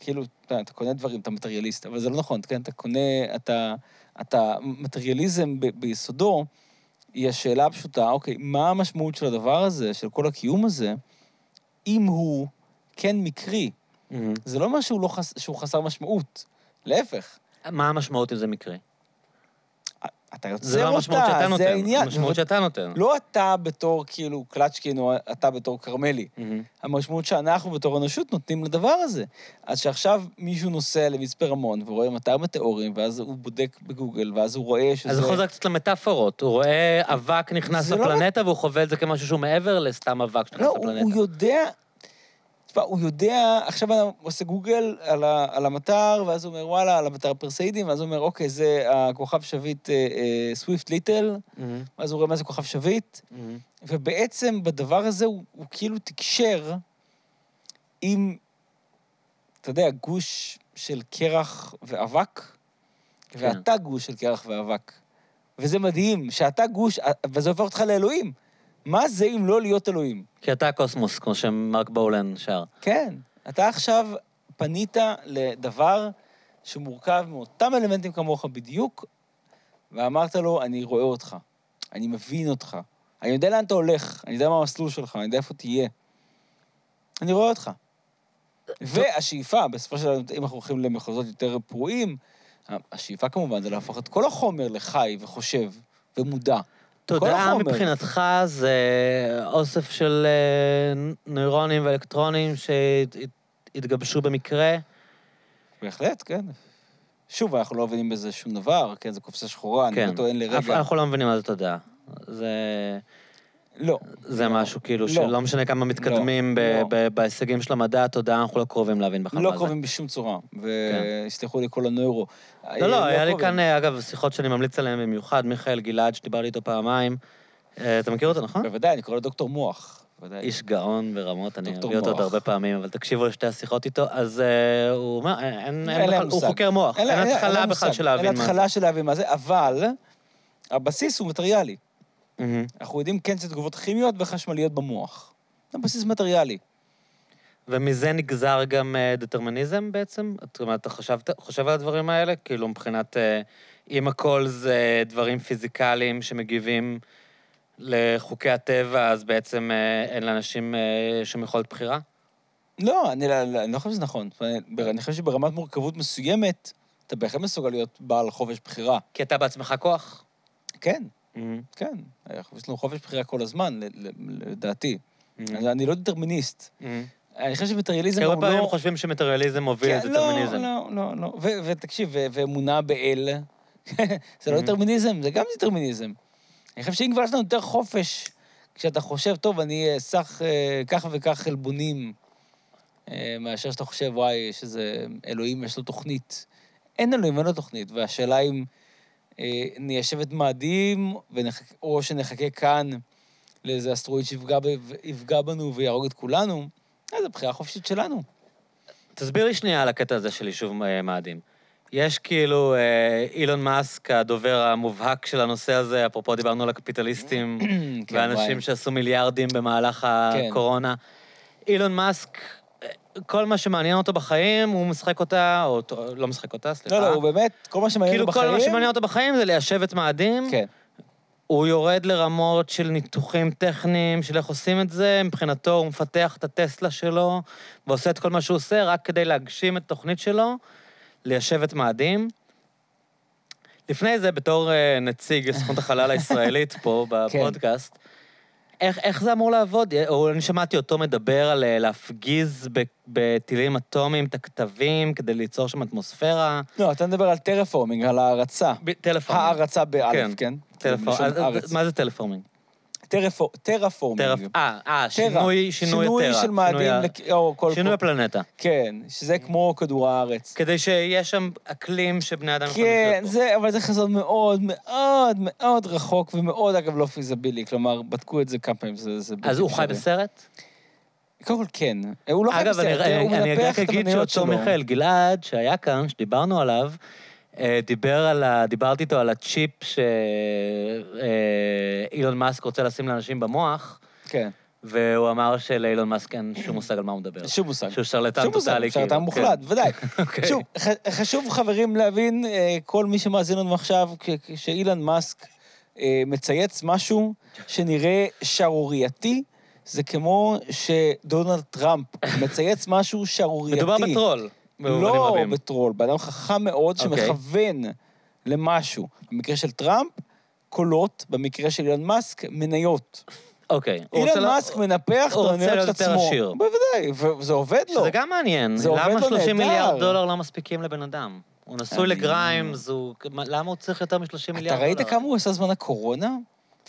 כאילו, אתה, אתה קונה דברים, אתה מטריאליסט, אבל זה לא נכון, כן? אתה קונה, אתה, אתה, מטריאליזם ב, ביסודו, היא השאלה הפשוטה, אוקיי, מה המשמעות של הדבר הזה, של כל הקיום הזה, אם הוא כן מקרי? מהמם. זה לא אומר שהוא, לא חס, שהוא חסר משמעות, להפך. מה המשמעות אם זה מקרי? אתה יוצר זה לא אותה, שאתה נותן. זה העניין. המשמעות שאתה נותן. לא אתה בתור כאילו קלצ'קין או אתה בתור כרמלי. מהמם. המשמעות שאנחנו בתור אנושות נותנים לדבר הזה. אז שעכשיו מישהו נוסע למצפה רמון ורואה מטר מטאורים, ואז הוא בודק בגוגל, ואז הוא רואה שזה... אז זה חוזר קצת למטאפורות. הוא רואה אבק נכנס זה לא- לפלנטה והוא חווה את זה כמשהו שהוא מעבר לסתם אבק שנכנס לא, לפלנטה. הוא יודע... תשמע, הוא יודע, עכשיו אני עושה גוגל על, ה, על המטר, ואז הוא אומר, וואלה, על המטר פרסאידים, ואז הוא אומר, אוקיי, זה הכוכב שביט סוויפט ליטל, מהמם. ואז הוא רואה מה זה כוכב שביט, מהמם. ובעצם בדבר הזה הוא, הוא כאילו תקשר עם, אתה יודע, גוש של קרח ואבק, כן. ואתה גוש של קרח ואבק. וזה מדהים, שאתה גוש, וזה הופך אותך לאלוהים. מה זה אם לא להיות אלוהים? כי אתה הקוסמוס, כמו שמרק בולן שר. כן, אתה עכשיו פנית לדבר שמורכב מאותם אלמנטים כמוך בדיוק, ואמרת לו, אני רואה אותך, אני מבין אותך, אני יודע לאן אתה הולך, אני יודע מה המסלול שלך, אני יודע איפה תהיה. אני רואה אותך. והשאיפה, בסופו של דבר, אם אנחנו הולכים למחוזות יותר פרועים, השאיפה כמובן זה להפוך את כל החומר לחי וחושב ומודע. תודעה. מבחינתך זה אוסף של אה, נוירונים ואלקטרונים שהתגבשו במקרה. בהחלט, כן. שוב, אנחנו לא מבינים בזה שום דבר, כן, זו קופסה שחורה, כן. אני לא טוען לרגע. אנחנו לא מבינים מה זה תודעה. זה, לא. זה משהו כאילו לא. שלא משנה כמה מתקדמים ב- לא. ב- בהישגים של המדע, התודעה, אנחנו לא קרובים להבין בכלל מה לא זה. קרובים בשום צורה, ויסלחו לי כל הנוירו. לא, לא, היה לי קרובים. כאן, אה, אגב, שיחות שאני ממליץ עליהן במיוחד, מיכאל גלעד, שדיברתי איתו פעמיים. אה, אתה מכיר אותו, נכון? בוודאי, אני קורא לו דוקטור מוח. בוודאי. איש גאון ברמות, אני אביא אותו עוד. הרבה פעמים, אבל תקשיבו לשתי השיחות איתו, אז אה, הוא אומר, אין- אין אין להם בכלל, הוא. חוקר מוח, אין לה- לה- התחלה בכלל. של להבין אין מה זה. התחלה של להבין מה זה, אבל הבסיס הוא מטריאלי. אנחנו יודעים כן שזה תגובות כימיות וחשמליות במוח. הבסיס מטריאלי. ומזה נגזר גם אה, דטרמיניזם בעצם? זאת אומרת, אתה חשבת, חושב על הדברים האלה? כאילו, מבחינת, אה, אם הכל זה דברים פיזיקליים שמגיבים לחוקי הטבע, אז בעצם אה, אין לאנשים שום יכולת בחירה? לא, אני לא- לא אני לא חושב שזה נכון. אני- אני חושב שברמת מורכבות מסוימת, אתה בהחלט מסוגל להיות בעל חופש בחירה. כי אתה בעצמך כוח? כן. כן. יש לנו חופש בחירה כל הזמן, לדעתי. אז אני לא דטרמיניסט. מהמם. אני חושב שמטריאליזם כי הוא הרבה לא... פעמים חושבים שמטריאליזם מוביל כן, לדטרמיניזם. לא, לא, לא, לא. ו- ותקשיב, ואמונה באל, זה לא. דטרמיניזם, זה גם דטרמיניזם. אני חושב שאם כבר יש לנו יותר חופש, כשאתה חושב, טוב, אני אסח אה, כך וכך חלבונים, אה, מאשר שאתה חושב, וואי, יש איזה אלוהים, יש לו תוכנית. אין אלוהים, אין לו תוכנית, והשאלה אם אה, ניישב את מאדים, או שנחכה כאן לאיזה אסטרואיד שיפגע ב- יפגע בנו ויהרוג את כולנו, אה, זו בחירה חופשית שלנו. תסביר לי שנייה על הקטע הזה של יישוב אה, מאדים. יש כאילו אה, אילון מאסק, הדובר המובהק של הנושא הזה, אפרופו דיברנו על הקפיטליסטים כן, ואנשים וואי. שעשו מיליארדים במהלך כן. הקורונה. אילון מאסק, אה, כל מה שמעניין אותו בחיים, הוא משחק אותה, או לא משחק אותה, סליחה. לא, לא, הוא באמת, כל מה שמעניין כאילו אותו כל בחיים... מה שמעניין אותו בחיים זה ליישב את מאדים. כן. הוא יורד לרמות של ניתוחים טכניים, של איך עושים את זה, מבחינתו הוא מפתח את הטסלה שלו, ועושה את כל מה שהוא עושה רק כדי להגשים את התוכנית שלו, ליישב את מאדים. לפני זה, בתור אה, נציג סוכנות החלל הישראלית פה בפודקאסט, איך, איך זה אמור לעבוד? או אני שמעתי אותו מדבר על אה, להפגיז בטילים אטומיים את הקטבים כדי ליצור שם אטמוספירה. לא, אתה מדבר על terraforming, על הארצה. ב- terraforming. הארצה באלף, כן. כן? terrafor- מלשון אז- ארץ. מה זה terraforming? terrafo- terraforming. terraf... אה, אה. שינוי, שינוי שינוי ה terra. של מאדים, או כל... שינוי הפלנטה. כן, שזה כמו כדור הארץ. כדי שיש שם אקלים שבני אדם יכולים כן, לחיות בו. זה, אבל זה חזון מאוד מאוד מאוד רחוק, ומאוד, אגב, לא פיזבילי. כלומר, בדקו את זה כמה פעמים, זה... אז הוא חי. בסרט? קודם כל, כן. הוא לא חי אגב, אני, בסרט, הוא אני, אני מנפח רק את אגיד המניות שאותו שלו. מיכאל גלעד, שהיה כאן, שדיברנו עליו, דיבר על ה... דיברתי איתו על הצ'יפ שאילון מאסק רוצה לשים לאנשים במוח, כן, והוא אמר שלאילון מאסק אין שום מושג על מה הוא מדבר. שום מושג. שהוא שרלטן שום מושג, טוטאלי, שרלטן כאילו, מוחלט, כן. ודאי. אוקיי. שוב, חשוב, חברים, להבין, אה, כל מי שמאזין לנו עכשיו, שאילן מאסק אה, מצייץ משהו שנראה שערורייתי, זה כמו שדונלד טראמפ מצייץ משהו שערורייתי. מדובר בטרול. לא רבים. בטרול, בן אדם חכם מאוד אוקיי. שמכוון למשהו. במקרה של טראמפ, קולות, במקרה של אילון מאסק, מניות. אוקיי. רוצה אילון מאסק מנפח הוא את המניות של להיות יותר עצמו. עשיר. בוודאי, וזה עובד לו. שזה גם מעניין. זה עובד למה לו 30 נהדר. מיליארד דולר לא מספיקים לבן אדם? הוא נשוי אני- לגריימס, הוא... למה הוא צריך יותר מ-30 מיליארד אתה דולר? ראית כמה הוא עשה זמן הקורונה?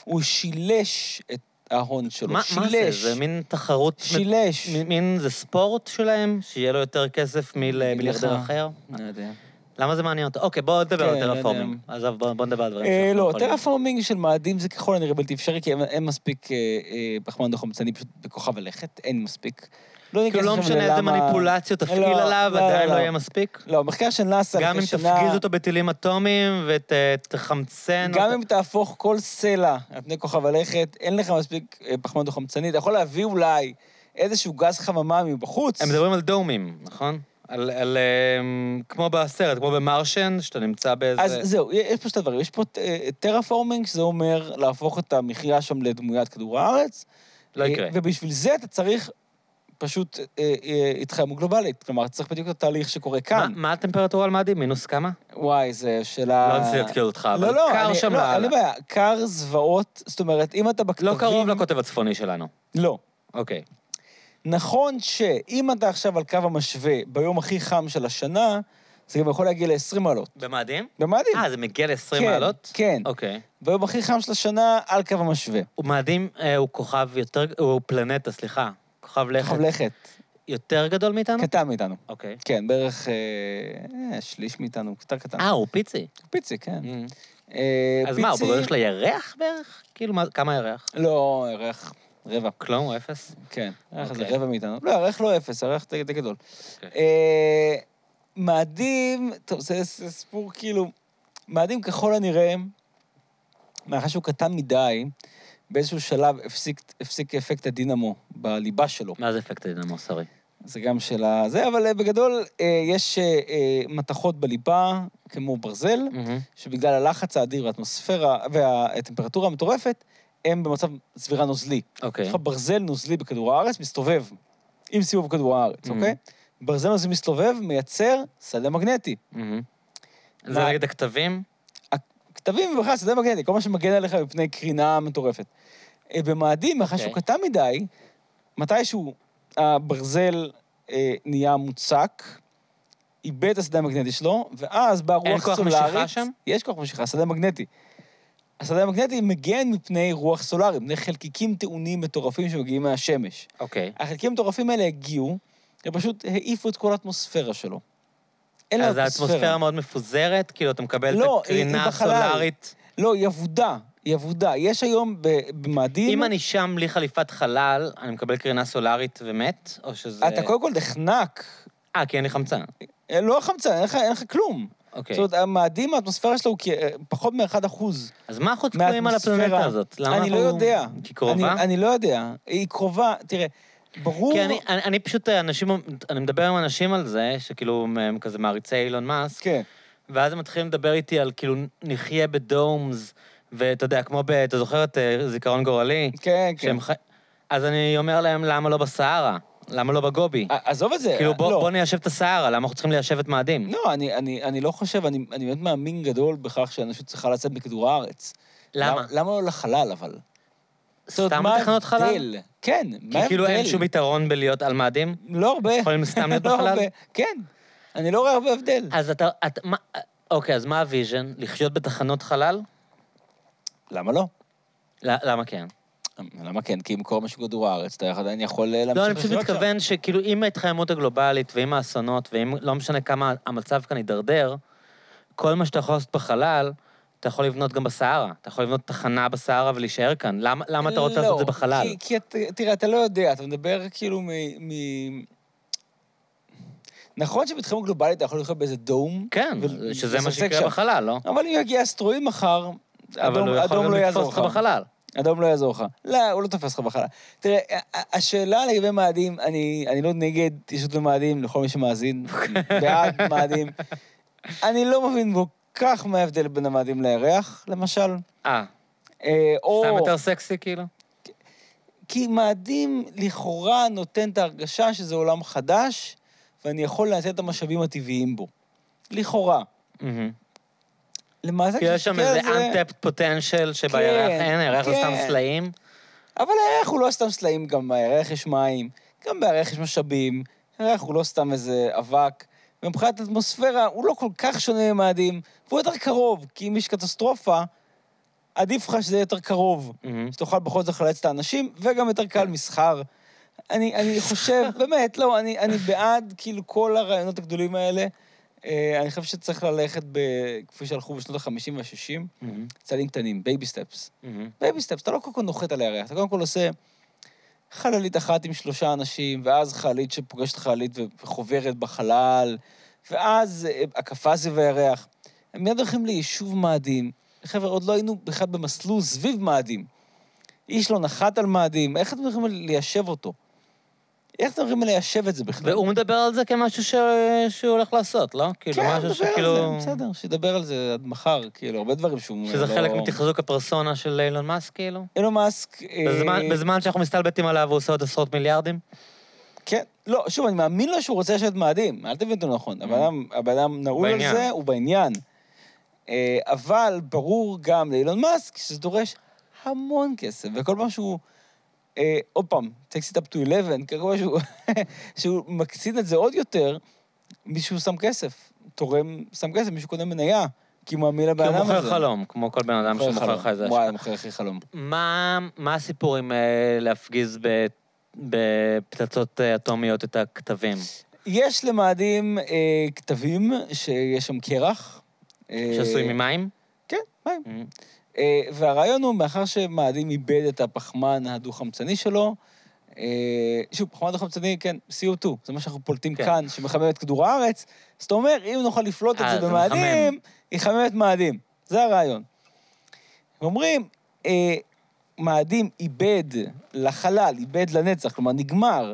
הוא שילש את ההון שלו. מה, מה זה? שילש. זה מין תחרות... שילש. מ- מין, זה ספורט שלהם? שיהיה לו יותר כסף ממיליארדר. אחר? לא יודע. למה זה מעניין אותו? אוקיי, בוא נדבר כן, על יודע. terraforming. עזוב, בוא בוא נדבר על דברים אה, לא. terraforming של מאדים זה ככל הנראה בלתי אפשרי, כי אין- מספיק אה, אה, פחמן דו-חמצני פשוט בכוכב הלכת, אין מספיק. לא ניכנס כאילו לא משנה איזה מניפולציות תפעיל לא, עליו, לא, עדיין לא. לא יהיה מספיק? לא, מחקר של נאסא גם אם לפני שנה... תפגיז אותו בטילים אטומיים ותחמצן... גם אם תהפוך כל סלע על פני כוכב הלכת, אין לך מספיק אה, פחמן דו-חמצני, אתה יכול להביא אולי איזשהו גז חממה מבחוץ. הם מדברים על דומים, נכון? על, על אמ, כמו בסרט, כמו ב Martian, שאתה נמצא באיזה... אז זהו, יש פה שתי דברים. יש פה אה, terraforming, שזה אומר להפוך את המחיה שם לדמוית כדור הארץ. לא אה, יקרה. ובשביל זה אתה צריך פשוט אה, אה, התחממות גלובלית. כלומר, צריך בדיוק את התהליך שקורה מה, כאן. מה הטמפרטורה על מאדים? מינוס כמה? וואי, זו שאלה... לא רציתי להתקיל אותך, אבל לא, לא, קר אני- שם לא, לאללה. אין לי בעיה. קר זוועות, זאת אומרת, אם אתה בכתבים... לא קרוב לקוטב הצפוני שלנו. לא. אוקיי. נכון שאם אתה עכשיו על קו המשווה ביום הכי חם של השנה, זה גם יכול להגיע ל-20 מעלות. במאדים? במאדים. אה, זה מגיע ל-20 כן, מעלות? כן. אוקיי. ביום הכי חם של השנה, על קו המשווה. ומאדים אה, הוא כוכב יותר... הוא פלנטה, סליחה. כוכב לכת כוכב לכת. יותר גדול מאיתנו? קטן מאיתנו. אוקיי. כן, בערך אה, אה, שליש מאיתנו, יותר קטן. אה, הוא פיצי. פיצי, כן. Mm. אה, אז מה, הוא פיצי- בגודל של הירח בערך? כאילו, מה- כמה ירח? לא, ירח רבע. כלום, הוא אפס? כן, ירח זה אוקיי. רבע מאיתנו. לא, ירח לא אפס, ירח די גדול. אוקיי. אה, מאדים, טוב, זה זה סיפור כאילו, מאדים ככל הנראה, מאחר שהוא קטן מדי, באיזשהו שלב הפסיק, הפסיק אפקט הדינמו בליבה שלו. מה זה אפקט הדינמו, סורי? זה גם של ה... זה, אבל אה, בגדול אה, יש אה, מתכות בליבה, כמו ברזל, שבגלל הלחץ האדיר והאטמוספירה והטמפרטורה המטורפת, הם במצב צבירה נוזלי. אוקיי. יש לך ברזל נוזלי בכדור הארץ, מסתובב עם סיבוב כדור הארץ, Mhm. אוקיי? ברזל נוזלי מסתובב, מייצר שדה מגנטי. מהמם. זה נגד הכתבים? כתבים ובכלל שדה מגנטי, כל מה שמגן עליך מפני קרינה מטורפת. אה, במאדים, מאחר שהוא אוקיי. קטן מדי, מתישהו הברזל אה, נהיה מוצק, איבד את השדה המגנטי שלו, ואז באה אין רוח כוח סולארית. משיכה שם? יש כוח משיכה, שדה מגנטי. השדה המגנטי מגן מפני רוח סולארית, מפני חלקיקים טעונים מטורפים שמגיעים מהשמש. אוקיי. החלקיקים המטורפים האלה הגיעו, הם פשוט העיפו את כל האטמוספירה שלו. אין לה אז האטמוספירה מאוד מפוזרת, כאילו אתה מקבל לא, את הקרינה. הסולארית. לא, היא אבודה. היא אבודה. יש היום במאדים... אם אני שם בלי חליפת חלל, אני מקבל קרינה סולארית ומת? או שזה... אתה קודם כל נחנק. אה, כי אין לי חמצן. אה, לא חמצן, אין לך, אין לך כלום. אוקיי. זאת אומרת, המאדים, האטמוספירה שלו הוא כ- פחות מ-1 אחוז. אז מה אנחנו תקועים על. הפלנטה הזאת? למה אני לא יודע. כי קרובה? אני, אני לא יודע. היא קרובה, תראה, ברור... כי אני, אני, אני פשוט, אנשים, אני מדבר עם אנשים על זה, שכאילו הם כזה מעריצי אילון מאסק, כן. ואז הם מתחילים לדבר איתי על כאילו נחיה בדומס, ואתה יודע, כמו ב... אתה זוכר את אה, זיכרון גורלי? כן, כן. חי... אז אני אומר להם, למה לא בסהרה? למה לא בגובי? עזוב את זה. כאילו, בוא, לא. בוא ניישב את הסהרה, למה אנחנו צריכים ליישב את מאדים? לא, אני, אני, אני לא חושב, אני, אני באמת מאמין גדול בכך שהאנושות צריכה לצאת מכדור הארץ. למה? למה לא לחלל, אבל? זאת אומרת, סתם מה בתחנות חלל? ההבדל? כן, מה כי ההבדל? כאילו אין שום יתרון בלהיות על מאדים? לא הרבה. יכולים סתם להיות לא בחלל? הרבה. כן. אני לא רואה הרבה הבדל. אז אתה... את, מה, אוקיי, אז מה ה vision? לחיות בתחנות חלל? למה לא? ל- למה כן? למה כן? כי אם קורה משהו בכדור הארץ, אתה עדיין יכול אה, להמשיך לא, אני פשוט לחיות שם. מתכוון שכאילו עם ההתחממות הגלובלית ועם האסונות, ואם לא משנה כמה המצב כאן יידרדר, כל מה שאתה יכול לעשות בחלל, אתה יכול לבנות גם בסהרה. אתה יכול לבנות תחנה בסהרה ולהישאר כאן. למה, למה אתה רוצה לעשות את זה לא, בחלל? כי, כי את, תראה, אתה לא יודע, אתה מדבר כאילו מ... מ... נכון שבתחום גלובלי אתה יכול לחיות באיזה דום, כן, ו- שזה מה שיקרה שם. בחלל, לא? אבל אם יגיע אסטרואיד מחר, אבל אדום, הוא יכול אדום גם לא לתפוס אותך. בחלל. אדום לא יעזור לך. לא, הוא לא תופס לך בחלל. תראה, השאלה לגבי מאדים, אני, אני לא נגד התיישבות במאדים, לכל מי שמאזין, בעד מאדים. אני לא מבין כל כך מה ההבדל בין המאדים לירח, למשל. אה, אה, או... סתם יותר סקסי כאילו? כי מאדים לכאורה נותן את ההרגשה שזה עולם חדש, ואני יכול לנצל את המשאבים הטבעיים בו. לכאורה. מהמם. למעשה, כי יש שם איזה untapped potential שבירח כן, אין, הירח זה סתם כן. סלעים. אבל הירח הוא לא סתם סלעים, גם בירח יש מים, גם בירח יש משאבים, הירח הוא לא סתם איזה אבק. ומבחינת האטמוספירה, הוא לא כל כך שונה ממאדים, והוא יותר קרוב, כי אם יש קטסטרופה, עדיף לך שזה יהיה יותר קרוב, מהמם. שתוכל בכל זאת לחלץ את האנשים, וגם יותר קל מסחר. אני, אני חושב, באמת, לא, אני, אני בעד כאילו כל הרעיונות הגדולים האלה. אה, אני חושב שצריך ללכת, ב, כפי שהלכו בשנות ה-50 וה-60, מהמם. צעדים קטנים, baby steps. baby steps, אתה לא קודם כל נוחת על הירח, אתה קודם כל עושה חללית אחת עם שלושה אנשים, ואז חללית שפוגשת חללית וחוברת בחלל, ואז אה, הקפה סביב הירח. הם מיד הולכים ליישוב מאדים. חבר'ה, עוד לא היינו בכלל במסלול סביב מאדים. איש לא נחת על מאדים, איך אתם הולכים ליישב אותו? איך אתם הולכים ליישב את זה בכלל? והוא מדבר על זה כמשהו ש... שהוא הולך לעשות, לא? כאילו, כן, משהו מדבר שכאילו... על זה, בסדר, שידבר על זה עד מחר, כאילו, הרבה דברים שהוא... שזה לא- חלק מתחזוק הפרסונה של אילון מאסק, כאילו? אילון מאסק... אה, בזמן, בזמן שאנחנו מסתלבטים עליו והוא עושה עוד עשרות מיליארדים? כן, לא, שוב, אני מאמין לו שהוא רוצה לשבת מאדים, אל תבין אותו נכון. הבן אדם- הבן אדם נעול על Mm. זה, הוא בעניין. אה, אבל ברור גם לאילון מאסק שזה דורש המון כסף, וכל פעם שהוא, אה, עוד פעם, takes it up to 11, כל פעם שהוא, שהוא מקצין את זה עוד יותר, מישהו שם כסף, תורם, שם כסף, מישהו קונה מניה, כי הוא מאמין לבן כי אדם הוא הזה. מוכר חלום, כמו כל בן אדם מוכר שמוכר. לך איזה וואי. מוכר הכי חלום. מה, מה הסיפור עם אה, להפגיז בפצצות אה, אטומיות את הכתבים? יש למאדים אה, כתבים שיש שם קרח. אה, שעשויים ממים? כן, מים. מהמם. אה, והרעיון הוא, מאחר שמאדים איבד את הפחמן הדו-חמצני שלו, אה, שוב, פחמן דו-חמצני, כן, CO2, זה מה שאנחנו פולטים כן. כאן, שמחמם את כדור הארץ. זאת אומרת, אם נוכל לפלוט את אה, זה במאדים, יחמם את מאדים. זה הרעיון. ואומרים, אה, מאדים איבד לחלל, איבד לנצח, כלומר, נגמר.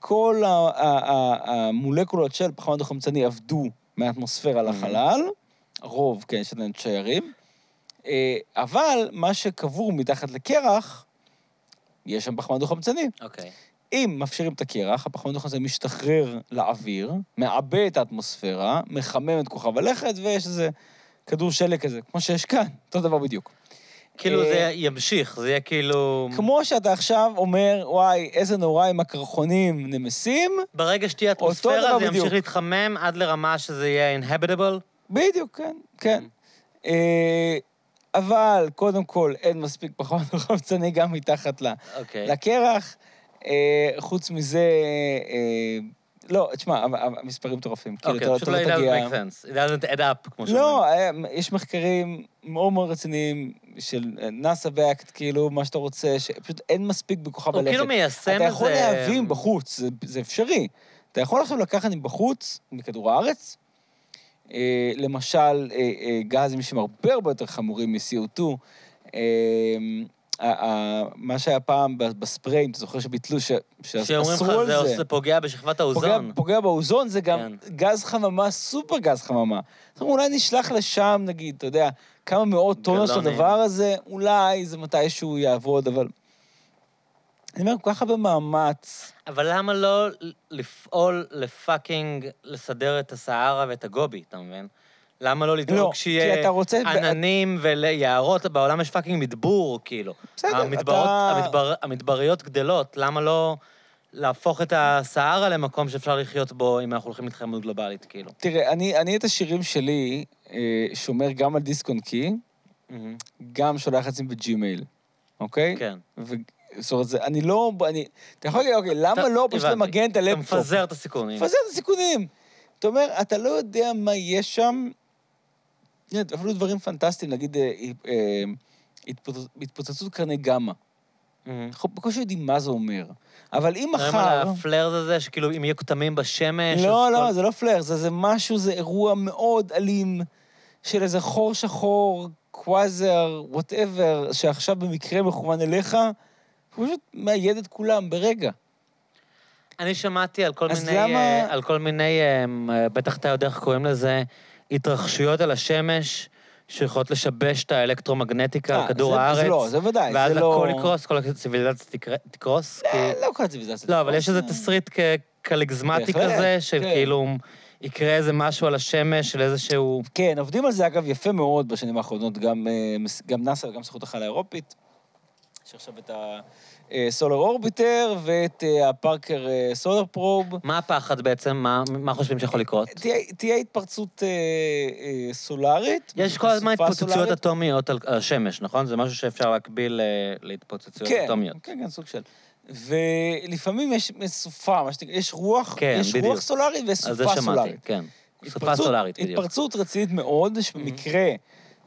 כל המולקולות של פחמן דו-חמצני עבדו מהאטמוספירה לחלל, הרוב, כן, יש עדיין שיירים. אה, אבל מה שקבור מתחת לקרח, יש שם פחמן דו-חמצני. אוקיי. אם מאפשרים את הקרח, הפחמן דו-חמצני משתחרר לאוויר, מעבה את האטמוספירה, מחמם את כוכב הלכת, ויש איזה כדור שלג כזה, כמו שיש כאן, אותו דבר בדיוק. כאילו אה, זה ימשיך, זה יהיה כאילו... כמו שאתה עכשיו אומר, וואי, איזה נורא עם הקרחונים נמסים, ברגע שתהיה אטמוספירה, זה בדיוק. ימשיך להתחמם עד לרמה שזה יהיה inhabitable. בדיוק, כן, כן. אה, אבל קודם כל, אין מספיק פחמן דו-חמצני גם מתחת ל... אוקיי. לקרח. אה, חוץ מזה, אה, לא, תשמע, המספרים מטורפים. כאילו, אוקיי, אתה- פשוט אתה לא לא it doesn't תגיע... make sense. It doesn't add up, כמו שאומרים. לא, אה, יש מחקרים מאוד מאוד רציניים של נאסא באקט, כאילו, מה שאתה רוצה, שפשוט אין מספיק בכוכב הוא הלכת. כאילו מיישם אתה איזה... יכול להבין בחוץ, זה, זה אפשרי. אתה יכול עכשיו לקחת מבחוץ, מכדור הארץ, אה, למשל, אה, אה, גזים שהם הרבה הרבה יותר חמורים מ-CO2. אה, ה- ה- מה שהיה פעם ב- בספריי, אם אתה זוכר שביטלו, שאומרים לך, שאסרו על זה זה. עושה- פוגע בשכבת האוזון. פוגע באוזון, זה גם כן. גז חממה, סופר גז חממה. זאת אומרת, אולי נשלח לשם, נגיד, אתה יודע, כמה מאות טונות של. הדבר הזה, אולי זה מתישהו יעבוד, אבל... אני אומר, כל כך הרבה מאמץ. אבל למה לא לפעול ל fucking, לסדר את הסהרה ואת הגובי, אתה מבין? למה לא לדאוג לא, שיהיה רוצה- עננים ויערות, בעולם יש fucking מדבור, כאילו. בסדר, המדברות, אתה- המדבר, המדבריות גדלות, למה לא להפוך את הסהרה למקום שאפשר לחיות בו אם אנחנו הולכים להתחממות גלובלית, כאילו? תראה, אני, אני את השירים שלי אה, שומר גם על דיסק און קי, מהמם. גם שולח את זה בג'ימייל, אוקיי? כן. זאת אומרת, זה- אני לא... אני... אתה יכול להגיד, אוקיי, למה אתה- לא פשוט. למגן את אתה הלפטופ? מפזר את הסיכונים. מפזר את הסיכונים. אתה אומר, אתה לא יודע מה יש שם. אפילו דברים פנטסטיים, נגיד אה, אה, התפוצצות- התפוצצות קרני גמא. אנחנו בקושי יודעים מה זה אומר. אבל אם מדברים מחר... על ה flare הזה, שכאילו אם יהיו כתמים בשמש... לא, לא, זה לא flare, זה, זה משהו, זה אירוע מאוד אלים של איזה חור שחור, קוואזר, whatever, שעכשיו במקרה מכוון אליך, הוא פשוט מאייד את כולם ברגע. אני שמעתי על כל מיני... למה- אה, על כל מיני, אה, בטח אתה יודע איך קוראים לזה, התרחשויות על השמש, שיכולות לשבש את האלקטרומגנטיקה אה, על כדור זה- הארץ. זה לא, זה ודאי, ואז לא... הכל יקרוס, כל הציוויליזציה תקר- תקרוס. אה, לא כל הציוויליזציה. לא, אבל יש איזה תסריט קליגזמטי כזה, של כן. כאילו יקרה איזה משהו על השמש, של איזשהו... כן, עובדים על זה, אגב, יפה מאוד בשנים האחרונות, אה, גם נאס"א וגם סוכנות החלל האירופית. יש עכשיו את הסולר אורביטר ואת הפארקר סולר פרוב. מה הפחד בעצם? מה- מה חושבים שיכול לקרות? תהיה, תהיה התפרצות אה, אה, סולארית. יש כל הזמן התפוצצויות. אטומיות על השמש, נכון? זה משהו שאפשר להקביל אה, להתפוצצויות כן, אטומיות. כן, כן, סוג של. ולפעמים יש סופה, מה שנקרא, יש רוח, כן, יש בדיוק. רוח סולארית ויש על זה סופה שמעתי, סולארית. כן. סופה סולארית, בדיוק. התפרצות רצינית מאוד, שבמקרה,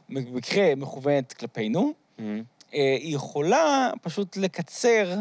במקרה מכוונת כלפינו, Mhm. אה, היא יכולה פשוט לקצר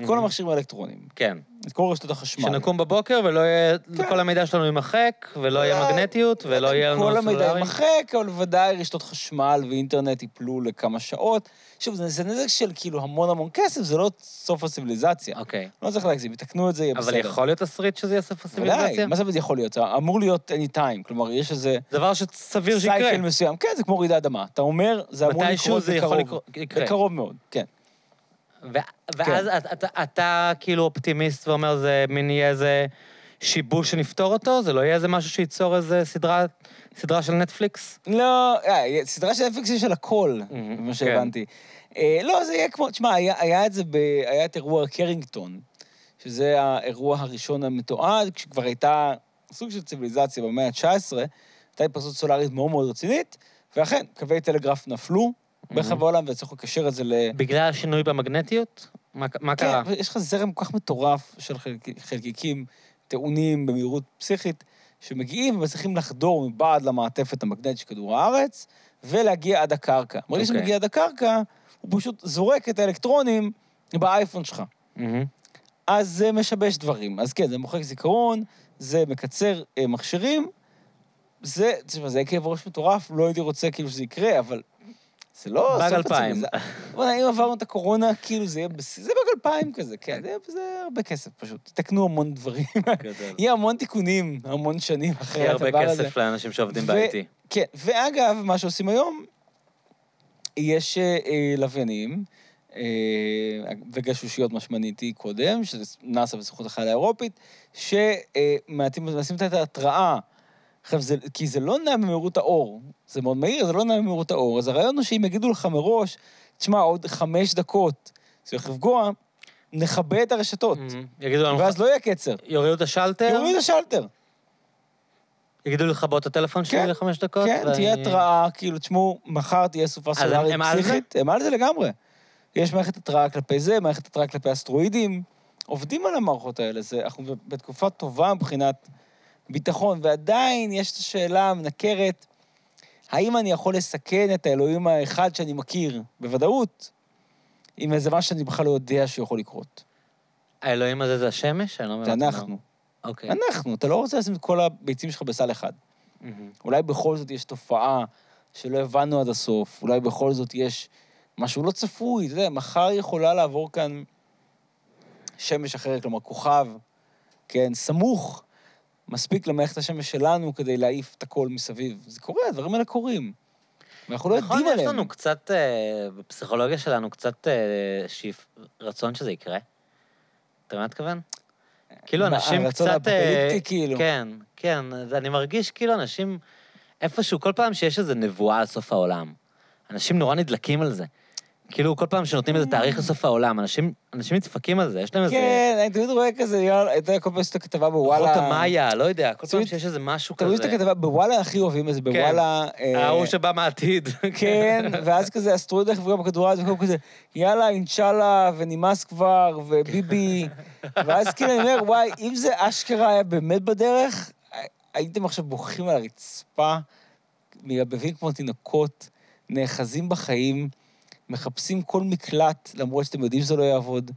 את כל Mhm. המכשירים האלקטרוניים, כן. את כל רשתות החשמל. שנקום בבוקר ולא יהיה... כן. כל המידע שלנו יימחק, ולא יהיה מגנטיות, ולא יהיה לנו כל המידע. יימחק, אבל ודאי רשתות חשמל ואינטרנט ייפלו לכמה שעות. שוב, זה זה נזק של כאילו המון המון כסף, זה לא סוף הציוויליזציה. אוקיי. לא צריך להגזים, יתקנו את זה, יהיה בסדר. אבל יכול להיות תסריט שזה יהיה סוף ודאי, הסיביליזציה? מה זה יכול להיות? אמור להיות any time, כלומר, יש איזה דבר שסביר שיקרה. סייקל מסוים. כן, זה כמו רעידת אדמה. אתה אומר, זה אמור לקרות מתישהו זה יכול בקרוב. לקרות-. בקרוב מאוד, כן. ו- ואז אתה- אתה- אתה כאילו אופטימיסט ואומר, זה מין יהיה איזה שיבוש שנפתור אותו? זה לא יהיה איזה משהו שייצור איזה סדרה, סדרה של נטפליקס? לא, אה, סדרה של נטפליקס יש על הכל, Mhm, מה כן. שהבנתי. אה, לא, זה יהיה כמו, תשמע, היה, היה את זה, ב, היה את אירוע קרינגטון, שזה האירוע הראשון המתועד, כשכבר הייתה סוג של ציוויליזציה במאה ה-19, הייתה התפרצות סולארית מאוד מאוד רצינית, ואכן, קווי טלגרף נפלו ברחבי העולם, והצליחו לקשר את זה ל... בגלל השינוי במגנטיות? מה, מה קרה? כן, יש לך זרם כל כך מטורף של חלק, חלקיקים טעונים במהירות פסיכית, שמגיעים ומצליחים לחדור מבעד למעטפת המגנטית של כדור הארץ, ולהגיע עד הקרקע. ברגע אוקיי. שהוא מגיע עד הקרקע, הוא פשוט זורק את האלקטרונים באייפון שלך. מהמם. אז זה משבש דברים. אז כן, זה מוחק זיכרון, זה מקצר אה, מכשירים. זה, תשמע, זה כאב ראש מטורף, לא הייתי רוצה כאילו שזה יקרה, אבל זה לא... באג אלפיים. אם עברנו את הקורונה, כאילו זה יהיה... בס- זה באג אלפיים כזה, כן, זה, זה הרבה כסף פשוט. תקנו המון דברים. יהיה המון תיקונים, המון שנים אחרי יהיה הדבר הרבה הזה. כסף לאנשים שעובדים ב-IT. כן, ואגב, מה שעושים היום, יש אה, אה, לוויינים, אה, וגשושיות, מה שמניתי קודם, שזה נאס"א וסוכנות החלל האירופית, שמנסים את ההתראה. עכשיו, זה, כי זה לא נע במהירות האור, זה מאוד מהיר, זה לא נע במהירות האור. אז הרעיון הוא שאם יגידו לך מראש, תשמע, עוד חמש דקות זה הולך לפגוע, נכבה את הרשתות, מהמם. יגידו לנו, ואז לא יהיה קצר. יורידו את השלטר, יורידו את השלטר. יגידו לי לכבות את הטלפון שלי כן, לחמש דקות. כן, ואני- תהיה התראה, כאילו, תשמעו, מחר תהיה סופה סולארית הם על זה? פסיכית. הם על זה לגמרי. יש מערכת התראה כלפי זה, מערכת התראה כלפי אסטרואידים. עובדים על המערכות האלה, זה, אנחנו בתקופה טובה מבחינת ביטחון, ועדיין יש את השאלה המנקרת, האם אני יכול לסכן את האלוהים האחד שאני מכיר, בוודאות, עם איזה משהו שאני בכלל לא יודע שיכול לקרות. האלוהים הזה זה השמש? אני לא זה. אנחנו. אוקיי. אנחנו, אתה לא רוצה לשים את כל הביצים שלך בסל אחד. מהמם. אולי בכל זאת יש תופעה שלא הבנו עד הסוף, אולי בכל זאת יש משהו לא צפוי, אתה יודע, מחר יכולה לעבור כאן שמש אחרת, כלומר כוכב, כן, סמוך, מספיק למערכת השמש שלנו כדי להעיף את הכל מסביב. זה קורה, הדברים האלה קורים. ואנחנו לא נכון, יודעים יש עליהם. לנו קצת, אה, בפסיכולוגיה שלנו, קצת אה, שאיפ... רצון שזה יקרה. אתה מבין מה אתכוון? כאילו אנשים הרצון קצת... אה, האפוקליפטי, כאילו? כן, כן. אני מרגיש כאילו אנשים, איפשהו, כל פעם שיש איזו נבואה על סוף העולם, אנשים נורא נדלקים על זה. כאילו, כל פעם שנותנים איזה תאריך לסוף העולם, אנשים, אנשים נדפקים על זה, יש להם איזה... כן, אני תמיד רואה כזה, אתה יודע, כל פעם שיש את הכתבה בוואלה... רוחות המאיה, לא יודע, כל פעם שיש איזה משהו כזה. תמיד יש את הכתבה, בוואלה הכי אוהבים את זה, בוואלה... אה, ההוא שבא מהעתיד. כן, ואז כזה אסטרואיד איך וגם בכדורגל, וכל כזה, יאללה, אינשאללה, ונמאס כבר, וביבי. ואז כאילו אני אומר, וואי, אם זה אשכרה היה באמת בדרך, הייתם עכשיו בוכים על הרצפה, מייבבים כמו תינוקות, נאחזים בחיים, מחפשים כל מקלט, למרות שאתם יודעים שזה לא יעבוד,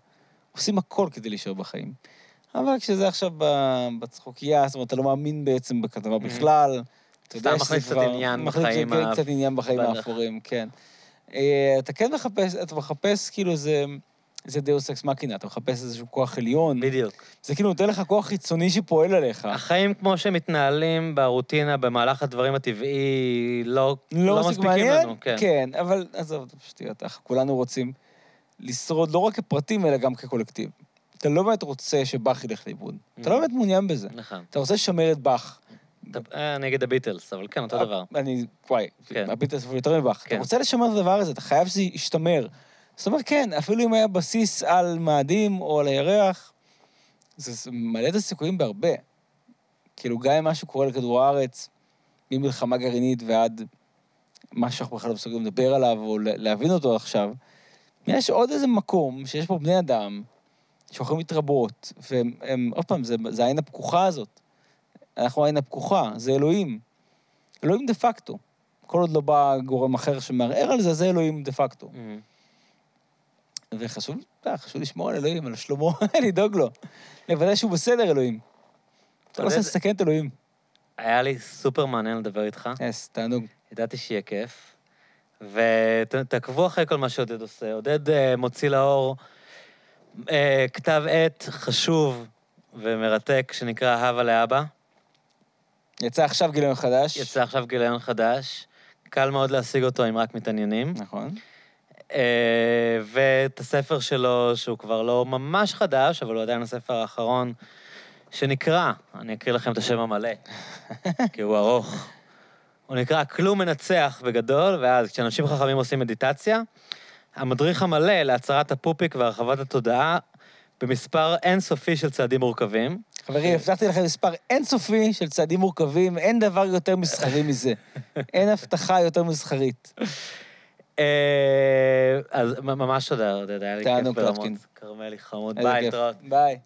עושים הכל כדי להישאר בחיים. אבל כשזה עכשיו בצחוקייה, זאת אומרת, אתה לא מאמין בעצם בכתבה בכלל, אתה יודע סתם שזה מכניס קצת כבר- עניין מכניס בחיים ה- קצת עניין בחיים. האפורים, כן. אה, אתה כן מחפש, אתה מחפש כאילו זה... זה דאוס אקס מקינה, אתה מחפש איזשהו כוח עליון. בדיוק. זה כאילו נותן לך כוח חיצוני שפועל עליך. החיים כמו שהם מתנהלים ברוטינה במהלך הדברים הטבעי, לא, לא לא מספיק מספיקים מעניין? לנו. כן. כן, אבל עזוב, זה שטויות, אנחנו כולנו רוצים לשרוד לא רק כפרטים, אלא גם כקולקטיב. אתה לא באמת רוצה שבאך ילך לאיבוד. אתה לא באמת מעוניין בזה. נכון. אתה רוצה לשמר את באך. אה, נגד הביטלס, אבל כן, אותו דבר. אני, וואי, כן. הביטלס הוא יותר מבאך. אתה כן. רוצה לשמר את הדבר הזה, אתה חייב שזה ישתמר. זאת אומרת, כן, אפילו אם היה בסיס על מאדים או על הירח, זה מעלה את הסיכויים בהרבה. כאילו, גם אם משהו קורה לכדור הארץ, ממלחמה גרעינית ועד מה שאנחנו בכלל לא מסוגלים לדבר עליו או לה- להבין אותו עכשיו, יש עוד איזה מקום שיש בו בני אדם שיכולים להתרבות, והם, הם, עוד פעם, זה, זה העין הפקוחה הזאת. אנחנו העין הפקוחה, זה אלוהים. אלוהים דה פקטו. כל עוד לא בא גורם אחר שמערער על זה, זה אלוהים דה פקטו. Mhm. וחשוב, יודע, חשוב לשמור על אלוהים, על שלמה, לדאוג לו. לוודא שהוא בסדר, אלוהים. אתה לא רוצה לסכן את אלוהים. היה לי סופר מעניין לדבר איתך. אס, תענוג. ידעתי שיהיה כיף. ותעקבו אחרי כל מה שעודד עושה. עודד אה, מוציא לאור אה, כתב עת חשוב ומרתק שנקרא "הבה לאבא". יצא עכשיו גיליון חדש. יצא עכשיו גיליון חדש. קל מאוד להשיג אותו אם רק מתעניינים. נכון. אה, ואת הספר שלו, שהוא כבר לא ממש חדש, אבל הוא עדיין הספר האחרון, שנקרא, אני אקריא לכם את השם המלא, כי הוא ארוך. הוא נקרא כלום מנצח בגדול, ואז כשאנשים חכמים עושים מדיטציה, המדריך המלא להצהרת הפופיק והרחבת התודעה במספר אינסופי של צעדים מורכבים. חברים, הבטחתי לכם מספר אינסופי של צעדים מורכבים, אין דבר יותר מסחרי מזה. אין הבטחה יותר מסחרית. אה, אז ממש תודה, עודד, היה לי כיף תענוג, ברמות. טרטקין. כרמלי חמוד, ביי, כיף. להתראות. ביי.